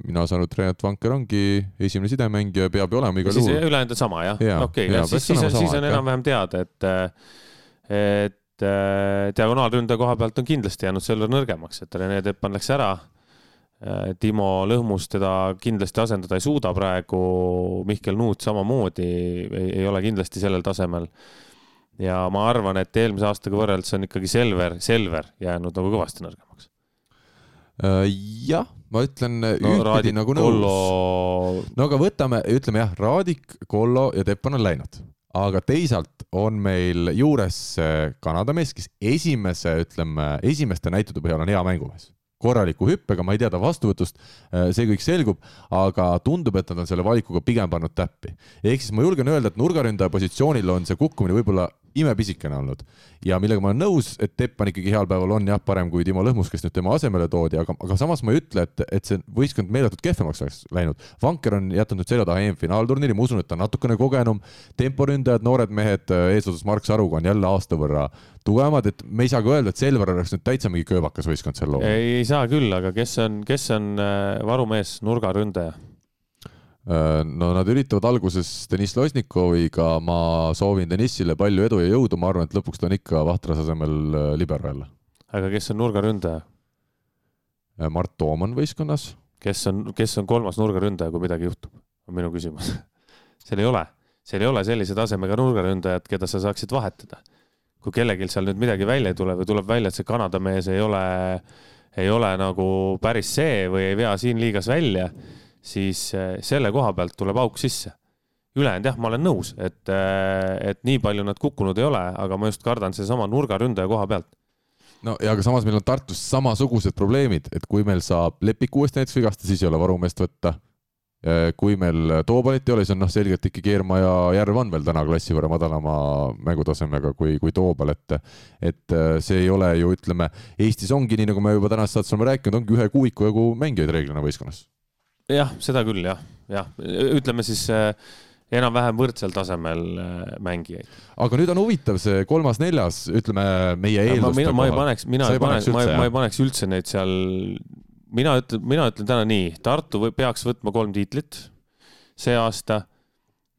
[SPEAKER 2] mina saan aru, Renat Vanker ongi esimene sidemängija, peab ju olema igal juhul.
[SPEAKER 3] ülejäänud on sama jah
[SPEAKER 2] Jaa,
[SPEAKER 3] okei okay,, siis, siis siis on enam-vähem teada, et, et äh, diagonaalründaja koha pealt on kindlasti jäänud Selver nõrgemaks, et Rene Teppan läks ära. Timo Lõhmus teda kindlasti asendada ei suuda praegu, Mihkel Nuut samamoodi ei, ei ole kindlasti sellel tasemel ja ma arvan, et eelmise aastaga võrreldes on ikkagi Selver, Selver jäänud nagu kõvasti nõrgemaks.
[SPEAKER 2] Äh, jah, ma ütlen
[SPEAKER 3] no
[SPEAKER 2] ühtpidi nagu
[SPEAKER 3] Kollo
[SPEAKER 2] nõus. no aga võtame, ütleme jah, Raadik, Kollo ja Teppan on läinud, aga teisalt on meil juures see Kanada mees, kes esimese, ütleme, esimeste näitude põhjal on hea mängumees korraliku hüppega, ma ei tea ta vastuvõtust, see kõik selgub, aga tundub, et nad on selle valikuga pigem pannud täppi. ehk siis ma julgen öelda, et nurgaründaja positsioonil on see kukkumine võib-olla imepisikene olnud ja millega ma olen nõus, et Teppan ikkagi heal päeval on jah parem kui Timo Lõhmus, kes nüüd tema asemele toodi, aga, aga samas ma ei ütle, et, et see võistkond meeletult kehvemaks oleks läinud. Vanker on jätnud nüüd selja taha EM-finaalturniiri, ma usun, et ta on natukene kogenum, temporündajad, noored mehed eesotsas Mark Saruga on jälle aasta võrra tugevamad, et me ei saa ka öelda, et Selver oleks nüüd täitsa mingi kööbakas võistkond sel lool.
[SPEAKER 3] ei, ei saa küll, aga kes on, kes on äh, varumees, nurgaründaja?
[SPEAKER 2] Äh, no nad üritavad alguses Deniss Losnikoviga, ma soovin Denissile palju edu ja jõudu, ma arvan, et lõpuks ta on ikka Vahtras asemel äh, libero jälle.
[SPEAKER 3] aga kes on nurgaründaja?
[SPEAKER 2] Mart Toom on võistkonnas.
[SPEAKER 3] kes on, kes on kolmas nurgaründaja, kui midagi juhtub, on minu küsimus (laughs) seal ei ole, seal ei ole sellise tasemega nurgaründajat, keda sa saaksid vahetada. kui kellelgi seal nüüd midagi välja ei tule või tuleb välja, et see Kanada mees ei ole, ei ole nagu päris see või ei vea siin liigas välja, siis eh, selle koha pealt tuleb auk sisse ülejäänud jah, ma olen nõus, et, eh, et nii palju nad kukkunud ei ole, aga ma just kardan sedasama nurgaründaja koha pealt
[SPEAKER 2] no ja aga samas meil on Tartus samasugused probleemid, et kui meil saab Lepik uuesti näiteks vigastada, siis ei ole varumeest võtta. kui meil Toobalit ei ole, siis on noh, selgelt ikkagi Keerma ja Järv on veel täna klassi võrra madalama mängutasemega kui, kui Toobal, et et eh, see ei ole ju ütleme, Eestis ongi nii, nagu me juba tänasest saatest oleme rääkinud, ongi ühe kuuiku jagu mängijaid reeglina võistkonnas.
[SPEAKER 3] Jah, seda küll jah, jah, ütleme siis äh, enam-vähem võrdsel tasemel äh, mängijaid.
[SPEAKER 2] aga nüüd on huvitav see kolmas-neljas, ütleme meie eelduste
[SPEAKER 3] mina, ma ei paneks, mina ei paneks, ma, ma ei paneks üldse neid seal, mina ütlen, mina ütlen täna nii, Tartu või peaks võtma kolm tiitlit see aasta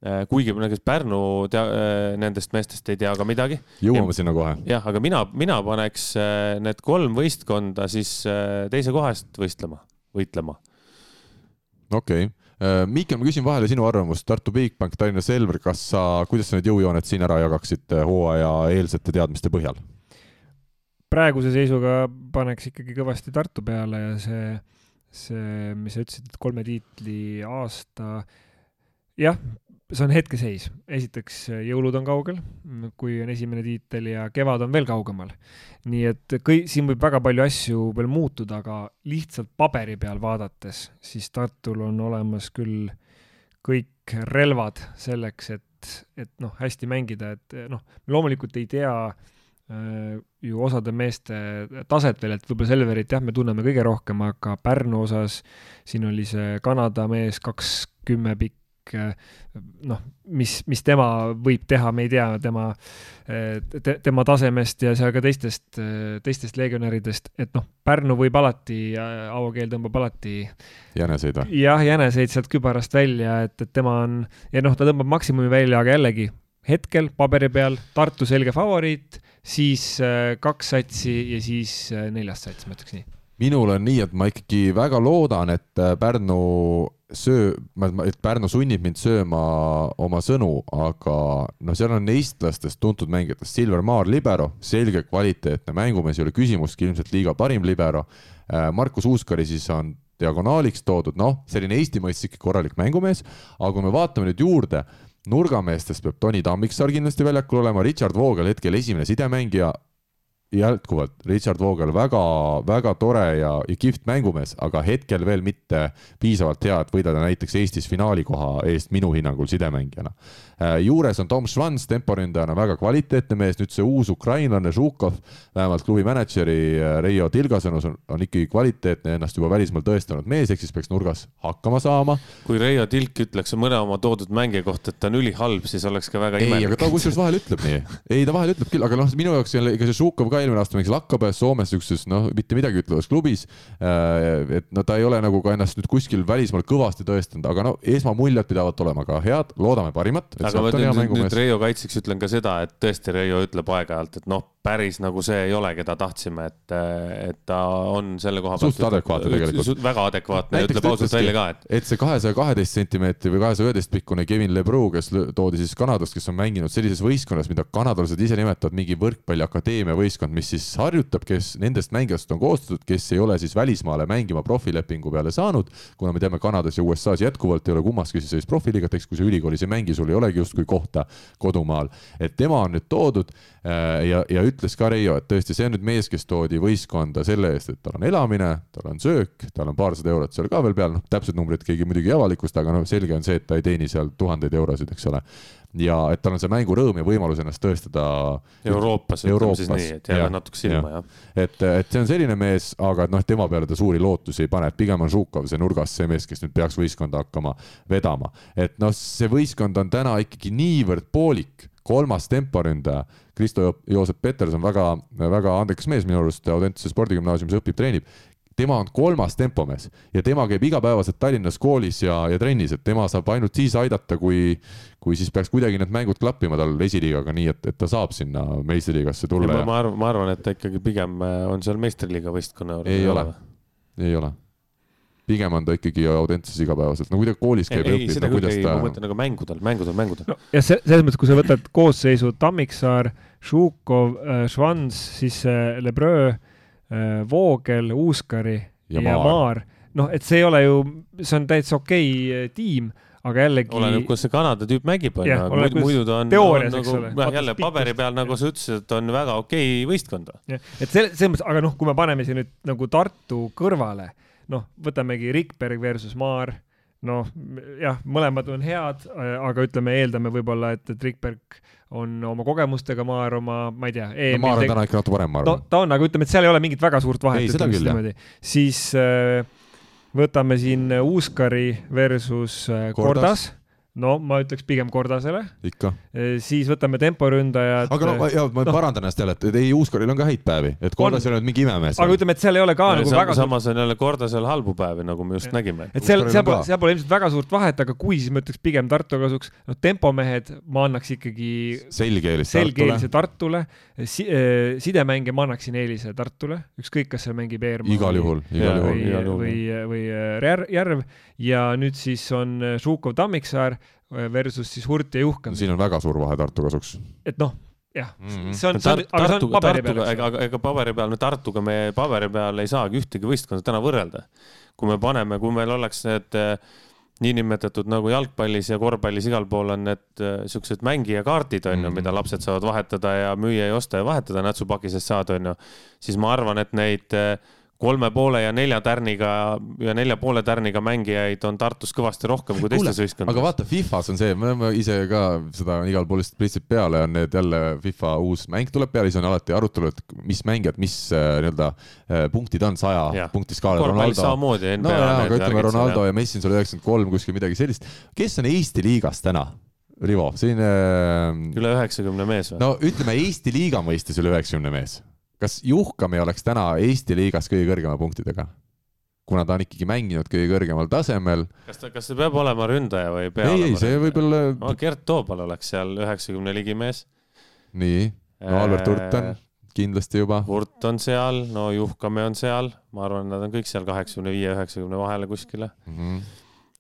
[SPEAKER 3] äh, kuigi näiteks Pärnu tea, nendest meestest ei tea ka midagi.
[SPEAKER 2] jõuame sinna kohe.
[SPEAKER 3] jah, aga mina, mina paneks need kolm võistkonda siis teise koha eest võistlema, võitlema.
[SPEAKER 2] Okei. Okay Äh, Miikel, ma küsin vahele sinu arvamust, Tartu Bigbank, Tallinna Selver, kas sa, kuidas sa need jõujooned siin ära jagaksid äh, hooaja eelsete teadmiste põhjal?
[SPEAKER 4] praeguse seisuga paneks ikkagi kõvasti Tartu peale ja see, see, mis sa ütlesid, et kolme tiitli aasta, jah, see on hetkeseis. esiteks, jõulud on kaugel, kui on esimene tiitel ja kevad on veel kaugemal. nii et kõi-, siin võib väga palju asju veel muutuda, aga lihtsalt paberi peal vaadates, siis Tartul on olemas küll kõik relvad selleks, et, et noh, hästi mängida, et noh, loomulikult ei tea äh, ju osade meeste taset veel, et võib-olla Selverit jah, me tunneme kõige rohkem, aga Pärnu osas siin oli see Kanada mees kakskümmend pikk noh, mis, mis tema võib teha, me ei tea tema te,, tema tasemest ja seal ka teistest, teistest legionäridest, et noh, Pärnu võib alati, Aavo Keel tõmbab alati
[SPEAKER 2] jäneseid või?
[SPEAKER 4] jah, jäneseid sealt kübarast välja, et, et tema on, ja noh, ta tõmbab maksimumi välja, aga jällegi, hetkel paberi peal Tartu selge favoriit, siis kaks satsi ja siis neljas sats, ma ütleks nii
[SPEAKER 2] minul on nii, et ma ikkagi väga loodan, et Pärnu söö, et Pärnu sunnib mind sööma oma sõnu, aga noh, seal on eestlastest tuntud mängijatest Silver Maar libero, selge kvaliteetne mängumees, ei ole küsimustki, ilmselt liiga parim libero. Äh, Markus Uuskari siis on diagonaaliks toodud, noh, selline Eesti mõistes ikka korralik mängumees, aga kui me vaatame nüüd juurde, nurgameestest peab Toni Tammiksaar kindlasti väljakul olema, Richard Voogel hetkel esimene sidemängija, jätkuvalt Richard Vogel väga-väga tore ja, ja kihvt mängumees, aga hetkel veel mitte piisavalt hea, et võidelda näiteks Eestis finaalikoha eest minu hinnangul sidemängijana. Äh, juures on Tom Schwanz temporündajana väga kvaliteetne mees, nüüd see uus ukrainlane Žukov, vähemalt klubi mänedžeri äh, Reio Tilga sõnus on, on ikkagi kvaliteetne, ennast juba välismaal tõestanud mees, ehk siis peaks nurgas hakkama saama.
[SPEAKER 3] kui Reio Tilk ütleks mõne oma toodud mängija kohta, et ta on ülihalb, siis oleks ka väga imelik.
[SPEAKER 2] ei, aga ta kusjuures vahel ütleb nii. ei, ta vahel ütleb küll, aga noh, minu jaoks jälle, ega see Žukov ka eelmine aasta mängis Lakkapäevas Soomes siukses noh, mitte midagi ütlevas klubis. Äh, et no ta ei ole nagu ka ennast nüüd kuskil välismaal kõvasti tõestanud, aga no esmamuljed pidavat olema ka head, loodame parimat
[SPEAKER 3] aga ma nüüd, nüüd Reio kaitseks ütlen ka seda, et tõesti Reio ütleb aeg-ajalt, et noh, päris nagu see ei ole, keda tahtsime, et, et ta on selle koha
[SPEAKER 2] pealt. suht adekvaatne tegelikult.
[SPEAKER 3] väga adekvaatne ütleb ausalt välja ka, et.
[SPEAKER 2] et see kahesaja kaheteist sentimeetri või kahesaja üheteist pikkune Kevin Lebrou, kes toodi siis Kanadast, kes on mänginud sellises võistkonnas, mida kanadalased ise nimetavad mingi võrkpalliakadeemia võistkond, mis siis harjutab, kes nendest mängijatest on koostatud, kes ei ole siis välismaale mängima profilepingu peale saanud, kuna me teame, Kanadas ja USA-s jätkuvalt ei ole kummaski siis sellist profiliigat, eks kui sa ülikoolis ei mängi, sul ei olegi justkui kohta kodumaal. et tema on nüüd toodud äh, ja, ja ütles ka Reio, et tõesti, see on nüüd mees, kes toodi võistkonda selle eest, et tal on elamine, tal on söök, tal on paarsada eurot seal ka veel peal, noh, täpsed numbrid keegi muidugi ei avalikusta, aga noh, selge on see, et ta ei teeni seal tuhandeid eurosid, eks ole. Ja et tal on see mängurõõm ja võimalus ennast tõestada.
[SPEAKER 3] Euroopas, ütleme siis nii, et jääme natuke silma, jah.
[SPEAKER 2] et, et see on selline mees, aga noh, tema peale ta suuri lootusi ei pane, et pigem on Žukov see nurgas see mees, kes nüüd peaks võistkonda hakkama vedama. et noh, see võistkond on täna ikkagi niivõrd poolik kolmas temporündaja, Kristo Joosep Peterson, väga, väga andekas mees minu arust, Audentse spordigümnaasiumis õpib, treenib. Tema on kolmas tempomees ja tema käib igapäevaselt Tallinnas koolis ja, ja trennis, et tema saab ainult siis aidata, kui, kui siis peaks kuidagi need mängud klappima tal esiliigaga, nii et, et ta saab sinna meistriliigasse tulla.
[SPEAKER 3] Ja... ma arvan, ma arvan, et ta ikkagi pigem äh, on seal meistriliiga võistkonna
[SPEAKER 2] juures. ei ole ei ole pigem on ta ikkagi audentsus igapäevaselt, no kui ta koolis käib ja
[SPEAKER 3] ei,
[SPEAKER 2] õpib,
[SPEAKER 3] seda
[SPEAKER 2] no
[SPEAKER 3] küll
[SPEAKER 2] kuidas
[SPEAKER 3] ei,
[SPEAKER 2] ta
[SPEAKER 3] ma mõtlen nagu mängudel, mängudel, mängudel
[SPEAKER 4] no ja see, selles mõttes, kui sa võtad koosseisu Tammiksaar, Šukov, Švans, siis äh, Lebreu, Voogel, Uuskari
[SPEAKER 2] Ja
[SPEAKER 4] ja,
[SPEAKER 2] Maar.
[SPEAKER 4] Maar, noh, et see ei ole ju, see on täitsa okei okay, tiim, aga jällegi
[SPEAKER 3] oleneb, kuidas see Kanada tüüp mängib, onju,
[SPEAKER 4] oleneb,
[SPEAKER 3] muidu, muidu ta on,
[SPEAKER 4] teoorias,
[SPEAKER 3] on nagu jah, jälle paberi peal, nagu sa ütlesid, et on väga okei võistkond.
[SPEAKER 4] jah, et selle, selles mõttes, aga noh, kui me paneme siin nüüd nagu Tartu kõrvale, noh, võtamegi Rikberg versus Maar, noh jah, mõlemad on head, aga ütleme, eeldame võib-olla, et, et Rikberg on oma kogemustega Maar oma, ma ei tea e
[SPEAKER 2] no Maar on täna ikka natuke parem, ma
[SPEAKER 4] no
[SPEAKER 2] arvan.
[SPEAKER 4] ta on, aga ütleme, et seal ei ole mingit väga suurt vahet.
[SPEAKER 2] Ei, seda küll, jah.
[SPEAKER 4] siis äh, võtame siin Uuskari versus äh,
[SPEAKER 2] Kordas.
[SPEAKER 4] Kordas. No ma ütleks pigem Kordasele,
[SPEAKER 2] ikka.
[SPEAKER 4] siis võtame temporündajad.
[SPEAKER 2] aga no ma, ja, ma
[SPEAKER 4] noh.
[SPEAKER 2] parandan ennast jälle, et ei, Uuskaril on ka häid päevi, et Kordas ei ole mingi imemees.
[SPEAKER 4] aga ütleme, et seal ei ole ka nagu väga suurt
[SPEAKER 3] samas on jälle Kordasel halbu päevi, nagu me just nägime.
[SPEAKER 4] et seal, seal pole seal pole ilmselt väga suurt vahet, aga kui, siis ma ütleks pigem Tartu kasuks, noh, tempomehed ma annaks ikkagi
[SPEAKER 2] selge eelis
[SPEAKER 4] selge
[SPEAKER 2] Tartule
[SPEAKER 4] eelise. Tartule si,, sidemänge ma annaksin eelise Tartule, ükskõik, kas seal mängib Eermaa
[SPEAKER 2] igal juhul, igal juhul
[SPEAKER 4] või, või, või Järv, Järv ja nüüd siis on Žukov Tammiksaar versus siis Hurt ja Juhkam,
[SPEAKER 2] siin on väga suur vahe Tartu kasuks.
[SPEAKER 4] et noh, jah mm. -hmm. see on, see on, aga see on paberi peal,
[SPEAKER 3] aga, aga ega paberi peal, no Tartuga me paberi peal ei saagi ühtegi võistkonda täna võrrelda. kui me paneme, kui meil oleks need eh, niinimetatud nagu jalgpallis ja korvpallis igal pool on need siuksed mängijakaardid onju mm. -hmm. mida lapsed saavad vahetada ja müüa ja osta ja vahetada nätsupaki seest saada onju, siis ma arvan, et neid eh, kolme poole ja nelja tärniga ja nelja poole tärniga mängijaid on Tartus kõvasti rohkem kui teistes
[SPEAKER 2] aga
[SPEAKER 3] võistkondades.
[SPEAKER 2] vaata, Fifas on see, me oleme ise ka seda igal pool lihtsalt pritsib peale, on need jälle FIFA uus mäng tuleb peale, siis on alati arutelu, et mis mängijad, mis äh, nii-öelda äh, punktid on saja punkti skaalal.
[SPEAKER 3] korvpallis samamoodi.
[SPEAKER 2] no jaa, aga ütleme Ronaldo ja Messi on sul üheksakümmend kolm kuskil midagi sellist. kes on Eesti liigas täna? Rivo, selline
[SPEAKER 3] üle üheksakümne mees või?
[SPEAKER 2] no ütleme Eesti liiga mõistes üle üheksakümne mees. Kas Juhkam ei oleks täna Eesti liigas kõige kõrgema punktidega? kuna ta on ikkagi mänginud kõige kõrgemal tasemel.
[SPEAKER 3] kas ta, kas ta peab olema ründaja või ei pea
[SPEAKER 2] ei, ei, see võib olla
[SPEAKER 3] no Gert Toobal oleks seal üheksakümne ligi mees.
[SPEAKER 2] nii, no Albert Hurt on kindlasti juba.
[SPEAKER 3] Hurt on seal, no Juhkame on seal, ma arvan, nad on kõik seal kaheksakümne viie, üheksakümne vahele kuskile.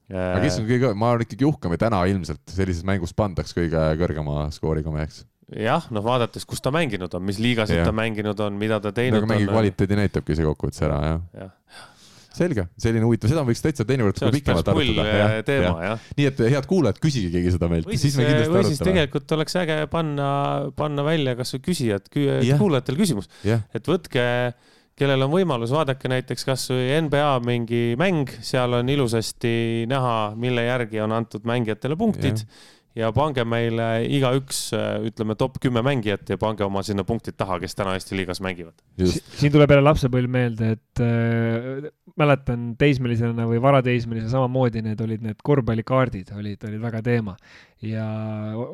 [SPEAKER 2] aga kes on kõige, ma arvan ikkagi Juhkami täna ilmselt sellises mängus pandaks kõige kõrgema skooriga meheks.
[SPEAKER 3] jah, noh, vaadates, kus ta mänginud on, mis liigasid ta mänginud on, mida ta teinud
[SPEAKER 2] mingi
[SPEAKER 3] on.
[SPEAKER 2] kvaliteedi näitabki see kokkuvõttes ära, jah.
[SPEAKER 3] jah,
[SPEAKER 2] selge, selline huvitav, seda võiks täitsa teinekord pikemalt arutada.
[SPEAKER 3] eh, teema, jah.
[SPEAKER 2] nii et head kuulajad, küsige keegi seda meilt, siis me kindlasti
[SPEAKER 3] siis
[SPEAKER 2] arutame.
[SPEAKER 3] tegelikult oleks äge panna, panna välja kasvõi küsijad,
[SPEAKER 2] Jah.
[SPEAKER 3] kuulajatel küsimus, et võtke, kellel on võimalus, vaadake näiteks kasvõi NBA mingi mäng, seal on ilusasti näha, mille järgi on antud mängijatele punktid ja pange meile igaüks, ütleme top kümme mängijat ja pange oma sinna punktid taha, kes täna Eesti liigas mängivad.
[SPEAKER 4] siin tuleb jälle lapsepõlv meelde, et äh, mäletan teismelisena või varateismelisena samamoodi need olid need korvpallikaardid olid, olid väga teema. ja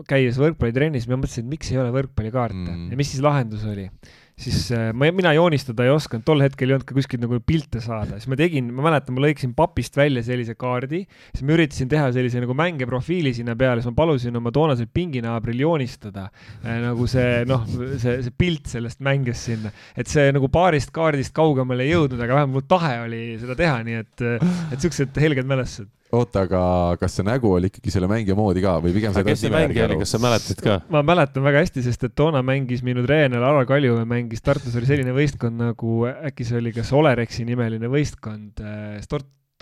[SPEAKER 4] käies võrkpallitrennis, ma mõtlesin, et miks ei ole võrkpallikaarte
[SPEAKER 2] mm.
[SPEAKER 4] ja mis siis lahendus oli siis äh, ma, mina joonistada ei osanud, tol hetkel ei olnud ka kuskilt nagu pilte saada, siis ma tegin, ma mäletan, ma lõikasin papist välja sellise kaardi, siis ma üritasin teha sellise nagu mänge profiili sinna peale, siis ma palusin oma toonasel pinginaabril joonistada äh, nagu see noh, see, see pilt sellest mängest sinna, et see nagu paarist kaardist kaugemale ei jõudnud, aga vähemalt mul tahe oli seda teha, nii et, et siuksed helged mälestused.
[SPEAKER 2] oota, aga kas see nägu oli ikkagi selle mängija moodi ka või pigem
[SPEAKER 3] aga kes see mängija oli, kas sa mäletad ka?
[SPEAKER 4] ma mäletan väga hästi, sest et toona mängis minu treener Alar Kaljumäe mängis Tartus oli selline võistkond nagu äkki see oli kas Olerexi nimeline võistkond,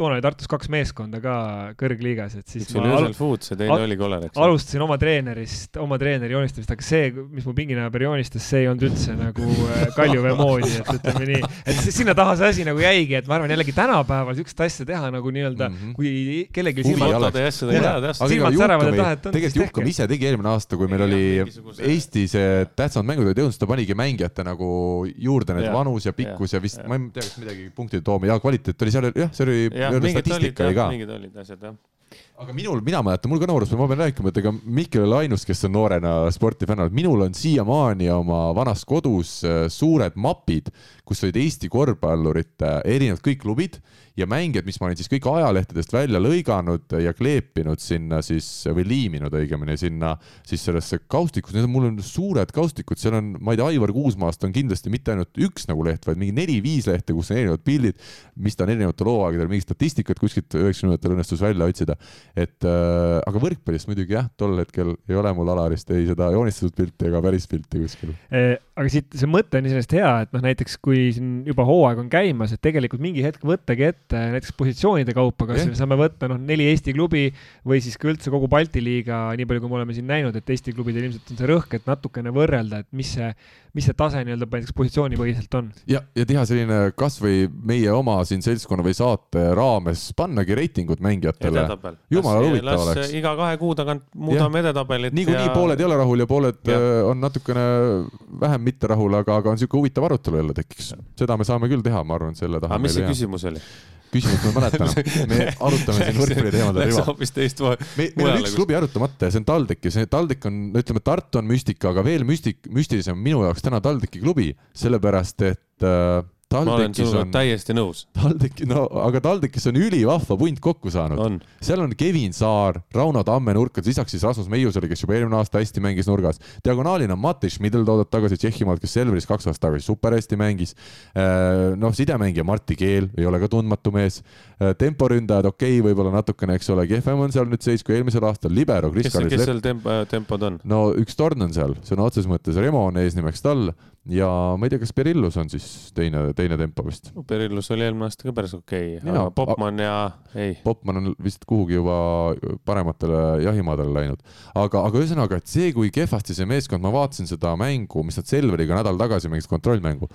[SPEAKER 4] toona oli Tartus kaks meeskonda ka kõrgliigas, et siis
[SPEAKER 3] üks oli Ösel Foods ja teine oli Kolereks.
[SPEAKER 4] alustasin oma treenerist, oma treeneri joonistamist, aga see, mis mu pinginaaber joonistas, see ei olnud üldse nagu äh, Kaljumäe moodi, et ütleme nii, et si- sinna taha see asi nagu jäigi, et ma arvan jällegi tänapäeval siukest asja teha nagu nii-öelda mm. -hmm. kui kellelgi silmad silmad säravad ja tahet on, siis
[SPEAKER 2] tegelikult Juhkam ise tegi eelmine aasta, kui meil oli
[SPEAKER 3] mingisuguse-
[SPEAKER 2] Eesti see tähtsamad mängud olid jõudnud, siis ta panigi mängijate nagu juurde need vanus ja pikkus ja vist ma ei tea, kas midagi punktide tooma. Ja kvaliteet oli seal jah, see oli
[SPEAKER 3] mingid
[SPEAKER 2] statistika oli ka.
[SPEAKER 3] mingid olid asjad jah.
[SPEAKER 2] aga minul, mina mäletan, mul ka noorus, ma pean rääkima, et ega Mihkel ei ole ainus, kes on noorena spordifänn olnud, minul on siiamaani oma vanas kodus äh, suured mapid, kus olid Eesti korvpallurite erinevad kõik klubid ja mängijad, mis ma olin siis kõik ajalehtedest välja lõiganud ja kleepinud sinna siis või liiminud õigemini sinna siis sellesse kaustikusse, need on mul on suured kaustikud, seal on, ma ei tea, Aivar Kuusmaast on kindlasti mitte ainult üks nagu leht, vaid mingi neli-viis lehte, kus on erinevad pildid, mis ta on erinevatel hooaegadel, mingi statistikat kuskilt üheksakümnendatel õnnestus välja otsida. et äh, aga võrkpallist muidugi jah, tol hetkel ei ole mul Alarist ei seda joonistatud pilti ega päris pilti kuskil.
[SPEAKER 4] Aga siit see mõte on iseenesest hea, et noh, näiteks kui siin juba hooaeg on käimas, et tegelikult mingi hetk võttagi ette näiteks positsioonide kaupa, kas yeah. saame võtta noh, neli Eesti klubi või siis ka üldse kogu Balti liiga, nii palju, kui me oleme siin näinud, et Eesti klubidel ilmselt on see rõhk, et natukene võrrelda, et mis see, mis see tase nii-öelda näiteks positsioonipõhiselt on.
[SPEAKER 2] ja, ja teha selline kasvõi meie oma siin seltskonna või saate raames pannagi reitingud mängijatele. jumala huvitav oleks.
[SPEAKER 3] iga kahe kuu tagant muudame edetabelit.
[SPEAKER 2] niikuinii ja... pooled ei ole rahul ja pooled ja. Äh, on natukene vähem mitte rahul, aga, aga on niisugune huvitav arutelu jälle tekiks. seda me saame küll teha, ma arvan, selle taha.
[SPEAKER 3] aga mis see küsimus oli?
[SPEAKER 2] küsimust ma mäletan, (laughs) me arutame siin võrkpalli teemadel
[SPEAKER 3] riva. hoopis teist
[SPEAKER 2] me, meil on üks klubi arutamata ja see on TalTech ja see TalTech on, ütleme, Tartu on müstika, aga veel müstik, müstilisem minu jaoks täna TalTechi klubi, sellepärast et äh,
[SPEAKER 3] ma olen sinuga täiesti nõus.
[SPEAKER 2] TalTechi, no aga TalTechis on ülivahva punt kokku saanud. seal on Kevin Saar, Rauno Tamme nurkades, lisaks siis Rasmus Meiusele, kes juba eelmine aasta hästi mängis nurgas. diagonaalina on Mattiš Middle tagasi Tšehhimaalt, kes Selveris kaks aastat tagasi super hästi mängis. Äh, noh, sidemängija Martti Keel ei ole ka tundmatu mees. Äh, temporündajad, okei okay,, võib-olla natukene, eks ole, kehvem on seal nüüd seis kui eelmisel aastal. Libero,
[SPEAKER 3] kes, kes seal temp tempod on?
[SPEAKER 2] no üks torn on seal, sõna otseses mõttes, Remo on eesnimeks tal ja ma ei tea, kas Perillus on siis teine, teine tempo vist?
[SPEAKER 3] Perillus oli eelmine aasta ka päris okei okay., aga Popman ja ei.
[SPEAKER 2] Popman on vist kuhugi juba parematele jahimaadele läinud. aga, aga ühesõnaga, et see, kui kehvasti see meeskond, ma vaatasin seda mängu, mis nad Selveriga nädal tagasi mängisid, kontrollmängu,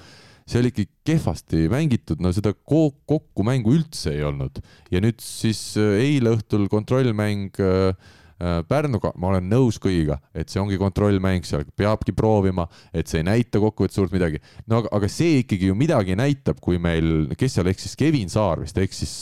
[SPEAKER 2] see oli ikka kehvasti mängitud, no seda kokku mängu üldse ei olnud. ja nüüd siis äh, eile õhtul kontrollmäng äh, Äh, Pärnuga ma olen nõus kõigiga, et see ongi kontrollmäng, seal peabki proovima, et see ei näita kokkuvõttes suurt midagi. no aga, aga see ikkagi ju midagi näitab, kui meil, kes seal eksis, Kevin Saar vist eksis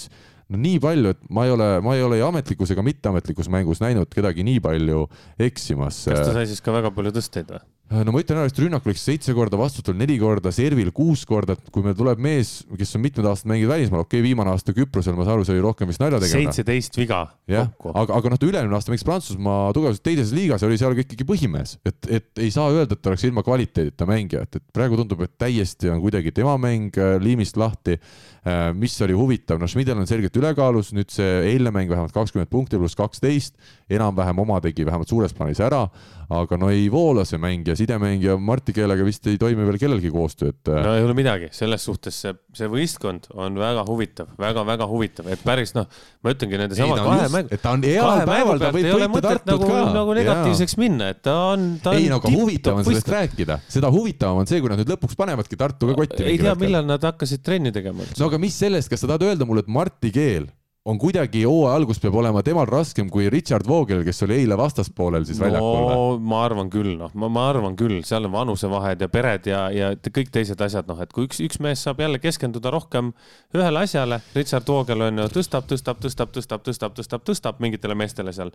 [SPEAKER 2] no nii palju, et ma ei ole, ma ei ole ei ametlikus ega mitteametlikus mängus näinud kedagi nii palju eksimas.
[SPEAKER 3] kas ta sai siis ka väga palju tõsteid või?
[SPEAKER 2] No ma ütlen ära, et rünnak läks seitse korda, vastutul neli korda, servil kuus korda, et kui meil tuleb mees, kes on mitmed aastad mänginud välismaal, okei okay,, viimane aasta Küprosel, ma saan aru, see oli rohkem vist nalja tegemine.
[SPEAKER 3] seitseteist viga
[SPEAKER 2] jah, aga, aga noh, ta üle-eelmine aasta mängis Prantsusmaa tugevas teises liigas ja oli seal ikkagi põhimees, et, et ei saa öelda, et ta oleks ilma kvaliteedita mängija, et, et praegu tundub, et täiesti on kuidagi tema mäng äh, liimist lahti. Äh, mis oli huvitav, no Schmidl on selgelt ülekaalus, nüüd see eilne mäng vähemalt kakskümmend punkti pluss kaksteist, enam-vähem oma tegi vähemalt suures plaanis ära, aga no ei voola see mäng ja sidemäng ja Marti keelega vist ei toimi veel kellelgi koostöö, et.
[SPEAKER 3] no ei ole midagi, selles suhtes see, see võistkond on väga huvitav väga,, väga-väga huvitav, et päris noh, ma ütlengi nende sama kahe mängu.
[SPEAKER 2] et ta on heal päeval, ta võib võita Tartut
[SPEAKER 3] nagu,
[SPEAKER 2] ka.
[SPEAKER 3] nagu negatiivseks ja. minna, et ta on, ta on.
[SPEAKER 2] ei no aga huvitav on sellest rääkida, seda huvitavam on see, kui nad nüüd lõpuks panevadki Tartuga kotti.
[SPEAKER 3] ei tea, millal nad hakkasid trenni tegema.
[SPEAKER 2] no aga mis sellest, kas sa tahad öelda mulle, et Marti Keel on kuidagi hooaja algus peab olema temal raskem kui Richard Vogel, kes oli eile vastaspoolel siis väljakul
[SPEAKER 3] no,? ma arvan küll, noh, ma, ma arvan küll, seal on vanusevahed ja pered ja, ja kõik teised asjad, noh, et kui üks, üks mees saab jälle keskenduda rohkem ühele asjale, Richard Vogel on ju tõstab, tõstab, tõstab, tõstab, tõstab, tõstab, tõstab mingitele meestele seal,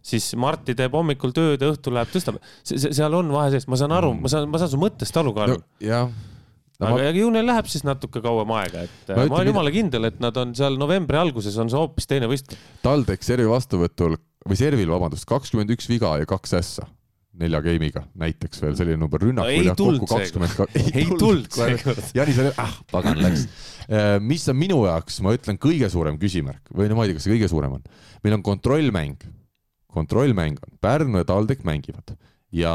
[SPEAKER 3] siis Marti teeb hommikul tööd ja õhtul läheb, tõstab. seal on vahe sees, ma saan aru, ma saan, ma saan su mõttest aru, Karl no,.
[SPEAKER 2] jah
[SPEAKER 3] no,. aga ma... ju neil läheb siis natuke kauem aega, et ma, ma olen jumala kindel, et nad on seal novembri alguses on see hoopis teine võistkond.
[SPEAKER 2] TalTech servi vastuvõtul või servil, vabandust, kakskümmend üks viga ja kaks ässa nelja game'iga näiteks veel selline number rünnak
[SPEAKER 3] no,. (laughs) ei tulnud seekord, ei tulnud seekord. (laughs)
[SPEAKER 2] Janis oli, ah pagan läks. Äh, mis on minu jaoks, ma ütlen, kõige suurem küsimärk või no ma ei tea, kas see kõige suurem on. meil on kontrollmäng, kontrollmäng on, Pärnu ja TalTech mängivad ja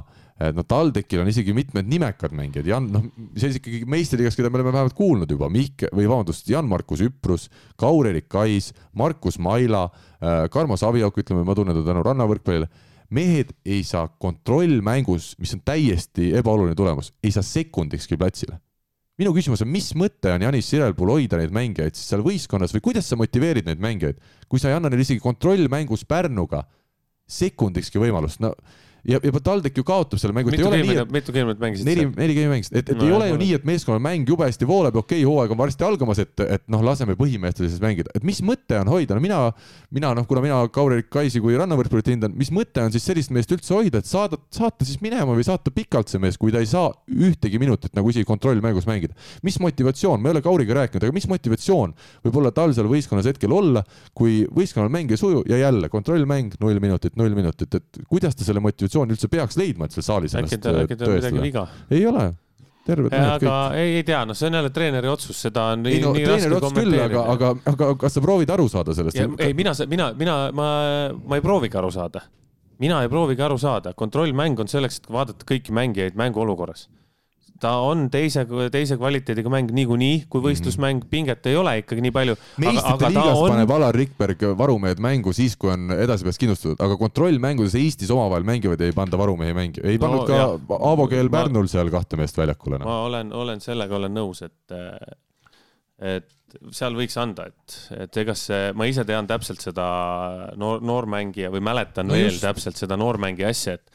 [SPEAKER 2] äh, no TalTechil on isegi mitmed nimekad mängijad, Jan, noh, see ikkagi meistriliigas, keda me oleme vähemalt kuulnud juba, Mihk või vabandust, Jan-Markus Üprus, Kaur-Erik Kais, Markus Maila, äh, Karmo Saviok, ütleme, ma tunnen ta tänu rannavõrkpallile. mehed ei saa kontrollmängus, mis on täiesti ebaoluline tulemus, ei saa sekundikski platsile. Minu küsimus on, mis mõte on Janis Sirelpuul hoida neid mängijaid siis seal võistkonnas või kuidas sa motiveerid neid mängijaid, kui sa ei anna neile isegi kontrollmängus Pärnuga sekundikski võimalust, no ja, ja TalTech ju kaotab selle mängu,
[SPEAKER 3] mitu
[SPEAKER 2] et
[SPEAKER 3] mitu geimi nad mängisid
[SPEAKER 2] neli neli geimi mängisid, et, et
[SPEAKER 3] No
[SPEAKER 2] ei ole ju nii, et meeskonna mäng jube hästi voolab ja okei okay,, hooaeg on varsti algamas, et, et noh, laseme põhimeestel siis mängida, et mis mõte on hoida, no mina, mina noh, kuna mina Kauri Kaisi kui rannavõrkpallit hindan, mis mõte on siis sellist meest üldse hoida, et saada, saata siis minema või saata pikalt see mees, kui ta ei saa ühtegi minutit nagu isegi kontrollmängus mängida. mis motivatsioon, ma ei ole Kauriga rääkinud, aga mis motivatsioon võib olla tal seal võistkonnas hetkel olla, kui võistkonnal mäng ei suju ja jälle kontrollmäng, null minutit, null minutit, et kuidas ta selle motivatsiooni üldse peaks leidma, et seal saalis
[SPEAKER 3] äkki
[SPEAKER 2] äh,
[SPEAKER 3] äkki tal on midagi
[SPEAKER 2] tõestada?
[SPEAKER 3] viga.
[SPEAKER 2] ei ole, terved mehed
[SPEAKER 3] aga
[SPEAKER 2] kõik.
[SPEAKER 3] ei, ei tea, noh, see on jälle treeneri otsus, seda on
[SPEAKER 2] ei no
[SPEAKER 3] nii raske
[SPEAKER 2] küll, aga, aga, aga kas sa proovid aru saada sellest?
[SPEAKER 3] ei, mina, mina, mina, ma, ma ei proovigi aru saada. mina ei proovigi aru saada, kontrollmäng on selleks, et vaadata kõiki mängijaid mänguolukorras. Ta on teise, teise kvaliteediga mäng niikuinii, kui võistlusmäng, pinget ei ole ikkagi nii palju.
[SPEAKER 2] meistrite liigas on... paneb Alar Rikberg varumehed mängu siis, kui on edasipääs kindlustatud, aga kontrollmängudes Eestis omavahel mängivad ei panda varumehi mängi, ei pannud
[SPEAKER 3] No
[SPEAKER 2] ka
[SPEAKER 3] jah.
[SPEAKER 2] Aavo Keel Pärnul seal kahte meest väljakule.
[SPEAKER 3] ma olen, olen sellega olen nõus, et, et seal võiks anda, et, et ega see, ma ise tean täpselt seda noor, noormängija või mäletan
[SPEAKER 2] No
[SPEAKER 3] veel täpselt seda noormängija asja, et,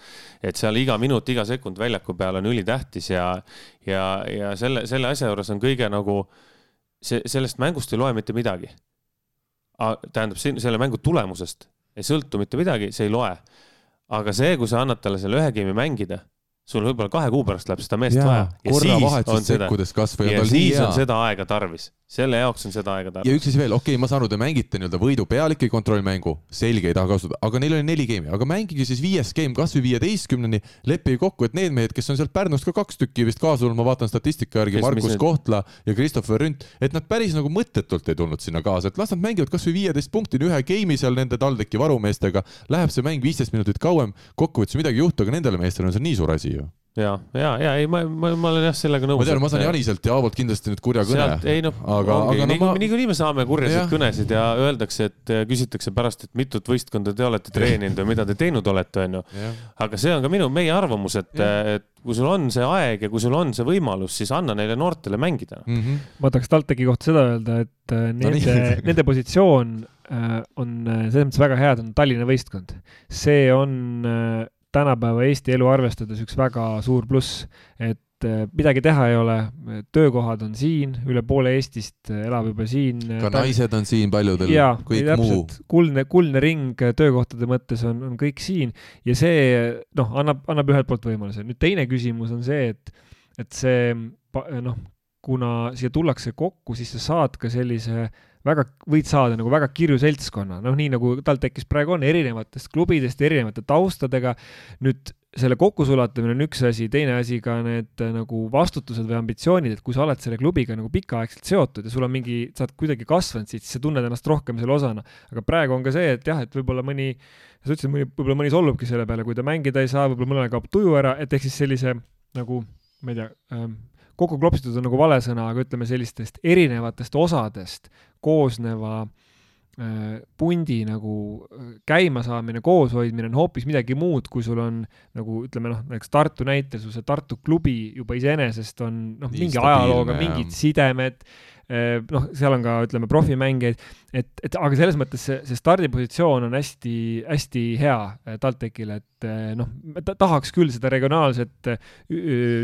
[SPEAKER 3] et seal iga minut, iga sekund väljaku peal on ülitähtis ja, ja, ja selle, selle asja juures on kõige nagu see, sellest mängust ei loe mitte midagi. tähendab, selle mängu tulemusest ei sõltu mitte midagi, see ei loe. aga see, kui sa annad talle selle ühe geimi mängida, sul võib-olla kahe kuu pärast läheb seda meest vaja.
[SPEAKER 2] korra vahetusest sekkudes kasvõi
[SPEAKER 3] ja siis
[SPEAKER 2] hea.
[SPEAKER 3] on. seda aega tarvis, selle jaoks on seda aega
[SPEAKER 2] ja
[SPEAKER 3] tarvis.
[SPEAKER 2] üks asi veel, okei okay,, ma saan aru, te mängite nii-öelda võidu peal ikkagi kontrollmängu, selge, ei taha kasutada, aga neil oli neli geimi, aga mängige siis viies game kasvõi viieteistkümneni, leppige kokku, et need mehed, kes on sealt Pärnust ka kaks tükki vist kaasa tulnud, ma vaatan statistika järgi, Markus
[SPEAKER 3] need-
[SPEAKER 2] Kohtla ja Christopher Rünt, et nad päris nagu mõttetult ei tulnud sinna kaasa, et las nad mängivad kasvõi viieteist punktini ühe game'i seal nende TalTechi varumeestega, läheb see mäng viisteist minutit kauem, kokkuvõttes midagi ei juhtu, aga nendele meestele on see nii suur asi ju.
[SPEAKER 3] ja, ja, ja ei, ma, ma, ma olen jah sellega nõus.
[SPEAKER 2] ma tean, ma saan Janiselt ja Aavolt kindlasti nüüd kurja kõne
[SPEAKER 3] ei noh,
[SPEAKER 2] aga, aga no
[SPEAKER 3] niikuinii
[SPEAKER 2] ma,
[SPEAKER 3] niikuinii me saame kurjasid
[SPEAKER 2] Jah.
[SPEAKER 3] kõnesid ja öeldakse, et äh, küsitakse pärast, et mitut võistkonda te olete treeninud või mida te teinud olete, onju. aga see on ka minu, meie arvamus, et, et kui sul on see aeg ja kui sul on see võimalus, siis anna neile noortele mängida.
[SPEAKER 2] mm. -hmm.
[SPEAKER 4] ma tahaks TalTechi kohta seda öelda, et äh, nende no, (laughs) nende positsioon äh, on äh, selles mõttes väga hea, et on Tallinna võistkond. see on äh, tänapäeva Eesti elu arvestades üks väga suur pluss, et äh, midagi teha ei ole, töökohad on siin, üle poole Eestist äh, elab juba siin.
[SPEAKER 2] ka naised on siin paljudel, kõik muu.
[SPEAKER 4] kuldne, kuldne ring töökohtade mõttes on, on kõik siin ja see noh, annab, annab ühelt poolt võimaluse. nüüd teine küsimus on see, et, et see noh, kuna siia tullakse kokku, siis sa saad ka sellise väga, võid saada nagu väga kirju seltskonna, noh, nii nagu TalTechis praegu on, erinevatest klubidest, erinevate taustadega. nüüd selle kokkusulatamine on üks asi, teine asi ka need äh, nagu vastutused või ambitsioonid, et kui sa oled selle klubiga nagu pikaaegselt seotud ja sul on mingi, sa oled kuidagi kasvanud siit, siis sa tunned ennast rohkem selle osana. aga praegu on ka see, et jah, et võib-olla mõni, sa ütlesid, mõni, võib-olla mõni solvubki selle peale, kui ta mängida ei saa, võib-olla mõnel kaob tuju ära, et ehk siis sellise nagu, ma ei tea ähm,, kokku klopsitud on nagu vale sõna, aga ütleme sellistest erinevatest osadest koosneva äh, pundi nagu äh, käimasaamine, kooshoidmine on hoopis midagi muud, kui sul on nagu ütleme noh, näiteks Tartu näitel sul see Tartu klubi juba iseenesest on noh, mingi ajalooga,
[SPEAKER 2] ja-
[SPEAKER 4] mingid sidemed, noh, seal on ka ütleme profimängijaid, et, et aga selles mõttes see, see stardipositsioon on hästi-hästi hea äh, TalTechile, et äh, noh, ta tahaks küll seda regionaalset äh,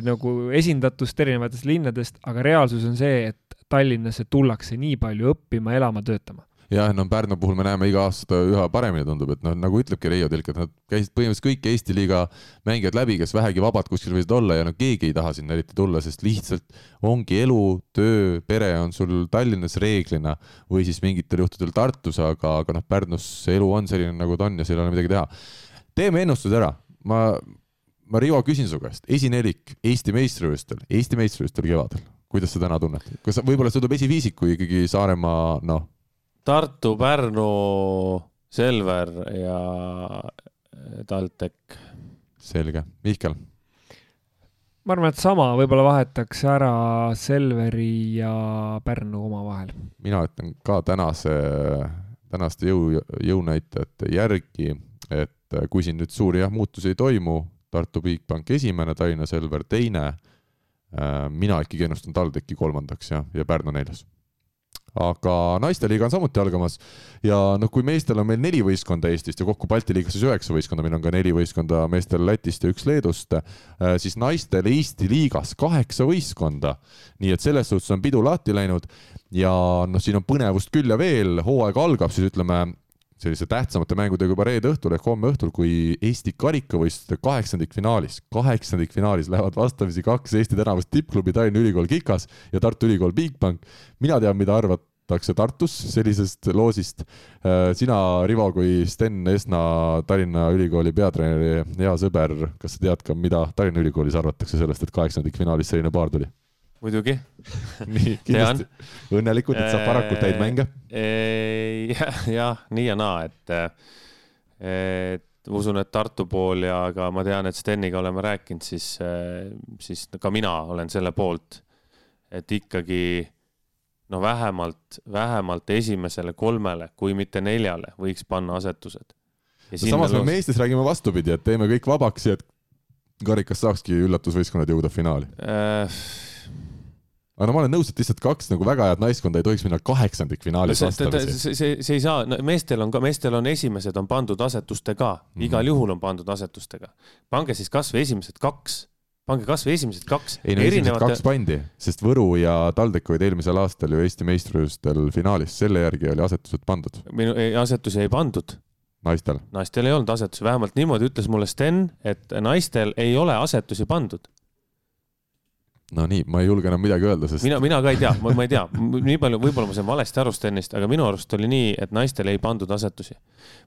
[SPEAKER 4] nagu esindatust erinevatest linnadest, aga reaalsus on see, et Tallinnasse tullakse nii palju õppima, elama, töötama.
[SPEAKER 2] jah, no Pärnu puhul me näeme iga aasta üha paremini tundub, et noh, nagu ütlebki Reio Tilk, et nad käisid põhimõtteliselt kõik Eesti liiga mängijad läbi, kes vähegi vabad kuskil võisid olla ja no keegi ei taha sinna eriti tulla, sest lihtsalt ongi elu, töö, pere on sul Tallinnas reeglina või siis mingitel juhtudel Tartus, aga, aga noh, Pärnus see elu on selline, nagu ta on ja seal ei ole midagi teha. teeme ennustuse ära, ma, ma Rivo küsin su käest, esinelik Eesti meistrivõistlustel, Eesti meistrivõistlustel kevadel, kuidas sa täna tunned, kas võib-olla see tuleb esiviisik, kui ikkagi Saaremaa, noh,
[SPEAKER 3] Tartu, Pärnu, Selver ja TalTech.
[SPEAKER 2] selge, Mihkel?
[SPEAKER 4] Ma arvan, et sama. Võib-olla vahetaks ära Selveri ja Pärnu omavahel.
[SPEAKER 2] mina ütlen ka tänase, tänaste jõu, jõunäitajate järgi, et kui siin nüüd suuri jah, muutusi ei toimu, Tartu Bigbank esimene, Tallinna Selver teine, mina ikkagi ennustan TalTechi kolmandaks ja, ja Pärnu neljas. aga naisteliiga on samuti algamas ja noh, kui meestel on meil neli võistkonda Eestist ja kokku Balti liigas siis üheksa võistkonda, meil on ka neli võistkonda meestel Lätist ja üks Leedust, äh, siis naistel Eesti liigas kaheksa võistkonda. nii et selles suhtes on pidu lahti läinud ja noh, siin on põnevust küll ja veel, hooaeg algab siis ütleme selliste tähtsamate mängudega juba reede õhtul ehk homme õhtul, kui Eesti karikavõistluste kaheksandikfinaalis, kaheksandikfinaalis lähevad vastamisi kaks Eesti tänavust tippklubi Tallinna Ülikool Kikas ja Tartu Ülikool Bigbank. mina tean, mida arvatakse Tartus sellisest loosist. Äh, sina, Rivo, kui Sten Esna, Tallinna Ülikooli peatreeneri hea sõber, kas sa tead ka, mida Tallinna Ülikoolis arvatakse sellest, et kaheksandikfinaalis selline paar tuli?
[SPEAKER 3] Muidugi. (laughs)
[SPEAKER 2] nii, kindlasti õnnelikud, et saab varakult häid mänge. (laughs)
[SPEAKER 3] jah, jah, nii ja naa, et, et usun, et Tartu pool ja ka ma tean, et Steniga oleme rääkinud, siis, siis ka mina olen selle poolt, et ikkagi no vähemalt, vähemalt esimesele kolmele, kui mitte neljale võiks panna asetused.
[SPEAKER 2] No samas me meestes räägime vastupidi, et teeme kõik vabaks ja et karikas saakski üllatusvõistkonnad jõuda finaali äh, aga no ma olen nõus, et lihtsalt kaks nagu väga head naiskonda ei tohiks minna kaheksandikfinaalis
[SPEAKER 3] no, vastamisi. see, see, see ei saa no,, meestel on ka, meestel on esimesed on pandud asetustega mm, -hmm. igal juhul on pandud asetustega. pange siis kasvõi esimesed kaks, pange kasvõi esimesed kaks.
[SPEAKER 2] ei no erinevate... esimesed kaks pandi, sest Võru ja TalTech olid eelmisel aastal ju Eesti meistrivõistlustel finaalis, selle järgi oli asetused pandud.
[SPEAKER 3] minu asetusi ei pandud
[SPEAKER 2] naistel?
[SPEAKER 3] naistel ei olnud asetusi, vähemalt niimoodi ütles mulle Sten, et naistel ei ole asetusi pandud
[SPEAKER 2] no nii, ma ei julge enam midagi öelda, sest.
[SPEAKER 3] mina, mina ka ei tea, ma ei tea, nii palju, võib-olla ma sain valesti aru Stenist, aga minu arust oli nii, et naistele ei pandud asetusi.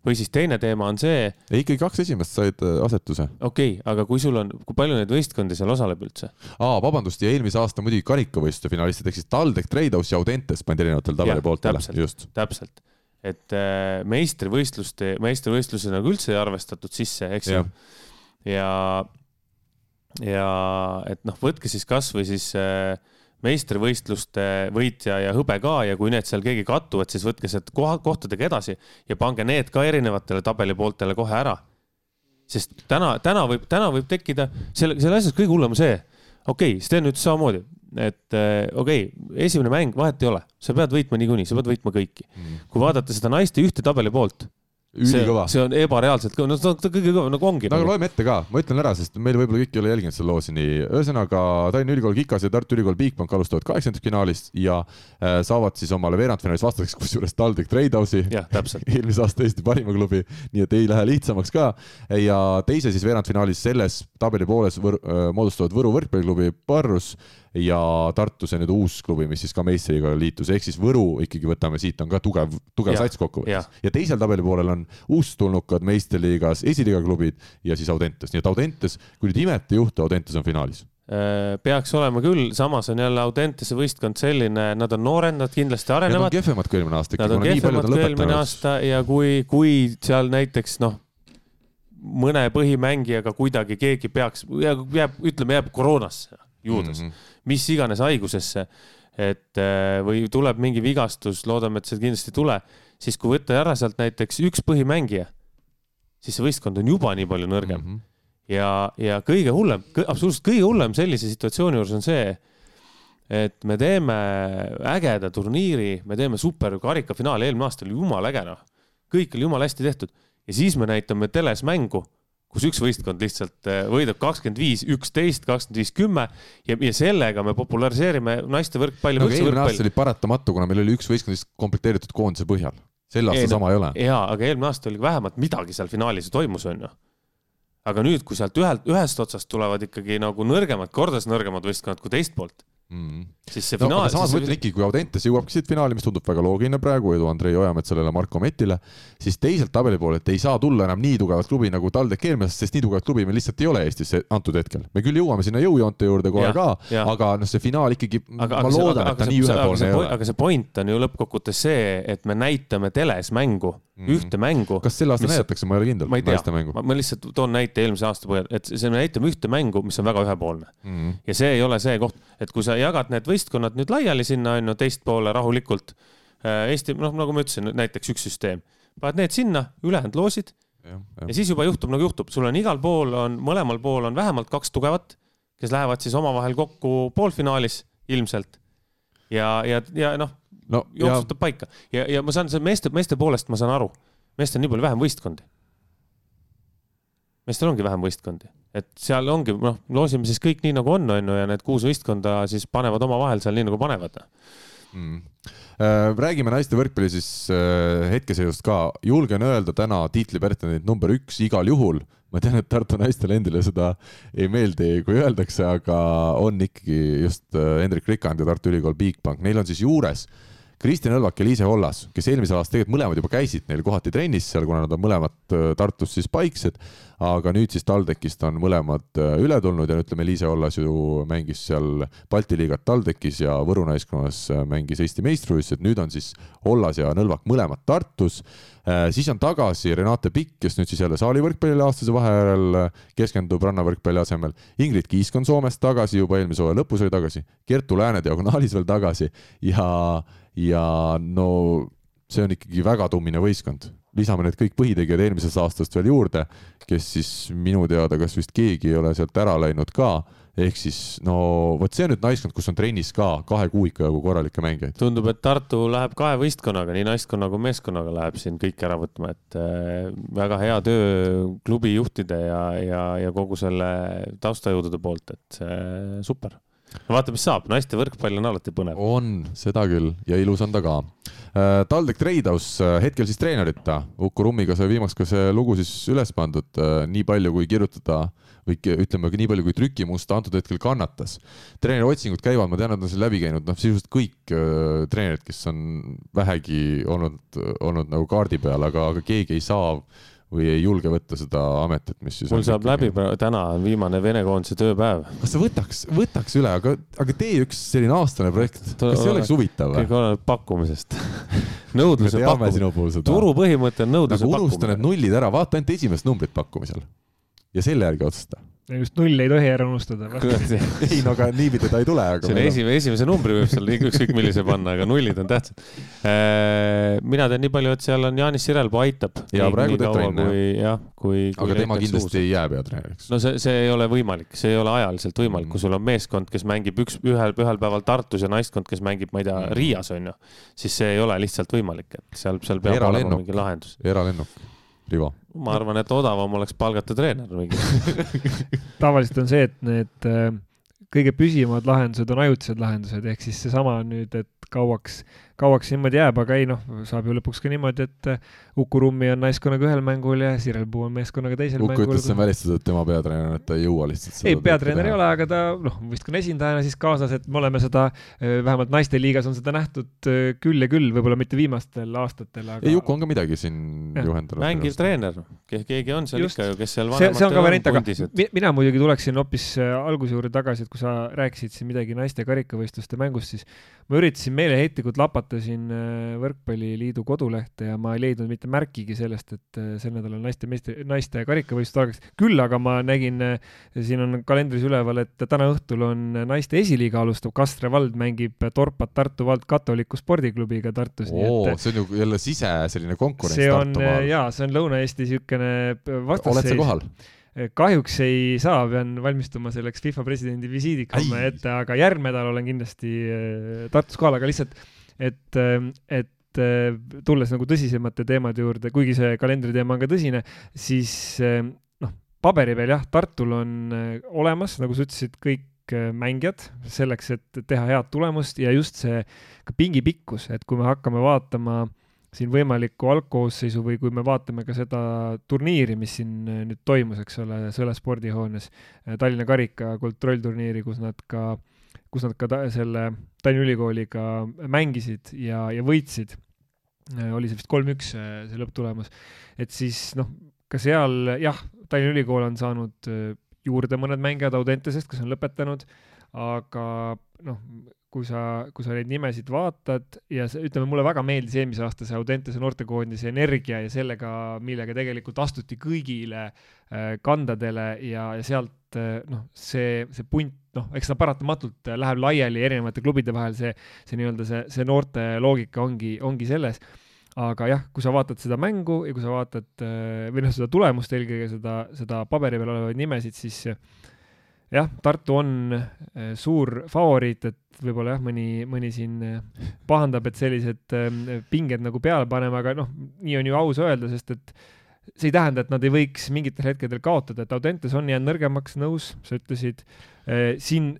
[SPEAKER 3] või siis teine teema on see.
[SPEAKER 2] ei, ikkagi kaks esimest said äh, asetuse.
[SPEAKER 3] okei okay,, aga kui sul on, kui palju neid võistkondi seal osaleb üldse?
[SPEAKER 2] aa, vabandust, ja eelmise aasta muidugi karikavõistluste finalistid ehk siis TalTech, Tradehouse ja Audentes pandi erinevatel tabelipooltele.
[SPEAKER 3] just. täpselt, et äh, meistrivõistluste, meistrivõistlusi nagu üldse ei arvestatud sisse, eks ju. ja, ja ja et noh, võtke siis kasvõi siis äh, meistrivõistluste võitja ja hõbe ka ja kui need seal keegi kattuvad, siis võtke sealt koha, kohtadega edasi ja pange need ka erinevatele tabelipooltele kohe ära. sest täna, täna võib, täna võib tekkida, selle, selle asjas kõige hullem on see, okei okay,, Sten ütles samamoodi, et äh, okei okay,, esimene mäng, vahet ei ole, sa pead võitma niikuinii, sa pead võitma kõiki mm.. kui vaadata seda naiste ühte tabeli poolt
[SPEAKER 2] ülikõva.
[SPEAKER 3] see on ebareaalselt kõva, no ta on kõige kõvam, nagu ongi.
[SPEAKER 2] no aga loeme ette ka, ma ütlen ära, sest meil võib-olla kõik ei ole jälginud seda loosi nii. ühesõnaga Tallinna Ülikool Kikas ja Tartu Ülikool Bigbank alustavad kaheksandikfinaalis ja äh, saavad siis omale veerandfinaalis vastaseks, (laughs) kusjuures TalTech Tradehouse'i. (laughs) eelmise aasta Eesti parima klubi, nii et ei lähe lihtsamaks ka. ja teise siis veerandfinaalis selles tabeli pooles võr, äh, moodustavad Võru võrkpalliklubi Parrus ja Tartus on nüüd uus klubi, mis siis ka meistriga liitus, ehk siis Võru ikkagi võtame siit on ka tugev, tugev sats kokkuvõttes. ja teisel tabeli poolel on uustulnukad meistriliigas esiliiga klubid ja siis Audentes, nii et Audentes, kui nüüd imet ei juhtu, Audentes on finaalis
[SPEAKER 3] äh, peaks olema küll, samas on jälle Audentese võistkond selline, nad on noored, nad kindlasti arenevad.
[SPEAKER 2] Nad on kehvemad kui eelmine aasta.
[SPEAKER 3] Nad on kehvemad kui eelmine aasta ja kui, kui seal näiteks noh, mõne põhimängijaga kuidagi keegi peaks, jääb, ütleme, jääb koroonasse juudes mm, -hmm. mis iganes haigusesse, et äh, või tuleb mingi vigastus, loodame, et seda kindlasti ei tule, siis kui võtta ära sealt näiteks üks põhimängija, siis see võistkond on juba nii palju nõrgem mm. -hmm. ja, ja kõige hullem, absoluutselt kõige hullem sellise situatsiooni juures on see, et me teeme ägeda turniiri, me teeme super karikafinaali, eelmine aasta oli jumala äge noh, kõik oli jumala hästi tehtud ja siis me näitame teles mängu kus üks võistkond lihtsalt äh, võidab kakskümmend viis, üksteist, kakskümmend viis, kümme ja, ja sellega me populariseerime naiste võrkpalli
[SPEAKER 2] no,. eelmine aasta oli paratamatu, kuna meil oli üks võistkond lihtsalt komplekteeritud koondise põhjal. sel aastal sama ei ole.
[SPEAKER 3] jaa, aga eelmine aasta oli vähemalt midagi seal finaalis toimus, onju. aga nüüd, kui sealt ühelt, ühest otsast tulevad ikkagi nagu nõrgemad, kordades nõrgemad võistkonnad kui teist poolt
[SPEAKER 2] mm.. siis see finaal no,. samas ma ütlen ikkagi, kui Audentes jõuabki siit finaali, mis tundub väga loogiline praegu, edu Andrei Ojametsale ja Marko Metile, siis teiselt tabeli poolelt ei saa tulla enam nii tugevat klubi nagu TalTech eelmisest, sest nii tugevat klubi meil lihtsalt ei ole Eestis antud hetkel. me küll jõuame sinna jõujoonte juurde kohe ja, ka, aga noh, see finaal ikkagi, ma aga loodan, et ta nii ühepoolne ei ole.
[SPEAKER 3] aga see point on ju lõppkokkuvõttes see, et me näitame teles mängu mm, ühte mängu.
[SPEAKER 2] kas sel aastal näidatakse, ma ei ole kindel.
[SPEAKER 3] ma ei tea, ma lihtsalt toon näite eelmise aasta põhjal, et see, me näitame ühte mängu, mis on väga ühepoolne mm. -hmm. ja see ei ole see koht, et kui sa jagad need võistkonnad nüüd laiali sinna, on ju, teist poole rahulikult. Äh, Eesti, noh, nagu ma ütlesin, näiteks üks süsteem, paned need sinna, ülejäänud loosid ja, ja. ja siis juba juhtub nagu juhtub, sul on igal pool on, mõlemal pool on vähemalt kaks tugevat, kes lähevad siis omavahel kokku poolfinaalis ilmselt. ja, ja, ja noh
[SPEAKER 2] no ja
[SPEAKER 3] jooksutab paika ja, ja ma saan selle meeste, meeste poolest ma saan aru, meestel on nii palju vähem võistkondi. meestel ongi vähem võistkondi, et seal ongi noh, loosime siis kõik nii nagu on, on ju, ja need kuus võistkonda siis panevad omavahel seal nii nagu panevad.
[SPEAKER 2] mm.. räägime naiste võrkpalli siis äh, hetkeseisust ka, julgen öelda täna tiitlipretendent number üks igal juhul. ma tean, et Tartu naistele endile seda ei meeldi, kui öeldakse, aga on ikkagi just äh, Hendrik Rikand ja Tartu Ülikool Bigbank, neil on siis juures Kristjan Õlvak ja Liise Hollas, kes eelmisel aastal tegelikult mõlemad juba käisid neil kohati trennis seal, kuna nad on mõlemad äh, Tartus siis paiksed. aga nüüd siis TalTechist on mõlemad äh, üle tulnud ja ütleme, Liise Hollas ju mängis seal Balti liigat TalTechis ja Võru naiskonnas äh, mängis Eesti meistrivõistlused, nüüd on siis Hollas ja Nõlvak mõlemad Tartus. siis on tagasi Renate Pikk, kes nüüd siis jälle saalivõrkpallile aastase vahe järel äh, keskendub rannavõrkpalli asemel. Ingrid Kiisk on Soomest tagasi, juba eelmise hooaja lõpus oli tagasi. Kertu Lääne diagonaalis veel tagasi ja, ja no see on ikkagi väga tummine võistkond. lisame need kõik põhitegijad eelmisest aastast veel juurde, kes siis minu teada, kas vist keegi ei ole sealt ära läinud ka ehk siis no vot see on nüüd naiskond, kus on trennis ka kahe kuuika jagu korralikke mängijaid.
[SPEAKER 3] tundub, et Tartu läheb kahe võistkonnaga, nii naiskonna kui meeskonnaga läheb siin kõik ära võtma, et äh, väga hea töö klubi juhtide ja, ja, ja kogu selle taustajõudude poolt, et äh, super. vaata, mis saab, naiste võrkpall on alati põnev.
[SPEAKER 2] on, seda küll ja ilus on ta ka. TalTech Treidhaus hetkel siis treenerita, Uku Rummiga sai viimaks ka see lugu siis üles pandud, nii palju kui kirjutada või ütleme, nii palju kui trükimusta antud hetkel kannatas. treeneri otsingud käivad, ma tean, nad on seal läbi käinud, noh sisuliselt kõik äh, treenerid, kes on vähegi olnud, olnud nagu kaardi peal, aga, aga keegi ei saa või ei julge võtta seda ametit, mis siis
[SPEAKER 3] mul
[SPEAKER 2] on
[SPEAKER 3] saab läbi, täna on viimane Vene koondise tööpäev.
[SPEAKER 2] kas sa võtaks, võtaks üle, aga, aga tee üks selline aastane projekt, kas see oleks huvitav või
[SPEAKER 3] kõik? oleneb pakkumisest. (laughs) nõudluse pakkumine. turu põhimõte on nõudluse
[SPEAKER 2] nagu unusta need
[SPEAKER 3] pakkumine.
[SPEAKER 2] nullid ära, vaata ainult esimest numbrit pakkumisel ja selle järgi otsusta.
[SPEAKER 4] Just nulli ei tohi ära unustada. (laughs)
[SPEAKER 2] ei no aga niipidi ta ei tule, aga
[SPEAKER 3] selle
[SPEAKER 2] on-
[SPEAKER 3] esimese, esimese numbri võib seal ükskõik millise panna, aga nullid on tähtsad. mina tean nii palju, et seal on Jaanis Sirelpuu aitab.
[SPEAKER 2] Jaa, praegu teeb trenni,
[SPEAKER 3] kui jah, kui.
[SPEAKER 2] aga tema kindlasti ei jää peatreeneriks.
[SPEAKER 3] no see, see ei ole võimalik, see ei ole ajaliselt võimalik, kui sul on meeskond, kes mängib üks, ühel, ühel päeval Tartus ja naiskond, kes mängib, ma ei tea, Riias on ju, siis see ei ole lihtsalt võimalik, et seal, seal peab olema mingi lahendus.
[SPEAKER 2] eralennuk, Rivo.
[SPEAKER 3] ma arvan, et odavam oleks palgata treener mingi. (laughs)
[SPEAKER 4] tavaliselt on see, et need äh, kõige püsivamad lahendused on ajutised lahendused, ehk siis seesama on nüüd, et kauaks, kauaks niimoodi jääb, aga ei noh, saab ju lõpuks ka niimoodi, et äh, Uku Rummi on naiskonnaga ühel mängul ja Sirel Puu on meeskonnaga teisel
[SPEAKER 2] Uku
[SPEAKER 4] mängul.
[SPEAKER 2] ütles, see on välistatud, et tema peatreener on, et ta ei jõua lihtsalt
[SPEAKER 4] ei, peatreener ei ole, aga ta noh, võistkonna esindajana siis kaasas, et me oleme seda, vähemalt naisteliigas on seda nähtud äh, küll ja küll, võib-olla mitte viimastel aastatel, aga
[SPEAKER 2] ei, Uku on ka midagi siin
[SPEAKER 4] Jah.
[SPEAKER 2] juhendanud.
[SPEAKER 3] mängiv treener, keegi on seal
[SPEAKER 4] Just.
[SPEAKER 3] ikka ju, kes seal
[SPEAKER 4] see, see on ka aga
[SPEAKER 3] pundis, et
[SPEAKER 4] mi- mina muidugi tuleksin hoopis alguse juurde tagasi, et kui sa rääkisid siin midagi naiste karikavõistluste mängust, siis ma üritasin meeleheitlikult lapata siin äh, Võrkpalliliidu kodulehte ja ma ei leidnud mitte märkigi sellest, et äh, sel nädalal naiste meeste, naiste karikavõistlused algaks. küll aga ma nägin, siin on kalendris üleval, et täna õhtul on naiste esiliiga alustav, Kastre vald mängib Torpat Tartu vald katoliku spordiklubiga Tartus,
[SPEAKER 2] oo, see on ju jälle sise selline konkurents Tartumaal.
[SPEAKER 4] jaa, see on Lõuna-Eesti niisugune
[SPEAKER 2] oled sa
[SPEAKER 4] vastasseis.
[SPEAKER 2] kohal?
[SPEAKER 4] kahjuks ei saa, pean valmistuma selleks FIFA presidendi visiidiks homme ette, aga järgmine nädal olen kindlasti äh, Tartus kohal, aga lihtsalt, et, et äh, tulles nagu tõsisemate teemade juurde, kuigi see kalendriteema on ka tõsine, siis äh, noh, paberi peal jah, Tartul on äh, olemas, nagu sa ütlesid, kõik äh, mängijad selleks, et teha head tulemust ja just see ka pingi pikkus, et kui me hakkame vaatama siin võimalikku algkoosseisu või kui me vaatame ka seda turniiri, mis siin äh, nüüd toimus, eks ole, Sõle spordihoones, Tallinna karika kontrollturniiri, kus nad ka, kus nad ka ta, selle Tallinna Ülikooliga mängisid ja, ja võitsid. oli see vist kolm-üks see lõpptulemus, et siis noh, ka seal jah, Tallinna Ülikool on saanud äh, juurde mõned mängijad Audentesest, kes on lõpetanud, aga noh, kui sa, kui sa neid nimesid vaatad ja see, ütleme, mulle väga meeldis eelmise aasta see Audentese noortekoondise energia ja sellega, millega tegelikult astuti kõigile äh, kandadele ja, ja sealt äh, noh, see, see punt, noh, eks ta paratamatult äh, läheb laiali erinevate klubide vahel, see, see nii-öelda see, see noorte loogika ongi, ongi selles. Aga jah, kui sa vaatad seda mängu ja kui sa vaatad äh, või noh, seda tulemust eelkõige seda, seda paberi peal olevaid nimesid, siis jah, Tartu on äh, suur favoriit, et võib-olla jah, mõni, mõni siin äh, pahandab, et sellised ähm, pinged nagu peale paneme, aga noh, nii on ju aus öelda, sest et see ei tähenda, et nad ei võiks mingitel hetkedel kaotada, et Audentes on jäänud nõrgemaks, nõus, sa ütlesid. Äh, siin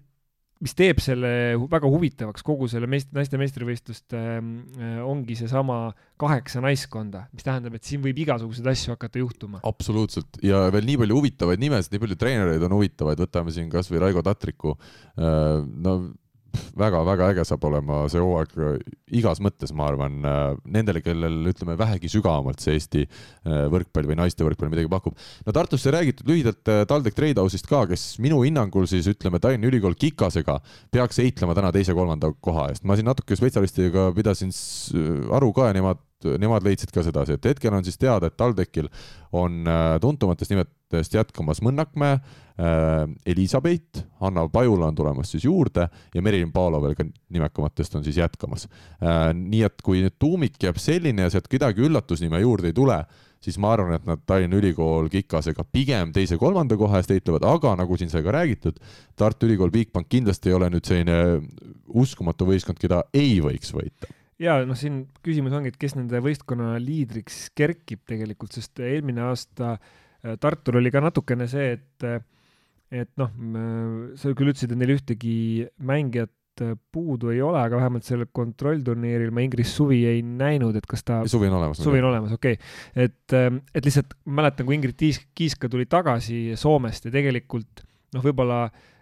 [SPEAKER 4] mis teeb selle väga huvitavaks, kogu selle meist-, naiste meistrivõistluste äh, ongi seesama kaheksa naiskonda, mis tähendab, et siin võib igasuguseid asju hakata juhtuma.
[SPEAKER 2] absoluutselt ja veel nii palju huvitavaid nimesid, nii palju treenereid on huvitavaid, võtame siin kasvõi Raigo Tatriku äh,. no väga-väga äge saab olema see hooaeg äh, igas mõttes, ma arvan, äh, nendele, kellel ütleme vähegi sügavamalt see Eesti äh, võrkpall või naiste võrkpall midagi pakub. no Tartus sai räägitud lühidalt TalTech Tradehouse'ist ka, kes minu hinnangul siis ütleme, Tallinna Ülikool Kikasega peaks heitlema täna teise-kolmanda koha eest. ma siin natuke spetsialistidega pidasin aru ka ja nemad nemad leidsid ka sedasi, et hetkel on siis teada, et TalTechil on tuntumatest nimetest jätkamas Mõnnakmäe, Äh, Elizabeth, Hanna Pajula on tulemas siis juurde ja Merilin Paalo veel ka nimekamatest on siis jätkamas. Äh, nii et kui nüüd tuumik jääb selline ja sealt kedagi üllatusnime juurde ei tule, siis ma arvan, et nad Tallinna Ülikool Kikasega pigem teise-kolmanda koha eest heitlevad, aga nagu siin sai ka räägitud, Tartu Ülikool Bigbank kindlasti ei ole nüüd selline uskumatu võistkond, keda ei võiks võita
[SPEAKER 4] ja noh, siin küsimus ongi, et kes nende võistkonna liidriks kerkib tegelikult, sest eelmine aasta äh, Tartul oli ka natukene see, et et noh, sa küll ütlesid, et neil ühtegi mängijat äh, puudu ei ole, aga vähemalt sellel kontrollturniiril ma Ingris Suvi ei näinud, et kas ta.
[SPEAKER 2] suvi on olemas.
[SPEAKER 4] suvi on olemas, okei okay.. et, et lihtsalt mäletan, kui Ingrid Kiiska tuli tagasi Soomest ja tegelikult noh, võib-olla äh, Äh,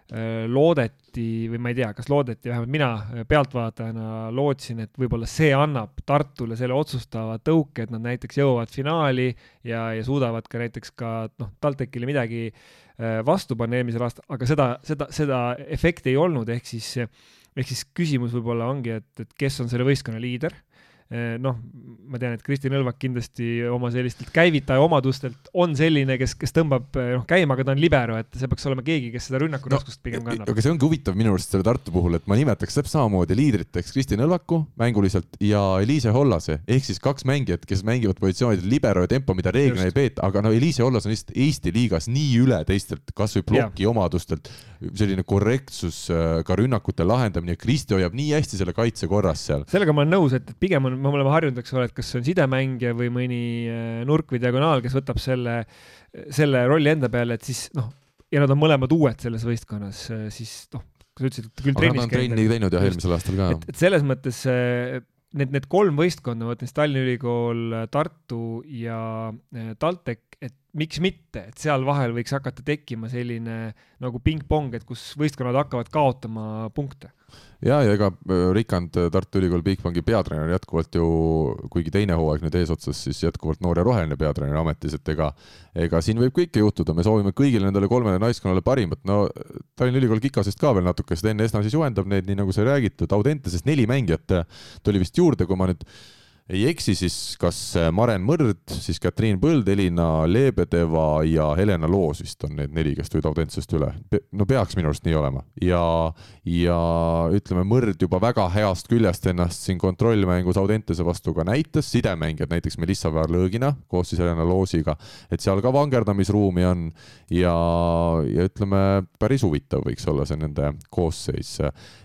[SPEAKER 4] loodeti või ma ei tea, kas loodeti, vähemalt mina äh, pealtvaatajana lootsin, et võib-olla see annab Tartule selle otsustava tõuke, et nad näiteks jõuavad finaali ja, ja suudavad ka näiteks ka noh, TalTechile midagi äh, vastu panna eelmisel aastal, aga seda, seda, seda efekti ei olnud, ehk siis, ehk siis küsimus võib-olla ongi, et, et kes on selle võistkonna liider noh, ma tean, et Kristi Nõlvak kindlasti oma sellistelt käivitaja omadustelt on selline, kes, kes tõmbab eh, noh käima, aga ta on libero, et see peaks olema keegi, kes seda rünnakuraskust no, pigem kannab.
[SPEAKER 2] aga see ongi huvitav minu arust selle Tartu puhul, et ma nimetaks täpselt samamoodi liidriteks Kristi Nõlvaku mänguliselt ja Eliise Hollase ehk siis kaks mängijat, kes mängivad positsioonidel libero ja tempo, mida reeglina ei peeta, aga no Eliise Hollas on lihtsalt Eesti liigas nii üle teistelt, kasvõi ploki ja. omadustelt, selline korrektsus, äh, ka rünnakute lahendamine, Kristi hoiab nii hästi selle kaitse korras seal.
[SPEAKER 4] sellega ma olen nõus, et pigem on me oleme harjunud, eks ole, et kas see on sidemängija või mõni äh, nurk või diagonaal, kes võtab selle, selle rolli enda peale, et siis noh, ja nad on mõlemad uued selles võistkonnas, äh, siis noh, sa ütlesid, et küll trennis
[SPEAKER 2] käinud. trenni teinud jah, eelmisel aastal ka.
[SPEAKER 4] et, et selles mõttes äh, need, need kolm võistkonda, ma võtan siis Tallinna Ülikool, Tartu ja TalTech, et miks mitte, et seal vahel võiks hakata tekkima selline nagu pingpong, et kus võistkonnad hakkavad kaotama punkte
[SPEAKER 2] ja, ja ega äh, Rikand, äh, Tartu Ülikooli Bigbanki peatreener jätkuvalt ju, kuigi teine hooaeg nüüd eesotsas, siis jätkuvalt noor ja roheline peatreener ametis, et ega, ega siin võib kõike juhtuda, me soovime kõigile nendele kolmele naiskonnale parimat, no Tallinna Ülikool Kikasest ka veel natuke, sest Enn Esna siis juhendab neid, nii nagu sai räägitud, Audentesest neli mängijat tuli vist juurde, kui ma nüüd ei eksi, siis kas äh, Maren Mõrd, siis Katriin Põld, Elina Lebedeva ja Helena Loos vist on need neli, kes tulid Audentsest üle. no peaks minu arust nii olema. Ja, ja ütleme, Mõrd juba väga heast küljest ennast siin kontrollmängus Audentese vastu ka näitas, sidemängijad näiteks Melissa Väärlõõgina koos siis Helena Loosiga, et seal ka vangerdamisruumi on. Ja, ja ütleme, päris huvitav võiks olla see nende koosseis.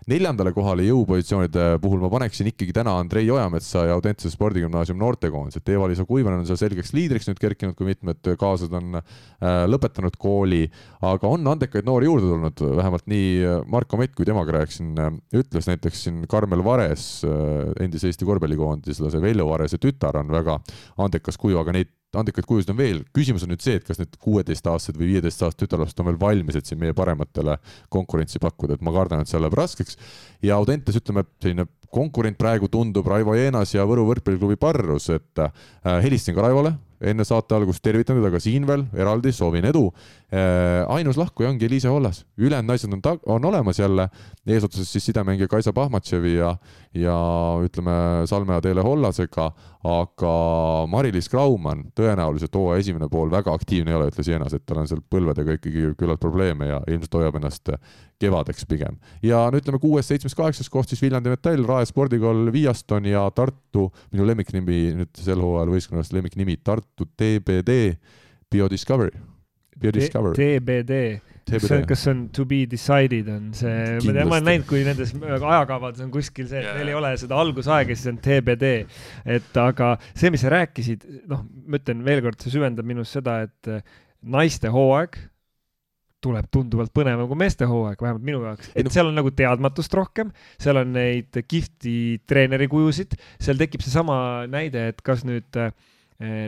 [SPEAKER 2] Neljandale kohale jõupositsioonide puhul ma paneksin ikkagi täna Andrei Ojametsa ja Audentse spordigümnaasiumi noortekoondis, et Eva-Liisa Kuivanen on seal selgeks liidriks nüüd kerkinud, kui mitmed kaaslased on äh, lõpetanud kooli, aga on andekaid noori juurde tulnud, vähemalt nii äh, Marko Mett, kui temaga rääkisin, äh, ütles näiteks siin Karmel Vares, endise Eesti korvpallikoondislase Veljo Varese tütar on väga andekas kuju, aga neid andekaid kujusid on veel, küsimus on nüüd see, et kas need kuueteistaastased või viieteistaastased tütarlapsed on veel valmis, et siin meie parematele konkurentsi pakkuda, et ma kardan, et see läheb raskeks. ja Audentes, ütleme, selline konkurent praegu tundub Raivo Jeenas ja Võru võrkpalliklubi Parrus, et äh, helistasin ka Raivole enne saate algust tervitan teda ka siin veel eraldi, soovin edu. Äh, ainus lahkuja ongi Eliise Hollas, ülejäänud naised on, on olemas jälle, eesotsas siis sidemängija Kaisa Pahmatševi ja, ja ütleme, Salme Adele Hollasega, aga Mari-Liis Graumann tõenäoliselt hooaja esimene pool väga aktiivne ei ole, ütles Jeenas, et tal on seal põlvedega ikkagi küllalt probleeme ja ilmselt hoiab ennast kevadeks pigem. ja no ütleme kuues, seitsmes, kaheksas koht siis Viljandi Metall, Rae spordikool Viaston ja Tartu, minu lemmiknimi nüüd sel hooajal võistkonnast lemmiknimi Tartu TBD Biodiscovery.
[SPEAKER 4] Biodiscovery. TBD see, kas see on to be decided, on see, ma tean, ma olen näinud, kui nendes ajakavades on kuskil see, et yeah. neil ei ole seda algusaega, siis on TBD. et aga see, mis sa rääkisid, noh, ma ütlen veelkord, see süvendab minus seda, et naiste hooaeg tuleb tunduvalt põnevam kui meeste hooaeg, vähemalt minu jaoks, et seal on nagu teadmatust rohkem, seal on neid kihvti treeneri kujusid, seal tekib seesama näide, et kas nüüd äh,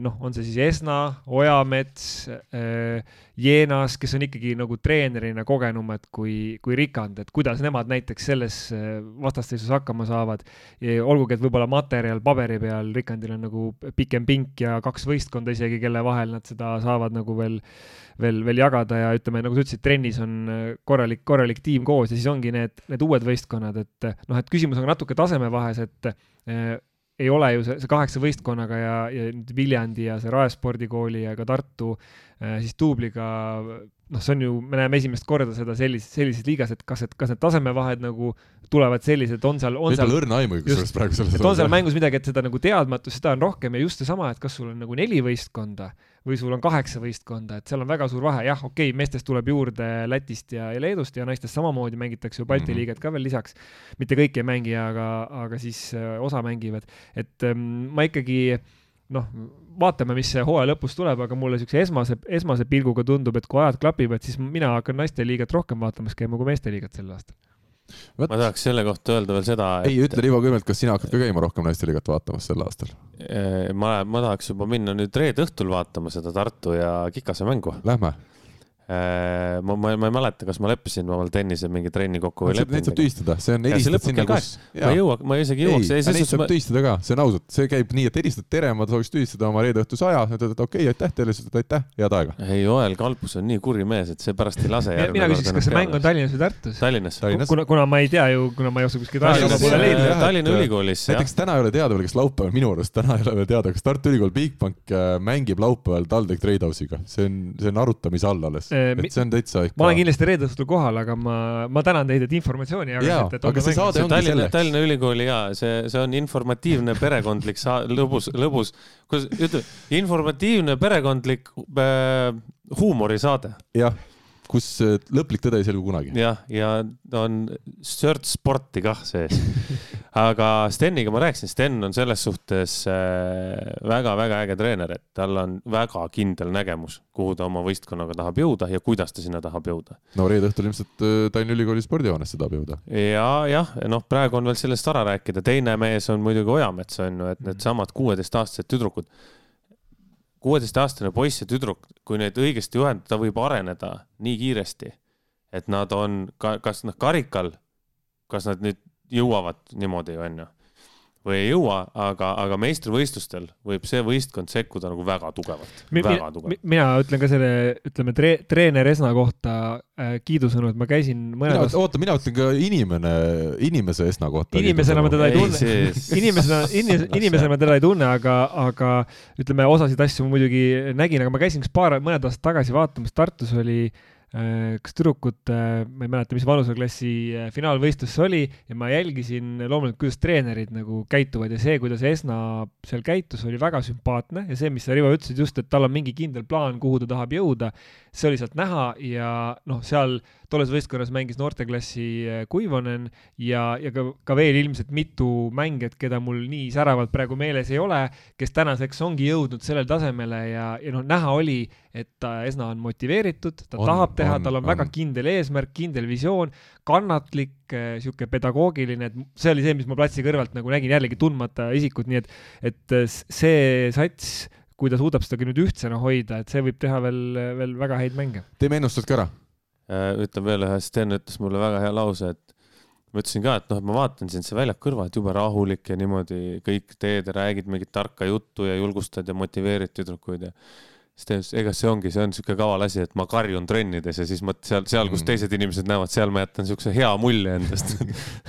[SPEAKER 4] noh, on see siis Esna, Ojamets, eh, Jeenas, kes on ikkagi nagu treenerina kogenumad kui, kui Rikand, et kuidas nemad näiteks selles eh, vastasseisus hakkama saavad. olgugi, et võib-olla materjal paberi peal Rikandil on nagu pikem pink ja kaks võistkonda isegi, kelle vahel nad seda saavad nagu veel, veel, veel jagada ja ütleme, nagu sa ütlesid, trennis on korralik, korralik tiim koos ja siis ongi need, need uued võistkonnad, et noh, et küsimus on natuke tasemevahes, et ei ole ju see, see kaheksa võistkonnaga ja, ja nüüd Viljandi ja see Rae spordikooli ja ka Tartu äh, siis duubliga, noh, see on ju, me näeme esimest korda seda sellises, sellises liigas, et kas, et kas need tasemevahed nagu tulevad sellised, on seal, on seal.
[SPEAKER 2] õrna aimu kusjuures praegu selles.
[SPEAKER 4] et on seal mängus midagi, et seda nagu teadmatust, seda on rohkem ja just seesama, et kas sul on nagu neli võistkonda või sul on kaheksa võistkonda, et seal on väga suur vahe, jah, okei okay,, meestest tuleb juurde Lätist ja, ja Leedust ja naistest samamoodi mängitakse ju Balti mm -hmm. liiget ka veel lisaks. mitte kõik ei mängi, aga, aga siis äh, osa mängivad, et ähm, ma ikkagi noh, vaatame, mis see hooaja lõpus tuleb, aga mulle niisuguse esmase, esmase pilguga tundub, et kui ajad klapivad, siis mina hakkan naisteliigat rohkem vaatamas käima kui meesteliigat sel aastal
[SPEAKER 3] Võt... ma tahaks selle kohta öelda veel seda
[SPEAKER 2] et.... ei, ütle Rivo Kümmelt, kas sina hakkad ka käima rohkem naisteliigat vaatamas sel aastal?
[SPEAKER 3] ma, ma tahaks juba minna nüüd reede õhtul vaatama seda Tartu ja Kikase mängu.
[SPEAKER 2] Lähme
[SPEAKER 3] Äh, ma, ma, ma ei mäleta, kas ma leppisin omal tennise mingi trenni kokku või
[SPEAKER 2] leppinud. Neid saab tühistada, see on helistad sinna, kus.
[SPEAKER 3] ma ei jõua, ma isegi ei jõuaks.
[SPEAKER 2] ei, neid saab ma... tühistada ka, see on ausalt, see käib nii, et helistad tere, ma sooviks tühistada oma reede õhtuse aja, ütled, et okei okay,, aitäh teile, siis ütled aitäh, head aega.
[SPEAKER 3] ei, Joel Kalpus on nii kuri mees, et see pärast ei lase.
[SPEAKER 4] mina küsiks, kas see mäng on Tallinnas või Tartus?
[SPEAKER 3] Tallinnas.
[SPEAKER 4] kuna, kuna ma ei tea ju, kuna ma ei oska kuskilt aega pole leidnud.
[SPEAKER 3] Tallinna Ülikoolis.
[SPEAKER 2] näiteks täna ei ole teada veel, kas laupäeval, minu arust täna ei ole veel teada, kas Tartu Ülikool Bigbank äh, mängib laupäeval TalTech Tradehouse'iga, see on, see on arutamise all alles, et see on täitsa
[SPEAKER 4] ikka. ma olen kindlasti reede õhtul kohal, aga ma, ma tänan teid, et informatsiooni
[SPEAKER 2] jagasite. aga see saade ongi
[SPEAKER 3] Tallinna, selleks. Tallinna Ülikooli ja see, see on informatiivne perekondlik sa-, lõbus, lõbus, kuidas ütleme, informatiivne perekondlik äh, huumorisaade.
[SPEAKER 2] jah kus äh, lõplik tõde ei selgu kunagi.
[SPEAKER 3] jah, ja on sört sporti kah sees. (laughs) aga Steniga ma rääkisin, Sten on selles suhtes väga-väga äh, äge treener, et tal on väga kindel nägemus, kuhu ta oma võistkonnaga tahab jõuda ja kuidas ta sinna tahab jõuda.
[SPEAKER 2] no reede õhtul ilmselt äh, Tallinna Ülikooli spordihoonesse tahab jõuda.
[SPEAKER 3] ja, jah, noh, praegu on veel sellest vara rääkida, teine mees on muidugi Ojamets on ju, et needsamad kuueteistaastased tüdrukud kuueteistaastane poiss ja tüdruk, kui neid õigesti juhendada, võib areneda nii kiiresti, et nad on ka, kas noh, karikal, kas nad nüüd jõuavad niimoodi, onju või ei jõua, aga, aga meistrivõistlustel võib see võistkond sekkuda nagu väga tugevalt
[SPEAKER 4] mi,. väga tugevalt. mina ütlen ka selle, ütleme tre, treener Esna kohta äh, kiidusõnu, et ma käisin mõned
[SPEAKER 2] mina, oota, mina ütlen ka inimene, inimese Esna kohta.
[SPEAKER 4] inimesena ma teda ei tunne, (laughs) inimesena, (laughs) inimesena ma teda ei tunne, aga, aga ütleme, osasid asju ma muidugi nägin, aga ma käisin üks paar, mõned aastad tagasi vaatamas, Tartus oli Äh, kas tüdrukute, ma ei mäleta, mis vanuseklassi äh, finaalvõistlus see oli ja ma jälgisin loomulikult, kuidas treenerid nagu käituvad ja see, kuidas Esna seal käitus, oli väga sümpaatne. Ja see, mis sa, Rivo, ütlesid just, et tal on mingi kindel plaan, kuhu ta tahab jõuda, see oli sealt näha ja noh, seal tolles võistkonnas mängis noorteklassi äh, Kuivonen ja, ja ka, ka veel ilmselt mitu mängijat, keda mul nii säravalt praegu meeles ei ole, kes tänaseks ongi jõudnud sellele tasemele ja, ja noh, näha oli, et ta, Esna on motiveeritud, ta on, tahab teha, tal on, on väga kindel eesmärk, kindel visioon, kannatlik, niisugune äh, pedagoogiline, et see oli see, mis ma platsi kõrvalt nagu nägin, jällegi tundmata isikut, nii et, et äh, see sats kui ta suudab seda nüüd ühtsena hoida, et see võib teha veel, veel väga häid mänge.
[SPEAKER 2] teeme ennustused ka ära
[SPEAKER 3] Äh, ütlen veel ühe, Sten ütles mulle väga hea lause, et ma ütlesin ka, et noh, et ma vaatan sind see väljak kõrvalt jube rahulik ja niimoodi kõik teed ja räägid mingit tarka juttu ja julgustad ja motiveerid tüdrukuid ja Sten ütles, ega see ongi, see on niisugune kaval asi, et ma karjun trennides ja siis ma seal, seal, kus mm. teised inimesed näevad, seal ma jätan niisuguse hea mulje endast.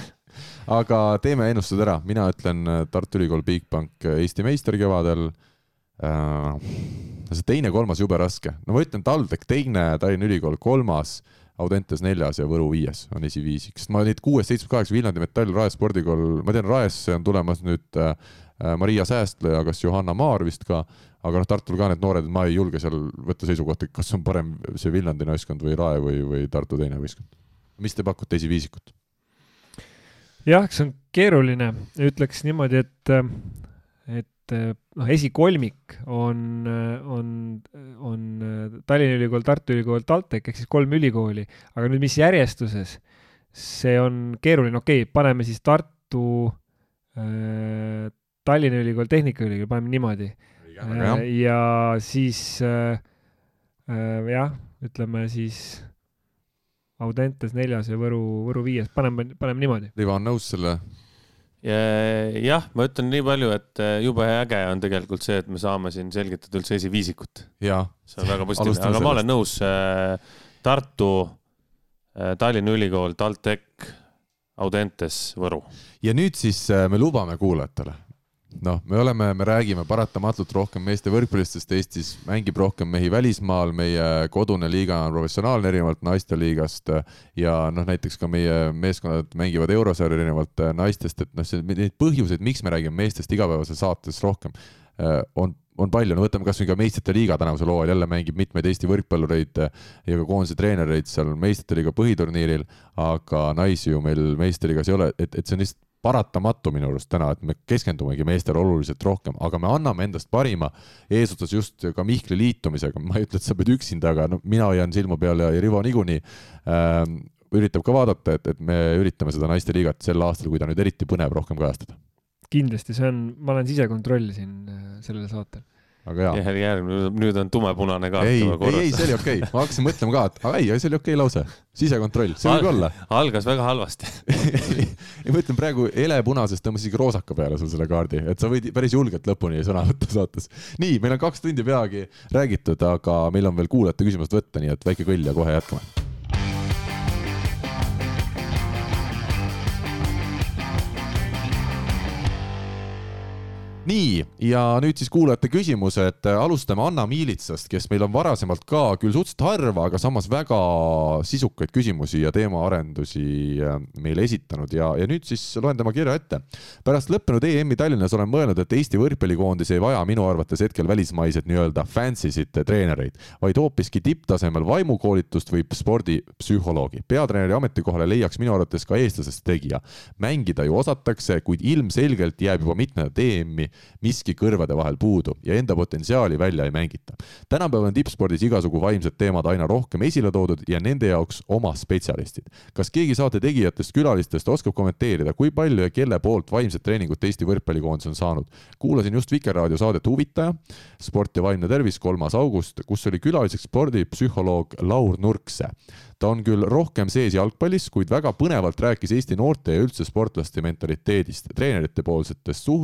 [SPEAKER 3] (laughs)
[SPEAKER 2] Aga teeme ennustused ära, mina ütlen äh, Tartu Ülikool Bigbank äh, Eesti meister kevadel. Äh, see teine-kolmas jube raske, no ma ütlen TalTech teine, Tallinna Ülikool kolmas, Audentes neljas ja Võru viies on esiviisik, sest ma neid kuues, seitsmes, kaheksa Viljandi Metall, Rae spordikool, ma tean, Raesse on tulemas nüüd äh, Maria Säästla ja kas Johanna Maar vist ka, aga noh, Tartul ka need noored, ma ei julge seal võtta seisukohta, kas on parem see Viljandi naiskond või Rae või, või Tartu teine võistkond. mis te pakute esiviisikut?
[SPEAKER 4] jah, see on keeruline, ütleks niimoodi, et, et noh, esikolmik on, on, on Tallinna Ülikool, Tartu Ülikool, TalTech ehk siis kolm ülikooli, aga nüüd mis järjestuses, see on keeruline, okei okay,, paneme siis Tartu äh,, Tallinna Ülikool, Tehnikaülikool, paneme niimoodi. Ja siis äh, äh, jah, ütleme siis Audentes neljas ja Võru, Võru viies, paneme, paneme niimoodi.
[SPEAKER 2] Rivo on nõus selle?
[SPEAKER 3] jah, ma ütlen nii palju, et äh, jube äge on tegelikult see, et me saame siin selgitada üldse esiviisikut. see on väga positiivne, aga ma olen nõus äh, Tartu, äh, Tallinna Ülikool, TalTech, Audentes, Võru.
[SPEAKER 2] ja nüüd siis me lubame kuulajatele noh, me oleme, me räägime paratamatult rohkem meeste võrkpallist, sest Eestis mängib rohkem mehi välismaal, meie kodune liiga on professionaalne erinevalt naisteliigast ja noh, näiteks ka meie meeskonnad mängivad eurosarja erinevalt naistest, et noh, see neid põhjuseid, miks me räägime meestest igapäevases saates rohkem, on on palju, no võtame kasvõi ka meistrite liiga tänavusel hooajal, jälle mängib mitmeid Eesti võrkpallureid ja ka koondise treenereid seal meistrite liiga põhiturniiril, aga naisi ju meil meistriliigas ei ole, et, et see on lihtsalt paratamatu minu arust täna, et me keskendumegi meestele oluliselt rohkem, aga me anname endast parima eesotsas just ka Mihkli liitumisega, ma ei ütle, et sa pead üksinda, aga no mina hoian silma peal ja, Rivo niikuinii ähm, üritab ka vaadata, et, et me üritame seda naisteliigat sel aastal, kui ta nüüd eriti põnev, rohkem kajastada.
[SPEAKER 4] kindlasti, see on, ma olen sisekontroll siin äh, sellel saatel
[SPEAKER 2] aga hea.
[SPEAKER 3] järgmine, nüüd on tumepunane kaart
[SPEAKER 2] ei, ei, ei, see oli okei okay., ma hakkasin mõtlema ka, et aga ei, see oli okei okay lause, sisekontroll, see võib olla.
[SPEAKER 3] algas väga halvasti (laughs)
[SPEAKER 2] ei, ma ütlen praegu helepunasest tõmbasin isegi roosaka peale sul selle kaardi, et sa võid päris julgelt lõpuni sõna võtta saates. nii, meil on kaks tundi peagi räägitud, aga meil on veel kuulajate küsimust võtta, nii et väike kõll ja kohe jätkame nii, ja nüüd siis kuulajate küsimused, alustame Anna Miilitsast, kes meil on varasemalt ka küll suhteliselt harva, aga samas väga sisukaid küsimusi ja teemaarendusi äh, meile esitanud ja, ja nüüd siis loen tema kirja ette. pärast lõppenud EM-i Tallinnas olen mõelnud, et Eesti võrkpallikoondis ei vaja minu arvates hetkel välismaiseid nii-öelda fancy'sid treenereid, vaid hoopiski tipptasemel vaimukoolitust või spordipsühholoogi. peatreeneri ametikohale leiaks minu arvates ka eestlasest tegija. mängida ju osatakse, kuid ilmselgelt jääb juba mitmendat EM-i miski kõrvade vahel puudu ja enda potentsiaali välja ei mängita. tänapäeval on tippspordis igasugu vaimsed teemad aina rohkem esile toodud ja nende jaoks oma spetsialistid. kas keegi saate tegijatest, külalistest oskab kommenteerida, kui palju ja kelle poolt vaimset treeningut Eesti võrkpallikoondis on saanud? kuulasin just Vikerraadio saadet Huvitaja, sport ja vaimne tervis, kolmas august, kus oli külaliseks spordipsühholoog Laur Nurkse ta on küll rohkem sees jalgpallis, kuid väga põnevalt rääkis Eesti noorte ja üldse sportlaste mentaliteedist, treenerite poolsetest su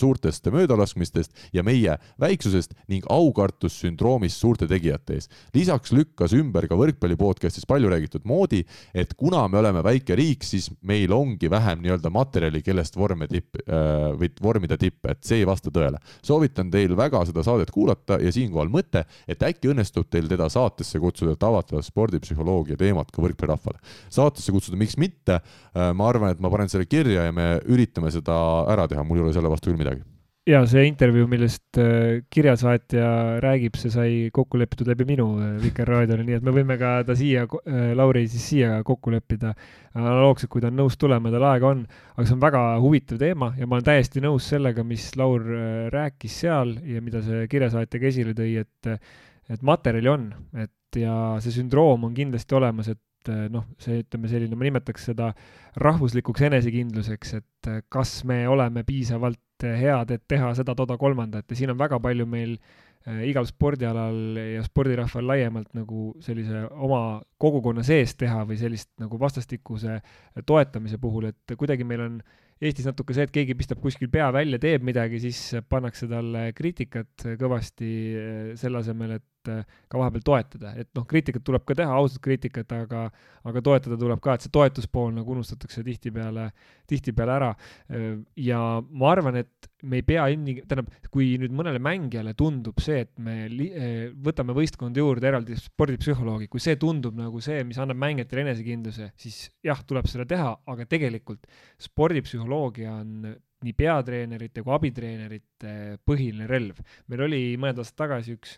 [SPEAKER 2] suurtest möödalaskmistest ja meie väiksusest ning aukartussündroomist suurte tegijate ees. lisaks lükkas ümber ka võrkpalli podcast'is palju räägitud moodi, et kuna me oleme väike riik, siis meil ongi vähem nii-öelda materjali, kellest vorme tipp või vormida tippe, et see ei vasta tõele. soovitan teil väga seda saadet kuulata ja siinkohal mõte, et äkki õnnestub teil teda saatesse kutsuda, et avada spordipsühholoogia ja teemat ka võrkpallirahvale. saatesse kutsuda, miks mitte, äh, ma arvan, et ma panen selle kirja ja me üritame seda ära teha, mul ei ole selle vastu küll midagi
[SPEAKER 4] ja see intervjuu, millest äh, kirjasaatja räägib, see sai kokku lepitud läbi minu äh, Vikerraadiole, nii et me võime ka ta siia, Lauri siis siia kokku leppida analoogselt, kui ta on nõus tulema, tal aega on. aga see on väga huvitav teema ja ma olen täiesti nõus sellega, mis Laur rääkis seal ja mida see kirjasaatja ka esile tõi, et et materjali on, et ja see sündroom on kindlasti olemas, et eh, noh, see, ütleme selline, ma nimetaks seda rahvuslikuks enesekindluseks, et eh, kas me oleme piisavalt eh, head, et teha seda, toda, kolmandat. Ja siin on väga palju meil äh, igal spordialal ja spordirahval laiemalt nagu sellise oma kogukonna sees teha või sellist nagu vastastikuse toetamise puhul, et kuidagi meil on Eestis natuke see, et keegi pistab kuskil pea välja, teeb midagi, siis pannakse talle kriitikat kõvasti selle asemel, et äh, ka vahepeal toetada, et noh, kriitikat tuleb ka teha, ausat kriitikat, aga, aga toetada tuleb ka, et see toetuspool nagu unustatakse tihtipeale, tihtipeale ära. ja ma arvan, et me ei pea inni, tähendab, kui nüüd mõnele mängijale tundub see, et me li, võtame võistkonda juurde eraldi spordipsühholoogi, kui see tundub nagu see, mis annab mängijatele enesekindluse, siis jah, tuleb seda teha, aga tegelikult spordipsühholoogia on nii peatreenerite kui abitreenerite põhiline relv. meil oli mõned aastad tagasi üks,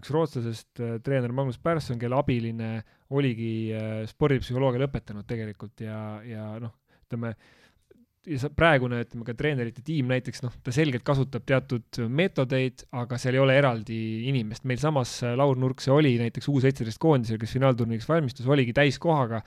[SPEAKER 4] üks rootslasest äh, treener Magnus Persson, kelle abiline oligi äh, spordipsühholoogia lõpetanud tegelikult ja, ja noh, ütleme ja praegune, ütleme ka treenerite tiim näiteks noh, ta selgelt kasutab teatud meetodeid, aga seal ei ole eraldi inimest. meil samas äh, Laur Nurkse oli näiteks U seitseteist koondisel, kes finaalturniiriks valmistus, oligi täiskohaga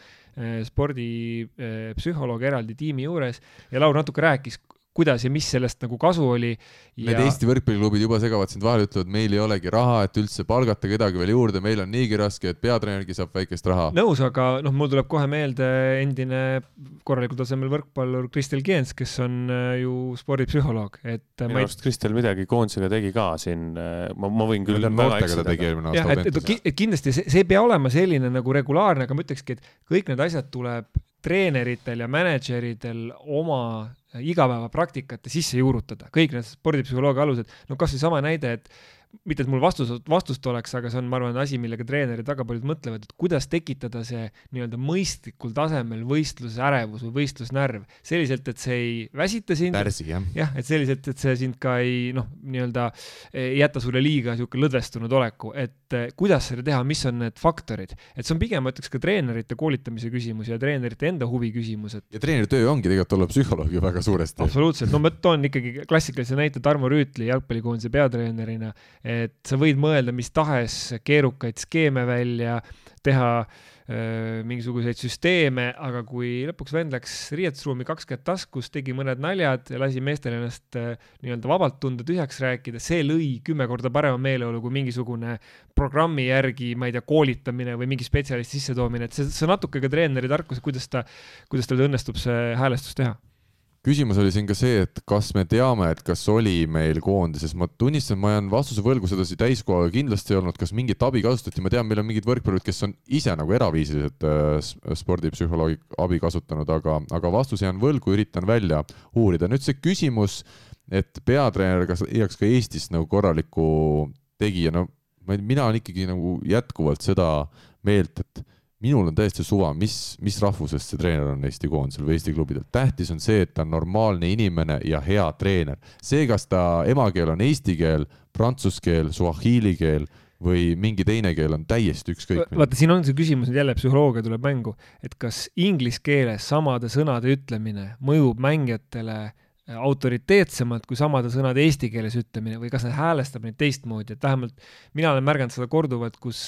[SPEAKER 4] spordipsühholoog eraldi tiimi juures ja Laur natuke rääkis, kuidas ja mis sellest nagu kasu oli ja....
[SPEAKER 2] Need Eesti võrkpalliklubid juba segavad sind vahele, ütlevad, meil ei olegi raha, et üldse palgata kedagi veel juurde, meil on niigi raske, et peatreenergi saab väikest raha.
[SPEAKER 4] nõus, aga noh, mul tuleb kohe meelde endine korralikul tasemel võrkpallur Kristel Kiens, kes on äh, ju spordipsühholoog, et
[SPEAKER 3] äh, minu arust ei... Kristel midagi koondisega tegi ka siin, äh, ma, ma võin küll
[SPEAKER 4] jah, et, et, et kindlasti see, see ei pea olema selline nagu regulaarne, aga ma ütlekski, et kõik need asjad tuleb treeneritel ja mänedžeridel oma igapäevapraktikatte sisse juurutada, kõik need spordipsühholoogia alused, no kasvõi sama näide, et mitte et mul vastus, vastust oleks, aga see on, ma arvan, asi, millega treenerid väga paljud mõtlevad, et kuidas tekitada see nii-öelda mõistlikul tasemel võistlusärevus või võistlusnärv selliselt, et see ei väsita sind.
[SPEAKER 2] pärsi, jah.
[SPEAKER 4] jah, et selliselt, et see sind ka ei noh, nii-öelda ei jäta sulle liiga niisugune lõdvestunud oleku, et eh, kuidas seda teha, mis on need faktorid, et see on pigem, ma ütleks ka treenerite koolitamise küsimus ja treenerite enda huvi küsimus, et.
[SPEAKER 2] ja treeneri töö ongi tegelikult olla psühholoog ju väga suuresti.
[SPEAKER 4] absoluutselt, no ma toon ikkagi klassikalise näite Tarmo Rüütli jalgpallikoondise peatreenerina et sa võid mõelda mis tahes keerukaid skeeme välja, teha öö, mingisuguseid süsteeme, aga kui lõpuks vend läks riietusruumi kaks kätt taskus, tegi mõned naljad ja lasi meestel ennast nii-öelda vabalt tunda, tühjaks rääkida, see lõi kümme korda parema meeleolu kui mingisugune programmi järgi, ma ei tea, koolitamine või mingi spetsialisti sissetoomine, et see, see on natuke ka treeneri tarkus, kuidas ta, kuidas tal õnnestub see häälestus teha
[SPEAKER 2] küsimus oli siin ka see, et kas me teame, et kas oli meil koondises, ma tunnistan, ma jään vastuse võlgu, sedasi täiskohaga kindlasti ei olnud, kas mingit abi kasutati, ma tean, meil on mingid võrkpallurid, kes on ise nagu eraviisiliselt äh, spordipsühholoogi abi kasutanud, aga, aga vastuse jään võlgu, üritan välja uurida. nüüd see küsimus, et peatreener, kas leiaks ka Eestis nagu korraliku tegija, no ma ei, mina olen ikkagi nagu jätkuvalt seda meelt, et minul on täiesti suva, mis, mis rahvusest see treener on Eesti koondisel või Eesti klubidel. tähtis on see, et ta on normaalne inimene ja hea treener. see, kas ta emakeel on eesti keel, prantsuse keel, suahiili keel või mingi teine keel on täiesti ükskõik.
[SPEAKER 4] vaata, siin on see küsimus, nüüd jälle psühholoogia tuleb mängu, et kas inglise keeles samade sõnade ütlemine mõjub mängijatele autoriteetsemad kui samade sõnade eesti keeles ütlemine või kas nad häälestab neid teistmoodi, et vähemalt mina olen märganud seda korduvalt, kus,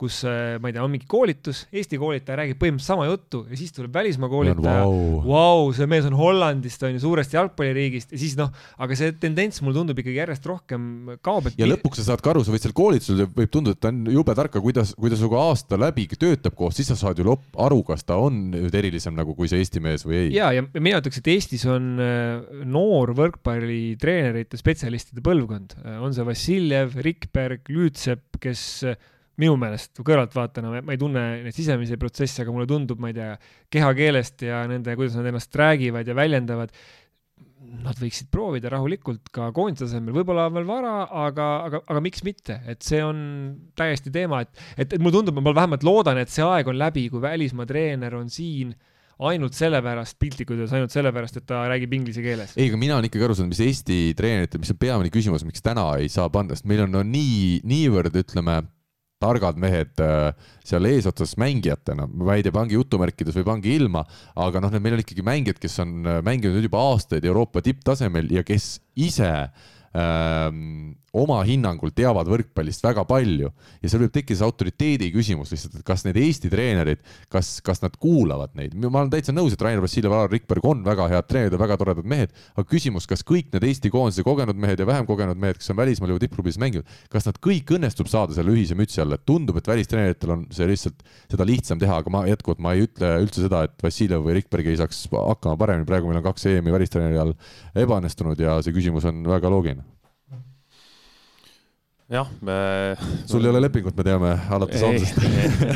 [SPEAKER 4] kus ma ei tea, on mingi koolitus, Eesti koolitaja räägib põhimõtteliselt sama juttu ja siis tuleb välismaa koolitaja, vau, see mees on Hollandist, on ju, suurest jalgpalliriigist ja siis noh, aga see tendents mulle tundub ikkagi järjest rohkem kaob.
[SPEAKER 2] ja lõpuks sa saad ka aru, sa võid seal koolitusel, võib tunduda, et ta on jube tark, aga kuidas, kui ta sinuga aasta läbi töötab koos, siis sa saad ju aru, kas ta on nüüd erilisem nagu kui see Eesti mees või ei.
[SPEAKER 4] ja, ja mina ütleks, et Eestis on noor võrkpallitreenerite, spetsialistide põlvkond, on see Vassiljev, Rikberg, Lüütsepp, kes minu meelest kõrvaltvaatajana, ma ei tunne neid sisemisi protsesse, aga mulle tundub, ma ei tea, kehakeelest ja nende, kuidas nad ennast räägivad ja väljendavad, nad võiksid proovida rahulikult ka koondise tasemel, võib-olla on veel vara, aga, aga, aga miks mitte, et see on täiesti teema, et, et, et mulle tundub, ma vähemalt loodan, et see aeg on läbi, kui välismaa treener on siin ainult sellepärast, piltlikult öeldes ainult sellepärast, et ta räägib inglise keeles.
[SPEAKER 2] ei, aga mina olen ikkagi aru saanud, mis Eesti treeneritel, mis on peamine küsimus, miks täna ei saa panna, sest meil on no nii, niivõrd, ütleme, targad mehed äh, seal eesotsas mängijatena, ma ei tea, pange jutumärkides või pange ilma, aga noh, meil on ikkagi mängijad, kes on äh, mänginud juba aastaid Euroopa tipptasemel ja kes ise ähm, oma hinnangul teavad võrkpallist väga palju. Ja seal võib tekkida see autoriteedi küsimus lihtsalt, et kas need Eesti treenerid, kas, kas nad kuulavad neid, ma olen täitsa nõus, et Rainer Vassiljev, Alar Rikberg on väga head treenerid ja väga toredad mehed, aga küsimus, kas kõik need Eesti koondise kogenud mehed ja vähem kogenud mehed, kes on välismaal juba tippklubis mänginud, kas nad kõik õnnestub saada selle ühise mütsi alla, et tundub, et välistreeneritel on see lihtsalt seda lihtsam teha, aga ma jätkuvalt, ma ei ütle üldse seda, et Vassiljev või Rikberg ei saaks hakkama paremini, praegu meil on kaks EM-i välistreeneri all ebaõnnestunud ja see küsimus on väga loogiline
[SPEAKER 3] jah äh,.
[SPEAKER 2] sul ei ole lepingut, me teame, alates homsest.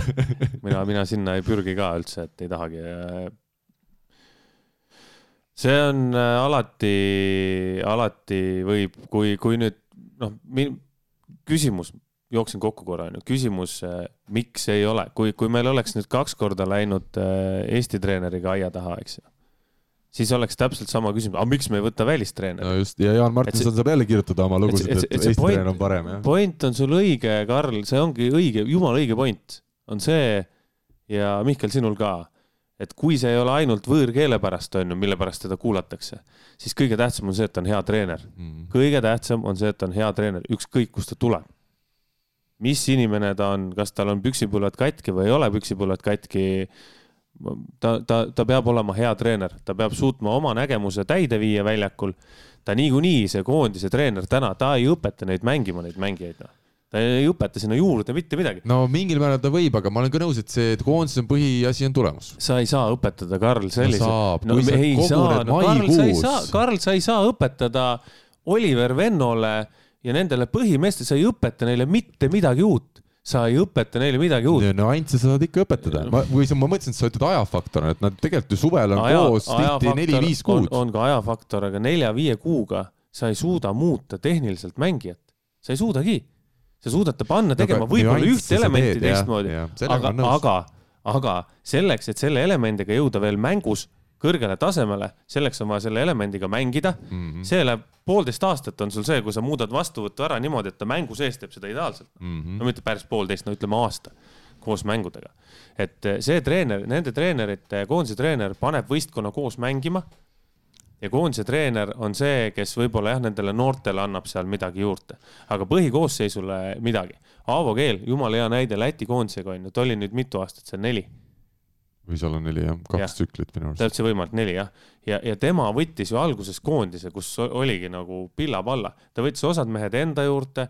[SPEAKER 2] (laughs)
[SPEAKER 3] mina, mina sinna ei pürgi ka üldse, et ei tahagi. see on äh, alati, alati võib, kui, kui nüüd noh, küsimus, jooksin kokku korra, onju, küsimus, äh, miks ei ole, kui, kui meil oleks nüüd kaks korda läinud äh, Eesti treeneriga aia taha, eks ju siis oleks täpselt sama küsimus, aga miks me ei võta välistreeneri?
[SPEAKER 2] no just, ja Jaan Martinson saab jälle kirjutada oma lugusid, et, et, et Eesti point, treener on parem, jah.
[SPEAKER 3] point on sul õige, Karl, see ongi õige, jumala õige point, on see ja Mihkel, sinul ka, et kui see ei ole ainult võõrkeele pärast, on ju, mille pärast teda kuulatakse, siis kõige tähtsam on see, et ta on hea treener mm.. kõige tähtsam on see, et ta on hea treener, ükskõik kust ta tuleb. mis inimene ta on, kas tal on püksipulvad katki või ei ole püksipulvad katki ta, ta, ta peab olema hea treener, ta peab suutma oma nägemuse täide viia väljakul. ta niikuinii, see koondise treener täna, ta ei õpeta neid mängima, neid mängijaid, noh ta ei õpeta sinna juurde mitte midagi.
[SPEAKER 2] no mingil määral ta võib, aga ma olen ka nõus, et see koondis on põhiasi on tulemus.
[SPEAKER 3] sa ei saa õpetada, Karl, sellise
[SPEAKER 2] saab no,, kui sa koguned no, maikuus.
[SPEAKER 3] Karl, sa ei saa õpetada Oliver Vennole ja nendele põhimeestele, sa ei õpeta neile mitte midagi uut sa ei õpeta neile midagi uut.
[SPEAKER 2] nüansse sa saad ikka õpetada. ma, või sa, ma mõtlesin, et sa ütled ajafaktor, et nad tegelikult ju suvel on Aja, koos tihti neli-viis kuud.
[SPEAKER 3] on ka ajafaktor, aga nelja-viie kuuga sa ei suuda muuta tehniliselt mängijat. sa ei suudagi. sa suudate panna tegema no, võib-olla ühte elementi teistmoodi, aga, aga, aga selleks, et selle elemendiga jõuda veel mängus kõrgele tasemele, selleks on vaja selle elemendiga mängida mm. -hmm. see läheb poolteist aastat on sul see, kui sa muudad vastuvõttu ära niimoodi, et ta mängu sees teeb seda ideaalselt mm. -hmm. no mitte päris poolteist, no ütleme aasta koos mängudega. et eh, see treener, nende treenerite, koondise treener paneb võistkonna koos mängima. ja koondise treener on see, kes võib-olla jah, nendele noortele annab seal midagi juurde, aga põhikoosseisule midagi. Aavo Keel, jumala hea näide Läti koondisega on ju, ta oli nüüd mitu aastat seal, neli
[SPEAKER 2] või seal on neli jah, kaks ja. tsüklit minu arust.
[SPEAKER 3] täpselt võimalik neli jah, ja, ja tema võttis ju alguses koondise, kus oligi nagu pilla-palla, ta võttis osad mehed enda juurde,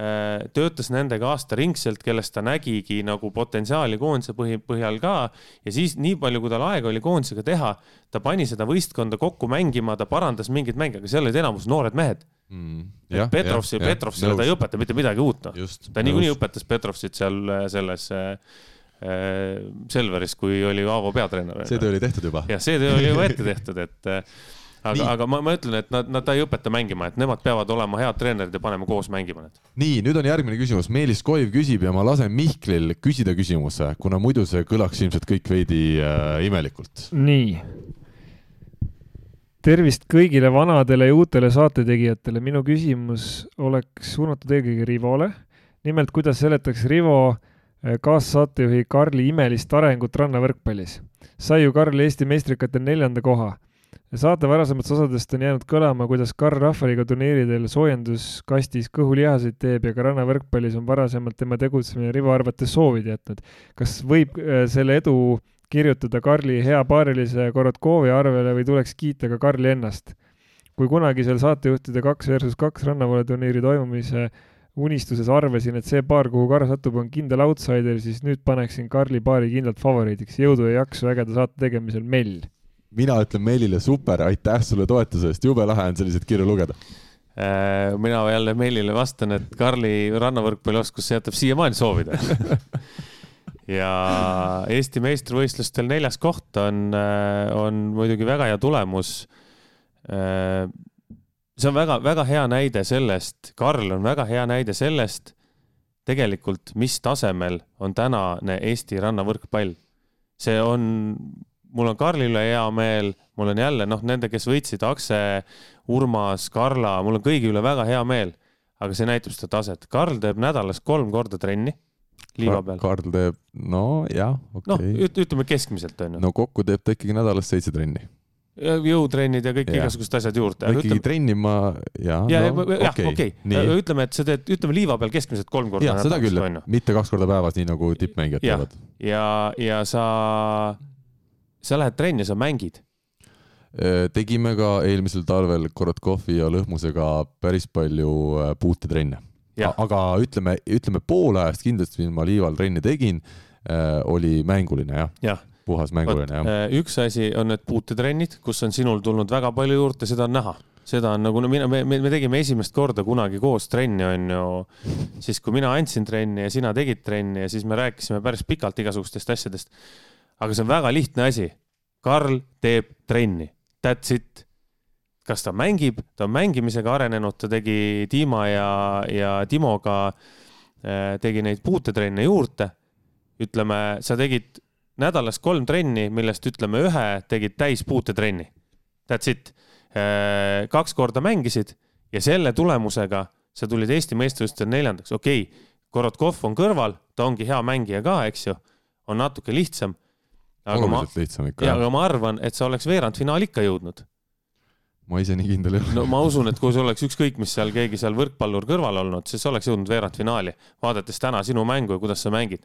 [SPEAKER 3] äh, töötas nendega aastaringselt, kellest ta nägigi nagu potentsiaali koondise põhi, põhjal ka ja siis nii palju, kui tal aega oli koondisega teha, ta pani seda võistkonda kokku mängima, ta parandas mingeid mänge, aga seal olid enamus noored mehed mm,. Petrovsi, Petrovsile ta ei õpeta mitte midagi uut, noh. ta niikuinii õpetas Petrovsit seal äh, selles Äh, Selveris, kui oli Aavo peatreener.
[SPEAKER 2] see töö oli tehtud juba.
[SPEAKER 3] jah, see töö oli juba ette (laughs) tehtud, et äh, aga, aga ma, ma ütlen, et nad, nad, ta ei õpeta mängima, et nemad peavad olema head treenerid ja panema koos mängima need.
[SPEAKER 2] nii, nüüd on järgmine küsimus. Meelis Koiv küsib ja ma lasen Mihklil küsida küsimuse, kuna muidu see kõlaks ilmselt kõik veidi äh, imelikult.
[SPEAKER 4] nii. tervist kõigile vanadele ja uutele saatetegijatele. minu küsimus oleks suunatud eelkõige Rivole. nimelt, kuidas seletaks Rivo Äh, kaassaatejuhi Karli imelist arengut rannavõrkpallis. sai ju Karl Eesti meistrikatel neljanda koha. saate varasematest osadest on jäänud kõlama, kuidas Karl Rahvaliiga turniiridel soojenduskastis kõhulihaseid teeb ja ka rannavõrkpallis on varasemalt tema tegutsemine Rivo arvates soovid jätnud. kas võib äh, selle edu kirjutada Karli hea paarilise Korotkovi arvele või tuleks kiita ka Karli ennast? kui kunagi seal saatejuhtide kaks versus kaks rannavooleturniiri toimumise unistuses arvasin, et see paar, kuhu Karl satub, on kindel outsider, siis nüüd paneksin Karli paari kindlalt favoriidiks. jõudu ja jaksu ägeda saate tegemisel, Mell!
[SPEAKER 2] mina ütlen Mellile super, aitäh sulle toetuse eest, jube lahe on selliseid kirju lugeda
[SPEAKER 3] äh, mina jälle Mellile vastan, et Karli rannavõrkpallioskus jätab siiamaani soovida (laughs) ja Eesti meistrivõistlustel neljas koht on, äh, on muidugi väga hea tulemus äh, see on väga-väga hea näide sellest, Karl on väga hea näide sellest tegelikult, mis tasemel on tänane Eesti rannavõrkpall. see on, mul on Karli üle hea meel, mul on jälle noh, nende, kes võitsid, Akse, Urmas, Karla, mul on kõigi üle väga hea meel. aga see näitab seda taset. Karl teeb nädalas kolm korda trenni liiva peal.
[SPEAKER 2] Karl teeb, no jah, okei okay..
[SPEAKER 3] noh, ütleme keskmiselt on ju.
[SPEAKER 2] no kokku teeb ta ikkagi nädalas seitse trenni
[SPEAKER 3] jõutrennid ja kõik ja. igasugused asjad juurde.
[SPEAKER 2] ikkagi ütleme... trenni ma, jaa.
[SPEAKER 3] ja, no, jah, okei ütleme, et sa teed, ütleme liiva peal keskmiselt kolm korda.
[SPEAKER 2] jah, seda küll, mitte kaks korda päevas, nii nagu tippmängijad teevad.
[SPEAKER 3] ja, ja sa, sa lähed trenni, sa mängid.
[SPEAKER 2] tegime ka eelmisel talvel Korotkovi ja Lõhmusega päris palju äh, puutetrenne. aga ütleme, ütleme pool ajast kindlasti, mil ma liival trenni tegin, äh, oli mänguline jah
[SPEAKER 3] ja
[SPEAKER 2] puhas mänguline, jah.
[SPEAKER 3] Äh, üks asi on need puutetrennid, kus on sinul tulnud väga palju juurde, seda on näha. seda on nagu, no mina, me, me tegime esimest korda kunagi koos trenni, on ju. siis, kui mina andsin trenni ja sina tegid trenni ja siis me rääkisime päris pikalt igasugustest asjadest. aga see on väga lihtne asi. Karl teeb trenni, that's it. kas ta mängib, ta on mängimisega arenenud, ta tegi Dima ja, ja Timoga, äh, tegi neid puutetrenne juurde. ütleme, sa tegid nädalas kolm trenni, millest ütleme ühe tegid täis puutetrenni. That's it Äh, kaks korda mängisid ja selle tulemusega sa tulid Eesti meistrivõistlustel neljandaks, okei okay,, Korotkov on kõrval, ta ongi hea mängija ka, eks ju, on natuke lihtsam.
[SPEAKER 2] oluliselt lihtsam ikka.
[SPEAKER 3] ja, aga ma arvan, et sa oleks veerandfinaali ikka jõudnud.
[SPEAKER 2] ma ise nii kindel ei ole.
[SPEAKER 3] no ma usun, et kui sul oleks ükskõik, mis seal keegi seal võrkpallur kõrval olnud, siis sa oleks jõudnud veerandfinaali, vaadates täna sinu mängu ja kuidas sa mängid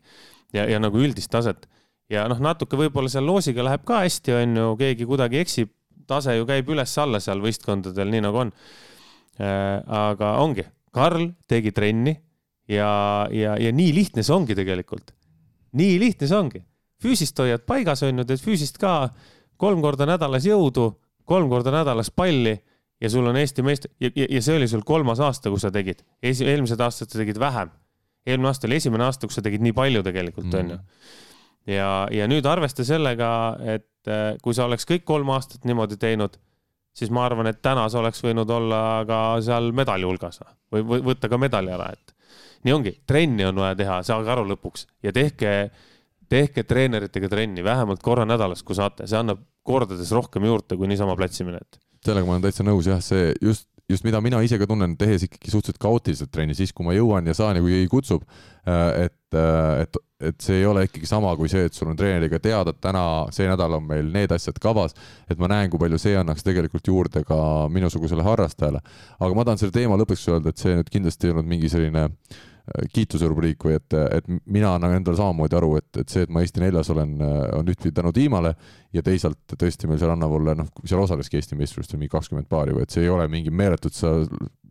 [SPEAKER 3] ja, ja nagu üldist taset ja noh, natuke võib-olla seal loosiga läheb ka hästi, on ju, keegi kuidagi eksib, tase ju käib üles-alla seal võistkondadel, nii nagu on. Äh, aga ongi, Karl tegi trenni ja, ja, ja nii lihtne see ongi tegelikult. nii lihtne see ongi. füüsist hoiad paigas, on ju, teed füüsist ka kolm korda nädalas jõudu, kolm korda nädalas palli ja sul on Eesti meist- ja, ja, ja see oli sul kolmas aasta, kus sa tegid. esi-, eelmised aastad sa tegid vähem. eelmine aasta oli esimene aasta, kus sa tegid nii palju tegelikult, on ju. Ja, ja nüüd arvesta sellega, et äh, kui sa oleks kõik kolm aastat niimoodi teinud, siis ma arvan, et täna sa oleks võinud olla ka seal medali hulgas või, või võtta ka medali ära, et nii ongi, trenni on vaja teha, saage aru lõpuks ja tehke, tehke treeneritega trenni vähemalt korra nädalas, kui saate, see annab kordades rohkem juurde kui niisama platsimine, et.
[SPEAKER 2] sellega ma olen täitsa nõus jah, see just just mida mina ise ka tunnen, tehes ikkagi suhteliselt kaootiliselt trenni, siis kui ma jõuan ja saan ja kui keegi kutsub, äh, et, äh, et, et see ei ole ikkagi sama kui see, et sul on treeneriga teada, et täna, see nädal on meil need asjad kavas, et ma näen, kui palju see annaks tegelikult juurde ka minusugusele harrastajale. aga ma tahan selle teema lõpuks öelda, et see nüüd kindlasti ei olnud mingi selline äh, kiituse rubriik või et, et mina annan endale samamoodi aru, et, et see, et ma Eesti neljas olen, on ühtpidi tänu Tiimale ja teisalt tõesti meil seal Rannavolle, noh, seal osaleski Eesti meistrivõistlustel mingi kakskümmend paari või et see ei ole mingi meeletult, sa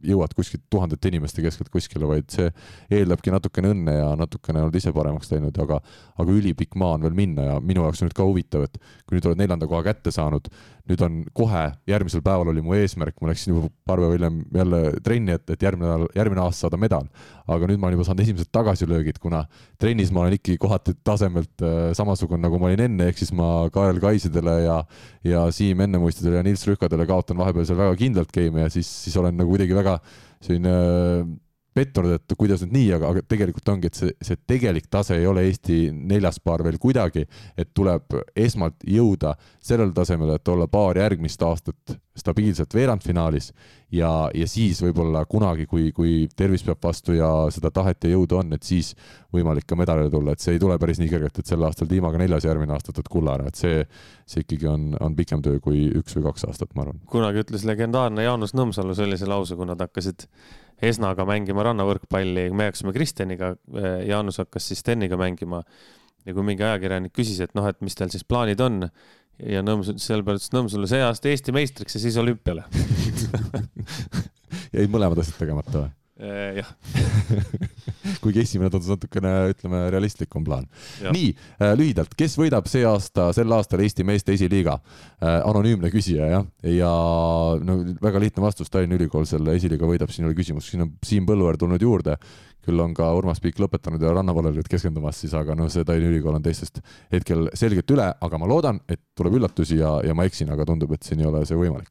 [SPEAKER 2] jõuad kuskilt tuhandete inimeste keskelt kuskile, vaid see eeldabki natukene õnne ja natukene oled ise paremaks teinud, aga, aga ülipikk maa on veel minna ja minu jaoks on nüüd ka huvitav, et kui nüüd oled neljanda koha kätte saanud, nüüd on kohe, järgmisel päeval oli mu eesmärk, ma läksin juba paar päeva hiljem jälle trenni, et, et järgmine järgmine aasta saada medal. aga nüüd ma olen juba saanud esimesed tagasilöögid, kuna trennis ma olen ikkagi kohati tasemelt äh, samasugune, nagu ma olin enne, ehk siis ma Kaarel Kaisidele ja, ja Siim Ennemuistidele ja Nils Rühkadele kaotan vahepeal seal väga kindlalt game'i ja siis, siis olen nagu kuidagi väga selline pettunud, et kuidas nüüd nii, aga, aga tegelikult ongi, et see, see tegelik tase ei ole Eesti neljas paar veel kuidagi, et tuleb esmalt jõuda sellele tasemele, et olla paar järgmist aastat stabiilselt veerandfinaalis ja, ja siis võib-olla kunagi, kui, kui tervis peab vastu ja seda tahet ja jõudu on, et siis võimalik ka medalile tulla, et see ei tule päris nii kergelt, et sel aastal tiimaga neljas, järgmine aasta võtad kulla ära, et see, see ikkagi on, on pikem töö kui üks või kaks aastat, ma arvan.
[SPEAKER 3] kunagi ütles legendaarne Jaanus Nõmsalu sellise lause, kui nad hakkasid Esnaga mängima rannavõrkpalli, me hakkasime Kristjaniga, eh, Jaanus hakkas siis Steniga mängima. ja kui mingi ajakirjanik küsis, et noh, et mis teil siis plaanid on ja Nõms, selle peale ütles Nõmsalu see aasta Eesti meistriks ja siis olümpiale (laughs)
[SPEAKER 2] jäid mõlemad asjad tegemata või?
[SPEAKER 3] Eh, jah. (laughs)
[SPEAKER 2] Kuigi esimene tundus natukene, ütleme, realistlikum plaan. nii äh,, lühidalt, kes võidab see aasta, sel aastal Eesti meeste esiliiga? Äh,? anonüümne küsija, jah, ja no väga lihtne vastus, Tallinna Ülikool selle esiliiga võidab, siin oli küsimus, siin on Siim Põlluaar tulnud juurde. Küll on ka Urmas Piik lõpetanud ja rannavallale nüüd keskendumas siis, aga noh, see Tallinna Ülikool on teistest hetkel selgelt üle, aga ma loodan, et tuleb üllatusi ja, ja ma eksin, aga tundub, et siin ei ole see võimalik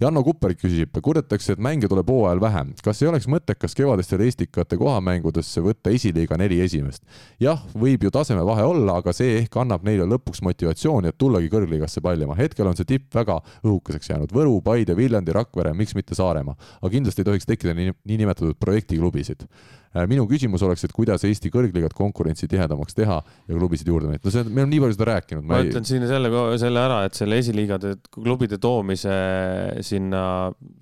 [SPEAKER 2] Janno Kupperik küsib, kurdetakse, et mänge tuleb hooajal vähem. kas ei oleks mõttekas kevadistele Estikate kohamängudesse võtta esiliiga neli esimest? jah, võib ju tasemevahe olla, aga see ehk annab neile lõpuks motivatsiooni, et tullagi kõrgliigasse pallima. hetkel on see tipp väga õhukeseks jäänud. Võru, Paide, Viljandi, Rakvere, miks mitte Saaremaa. aga kindlasti ei tohiks tekkida niinimetatud projektiklubisid minu küsimus oleks, et kuidas Eesti kõrgliigat konkurentsi tihedamaks teha ja klubisid juurde meelitada, no see, me oleme nii palju seda rääkinud.
[SPEAKER 3] ma ei... ütlen siin selle, selle ära, et selle esiliigade klubide toomise sinna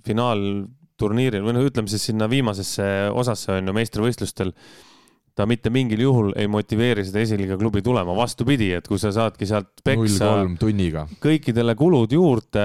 [SPEAKER 3] finaalturniiril või noh, ütleme siis sinna viimasesse osasse on ju meistrivõistlustel ta mitte mingil juhul ei motiveeri seda esiliiga klubi tulema, vastupidi, et kui sa saadki sealt peksa
[SPEAKER 2] tunniga.
[SPEAKER 3] kõikidele kulud juurde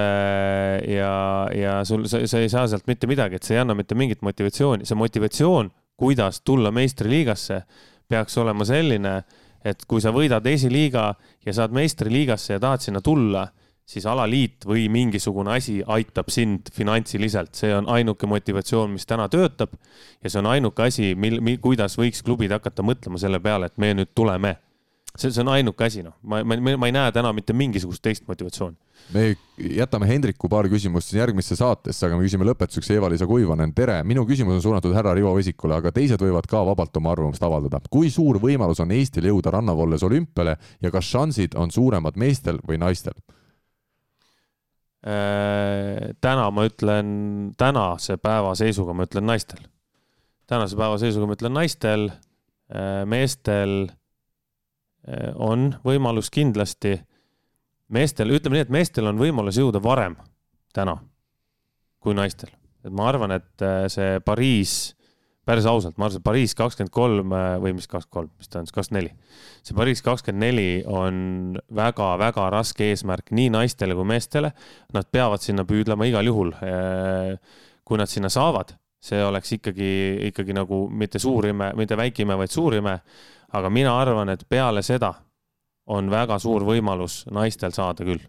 [SPEAKER 3] ja, ja sul, sa, sa ei saa sealt mitte midagi, et see ei anna mitte mingit motivatsiooni, see motivatsioon kuidas tulla meistriliigasse, peaks olema selline, et kui sa võidad esiliiga ja saad meistriliigasse ja tahad sinna tulla, siis alaliit või mingisugune asi aitab sind finantsiliselt, see on ainuke motivatsioon, mis täna töötab. ja see on ainuke asi, mil, mil, kuidas võiks klubid hakata mõtlema selle peale, et me nüüd tuleme. See, see on ainuke asi, noh, ma, ma, ma ei näe täna mitte mingisugust teist motivatsiooni
[SPEAKER 2] me jätame Hendriku paar küsimust siin järgmisse saatesse, aga me küsime lõpetuseks Eva-Liisa Kuivanen, tere, minu küsimus on suunatud härra Rivo Vesikule, aga teised võivad ka vabalt oma arvamust avaldada. kui suur võimalus on Eestil jõuda rannavolles olümpiale ja kas šansid on suuremad meestel või naistel?
[SPEAKER 3] Äh, täna ma ütlen, tänase päeva seisuga ma ütlen naistel. tänase päeva seisuga ma ütlen naistel, äh, meestel on võimalus kindlasti meestel, ütleme nii, et meestel on võimalus jõuda varem täna kui naistel. et ma arvan, et äh, see Pariis, päris ausalt, ma arvan, see Pariis kakskümmend kolm äh, või mis kakskümmend kolm, mis ta on siis, kakskümmend neli. see Pariis kakskümmend neli on väga-väga raske eesmärk nii naistele kui meestele. Nad peavad sinna püüdlema igal juhul. Äh, kui nad sinna saavad, see oleks ikkagi, ikkagi nagu mitte suur ime, mitte väike ime, vaid suur ime. Aga mina arvan, et peale seda on väga suur võimalus naistel saada küll.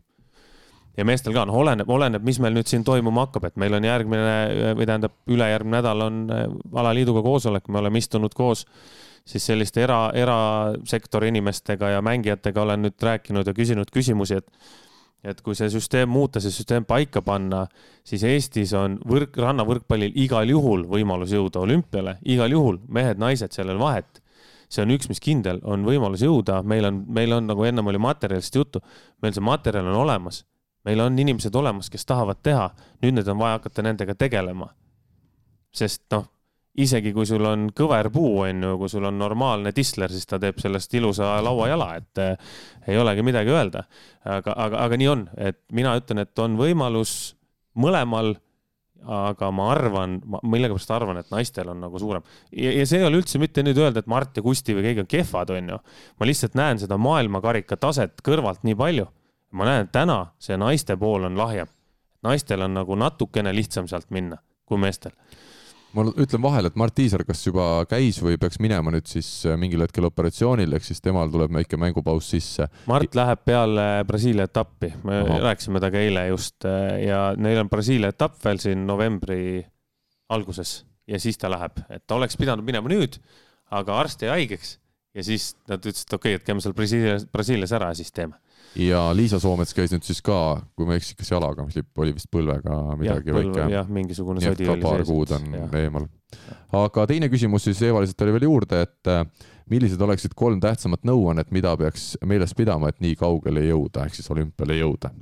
[SPEAKER 3] ja meestel ka, noh, oleneb, oleneb, mis meil nüüd siin toimuma hakkab, et meil on järgmine või tähendab, ülejärgmine nädal on äh, alaliiduga koosolek, me oleme istunud koos siis selliste era, erasektori inimestega ja mängijatega. Olen nüüd rääkinud ja küsinud küsimusi, et et kui see süsteem muuta, see süsteem paika panna, siis Eestis on võrk, rannavõrkpallil igal juhul võimalus jõuda olümpiale, igal juhul, mehed-naised, sellel vahet see on üks, mis kindel, on võimalus jõuda, meil on, meil on, nagu ennem oli materjalist juttu, meil see materjal on olemas. meil on inimesed olemas, kes tahavad teha, nüüd nüüd on vaja hakata nendega tegelema. sest noh, isegi kui sul on kõverpuu, on ju, kui sul on normaalne tisler, siis ta teeb sellest ilusa lauajala, et eh, ei olegi midagi öelda. aga, aga, aga nii on, et mina ütlen, et on võimalus mõlemal aga ma arvan, ma millegipärast arvan, et naistel on nagu suurem. ja, ja see ei ole üldse mitte nüüd öelda, et Mart ja Kusti või keegi on kehvad, onju. ma lihtsalt näen seda maailmakarika taset kõrvalt nii palju. ma näen, et täna see naiste pool on lahjem. naistel on nagu natukene lihtsam sealt minna kui meestel
[SPEAKER 2] ma ütlen vahele, et Mart Tiisar kas juba käis või peaks minema nüüd siis äh, mingil hetkel operatsioonil, ehk siis temal tuleb väike mängupaus sisse.
[SPEAKER 3] Mart läheb peale Brasiilia etappi, me Aha. rääkisime temaga eile just äh, ja neil on Brasiilia etapp veel siin novembri alguses ja siis ta läheb, et ta oleks pidanud minema nüüd, aga arst jäi haigeks ja siis nad ütlesid, et okei okay,, et käime seal Brasiilias, Brasiilias ära ja siis teeme
[SPEAKER 2] ja Liisa Soomets käis nüüd siis ka, kui ma ei eksi, kas jalaga, mis lipp oli vist põlvega midagi
[SPEAKER 3] ja, väike. jah, mingisugune sodi oli
[SPEAKER 2] sees. paar kuud on ja. eemal. aga teine küsimus siis Eva-Liisalt oli veel juurde, et äh, millised oleksid kolm tähtsamat nõuannet, mida peaks meeles pidama, et nii kaugele jõuda, ehk siis olümpiale jõuda?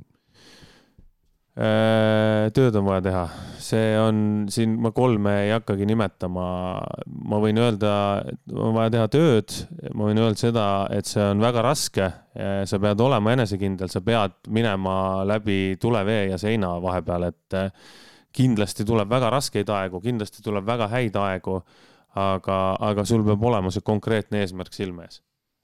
[SPEAKER 3] Äh, tööd on vaja teha, see on siin, ma kolme ei hakkagi nimetama. ma võin öelda, et on vaja teha tööd, ma võin öelda seda, et see on väga raske. sa pead olema enesekindel, sa pead minema läbi tulevee ja seina vahepeal, et äh, kindlasti tuleb väga raskeid aegu, kindlasti tuleb väga häid aegu. aga, aga sul peab olema see konkreetne eesmärk silme ees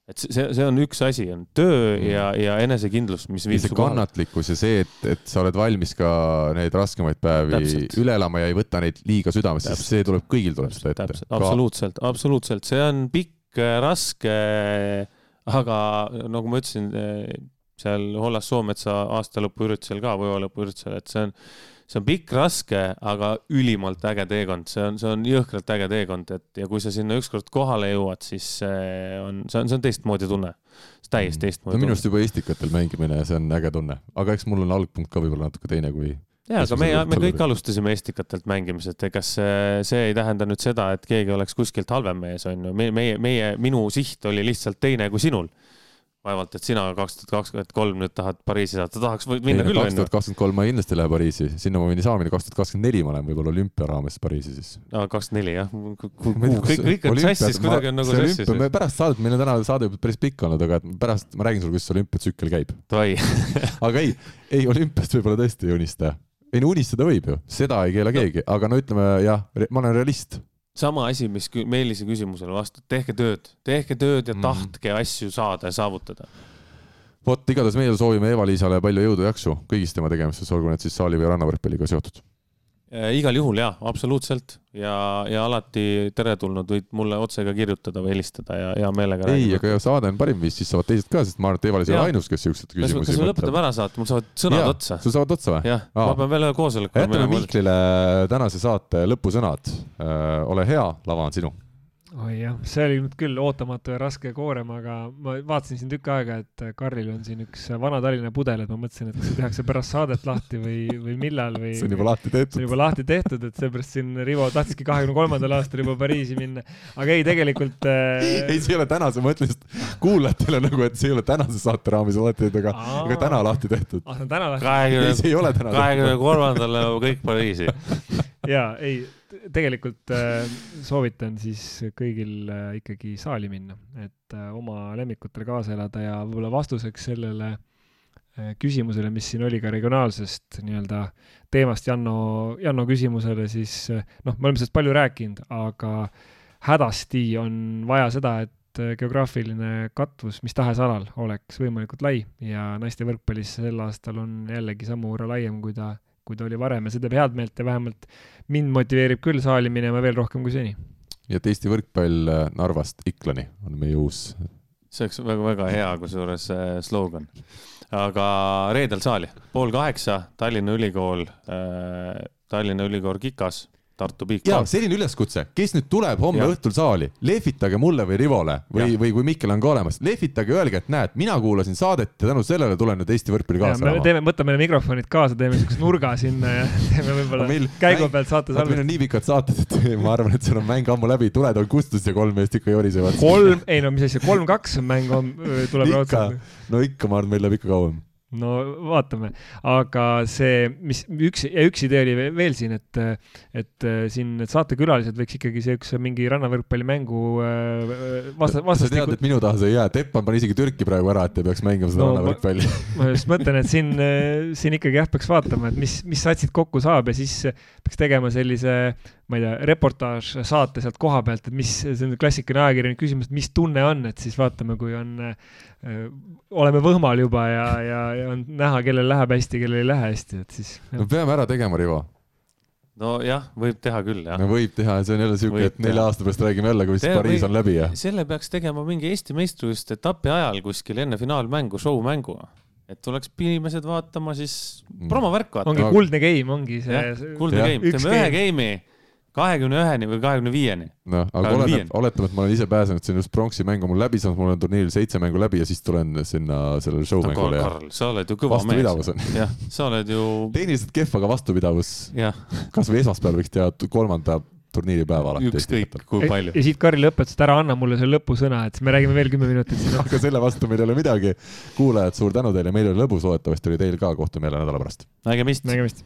[SPEAKER 3] et see, see on üks asi, on töö mm. ja, ja enesekindlus, mis
[SPEAKER 2] viib su kannatlikkus ja see, et, et sa oled valmis ka neid raskemaid päevi Täpselt. üle elama ja ei võta neid liiga südamesse, sest see tuleb, kõigil tuleb seda ette.
[SPEAKER 3] absoluutselt, absoluutselt, see on pikk, raske, aga nagu ma ütlesin, seal Hollas Soometsa aastalõpuüritusel ka, võivalõpuüritusel, et see on see on pikk, raske, aga ülimalt äge teekond, see on, see on jõhkralt äge teekond, et ja kui sa sinna ükskord kohale jõuad, siis see on, see on, see on teistmoodi tunne. täiesti teistmoodi
[SPEAKER 2] no, minu arust juba istikatel mängimine, see on äge tunne, aga eks mul on algpunkt ka võib-olla natuke teine kui
[SPEAKER 3] jaa, aga me, me kõik alustasime estikatelt mängimisest, ega see, see ei tähenda nüüd seda, et keegi oleks kuskilt halvem mees, on ju, meie, meie, minu siht oli lihtsalt teine kui sinul vaevalt, et sina kaks tuhat kakskümmend kolm nüüd tahad Pariisi saada, tahaks minna küll.
[SPEAKER 2] kaks tuhat kakskümmend kolm ma kindlasti ei lähe Pariisi, sinna ma võin ei saa minna, kaks tuhat kakskümmend neli ma lähen võib-olla olümpia raames Pariisi siis.
[SPEAKER 3] aa, kakskümmend neli jah, kõik, kõik on sassis, kuidagi on nagu sassis.
[SPEAKER 2] me pärast saadet, meil on täna saade juba päris pikk olnud, aga pärast ma räägin sulle, kuidas see olümpiatsükkel käib. (laughs) aga ei, ei olümpiast võib-olla tõesti ei unista. ei no unistada võib ju, seda ei keela keegi, aga no ütleme jah, ma olen realist
[SPEAKER 3] sama asi, mis Meelise küsimusele vastab, tehke tööd, tehke tööd ja mm. tahtke asju saada ja saavutada.
[SPEAKER 2] vot igatahes meie soovime Eva-Liisale palju jõudu ja jaksu kõigis tema tegemistes, olgu need siis saali või rannavõrkpalliga seotud.
[SPEAKER 3] Äh, igal juhul jaa, absoluutselt ja, ja alati teretulnud, võid mulle otse ka kirjutada või helistada ja hea meelega.
[SPEAKER 2] ei, aga saade on parim viis, siis saavad teised ka, sest ma arvan, et Evalis ei ole ainus, kes siukseid küsimusi
[SPEAKER 3] kas me lõpetame ära saate, mul saavad sõnad
[SPEAKER 2] ja,
[SPEAKER 3] otsa.
[SPEAKER 2] sul saavad otsa või?
[SPEAKER 3] jah, ma pean veel ühe koosoleku.
[SPEAKER 2] jätame Mihklile tänase saate lõpusõnad. ole hea, lava on sinu
[SPEAKER 4] oi jah, see oli nüüd küll ootamatu ja raske koorem, aga ma vaatasin siin tükk aega, et Karlil on siin üks Vana-Tallinna pudel, et ma mõtlesin, et kas see tehakse pärast saadet lahti või, või millal või.
[SPEAKER 2] see on juba lahti tehtud.
[SPEAKER 4] see on juba lahti tehtud, et seepärast siin Rivo tahtiski kahekümne kolmandal aastal juba Pariisi minna. aga ei, tegelikult äh....
[SPEAKER 2] ei, see ei ole tänase, ma ütlen just kuulajatele nagu, et see ei ole tänase saate raames alati, aga, aga täna lahti tehtud.
[SPEAKER 4] ah, see on täna lahti.
[SPEAKER 2] kahekümne,
[SPEAKER 3] kahekümne kolmandal läheb kõik Pariisi
[SPEAKER 4] ja ei tegelikult äh, soovitan siis kõigil äh, ikkagi saali minna, et äh, oma lemmikutele kaasa elada ja võib-olla vastuseks sellele küsimusele, mis siin oli ka regionaalsest nii-öelda teemast Janno, Janno küsimusele, siis noh, me oleme sellest palju rääkinud, aga hädasti on vaja seda, et geograafiline katvus mis tahes alal oleks võimalikult lai ja naiste võrkpallis sel aastal on jällegi sammu võrra laiem, kui ta kui ta oli varem ja see teeb head meelt ja vähemalt mind motiveerib küll saali minema veel rohkem kui seni.
[SPEAKER 2] nii et Eesti võrkpall äh, Narvast Iklani on meie uus.
[SPEAKER 3] see oleks väga-väga hea, kusjuures äh, slogan. aga reedel saali, pool kaheksa, Tallinna Ülikool äh,, Tallinna Ülikool Kikas Tartu Big
[SPEAKER 2] ja selline üleskutse, kes nüüd tuleb homme ja. õhtul saali, lehvitage mulle või Rivole või, või kui Mikkel on ka olemas, lehvitage, öelge, et näed, mina kuulasin saadet ja tänu sellele tulen nüüd Eesti võrkpalli kaasa
[SPEAKER 4] elama. teeme, võtame mikrofonid kaasa, teeme siukse nurga sinna ja (laughs) teeme võib-olla käigu pealt saate
[SPEAKER 2] salvestust. meil on nii pikad saated, et (laughs) ma arvan, et seal on mäng ammu läbi, tuled on kustus ja kolm meest ikka jorisevad.
[SPEAKER 4] kolm, ei no mis asja, kolm-kaks on mäng, tuleb
[SPEAKER 2] raudselt. no ikka, ma arvan, meil läheb ikka kauem
[SPEAKER 4] no vaatame, aga see, mis üks üks idee oli veel siin, et, et siin need saatekülalised võiks ikkagi siukse mingi rannavõrkpallimängu äh, vasta-, vastastikku.
[SPEAKER 2] sa tead, et minu taha see ei jää, Teppan pani isegi Türki praegu ära, et ei peaks mängima seda no, rannavõrkpalli. (laughs)
[SPEAKER 4] ma just mõtlen, et siin, siin ikkagi jah, peaks vaatama, et mis, mis satsid kokku saab ja siis peaks tegema sellise ma ei tea, reportaaž saate sealt koha pealt, et mis, see on klassikaline ajakirjanik küsimus, et mis tunne on, et siis vaatame, kui on äh,, oleme võhmal juba ja, ja, ja on näha, kellel läheb hästi, kellel ei lähe hästi, et siis.
[SPEAKER 2] no peame ära tegema, Rivo
[SPEAKER 3] nojah, võib teha küll, jah.
[SPEAKER 2] no võib teha, see on jälle siuke, et nelja aasta pärast räägime jälle, kuidas Pariis on läbi ja.
[SPEAKER 3] selle peaks tegema mingi Eesti meistrivõistluste etapi ajal kuskil enne finaalmängu, show-mängu. et tuleks inimesed vaatama siis mm. promovärk vaatama.
[SPEAKER 4] ongi kuldne game, ongi see.
[SPEAKER 3] kuldne game, teeme ühe game'i kahekümne üheni või kahekümne viieni.
[SPEAKER 2] noh, aga oletame, oletame, et ma olen ise pääsenud, see on just pronksi mäng on mul läbi saanud, mul on turniiril seitse mängu läbi ja siis tulen sinna sellele show mängule
[SPEAKER 3] ja. Karl, sa oled ju kõva
[SPEAKER 2] mees.
[SPEAKER 3] jah, sa oled ju.
[SPEAKER 2] tehniliselt kehv, aga vastupidavus. kasvõi esmaspäeval võiks teha kolmanda turniiripäeva alati.
[SPEAKER 3] ükskõik kui palju.
[SPEAKER 4] ja siit Karile õpetas, et ära anna mulle selle lõpusõna, et siis me räägime veel kümme minutit
[SPEAKER 2] aga selle vastu meil ei ole midagi. kuulajad, suur tänu teile, meil oli lõbus, loodetavasti oli teil ka, kohtume jälle nädala pärast.
[SPEAKER 3] nägemist.
[SPEAKER 4] nägemist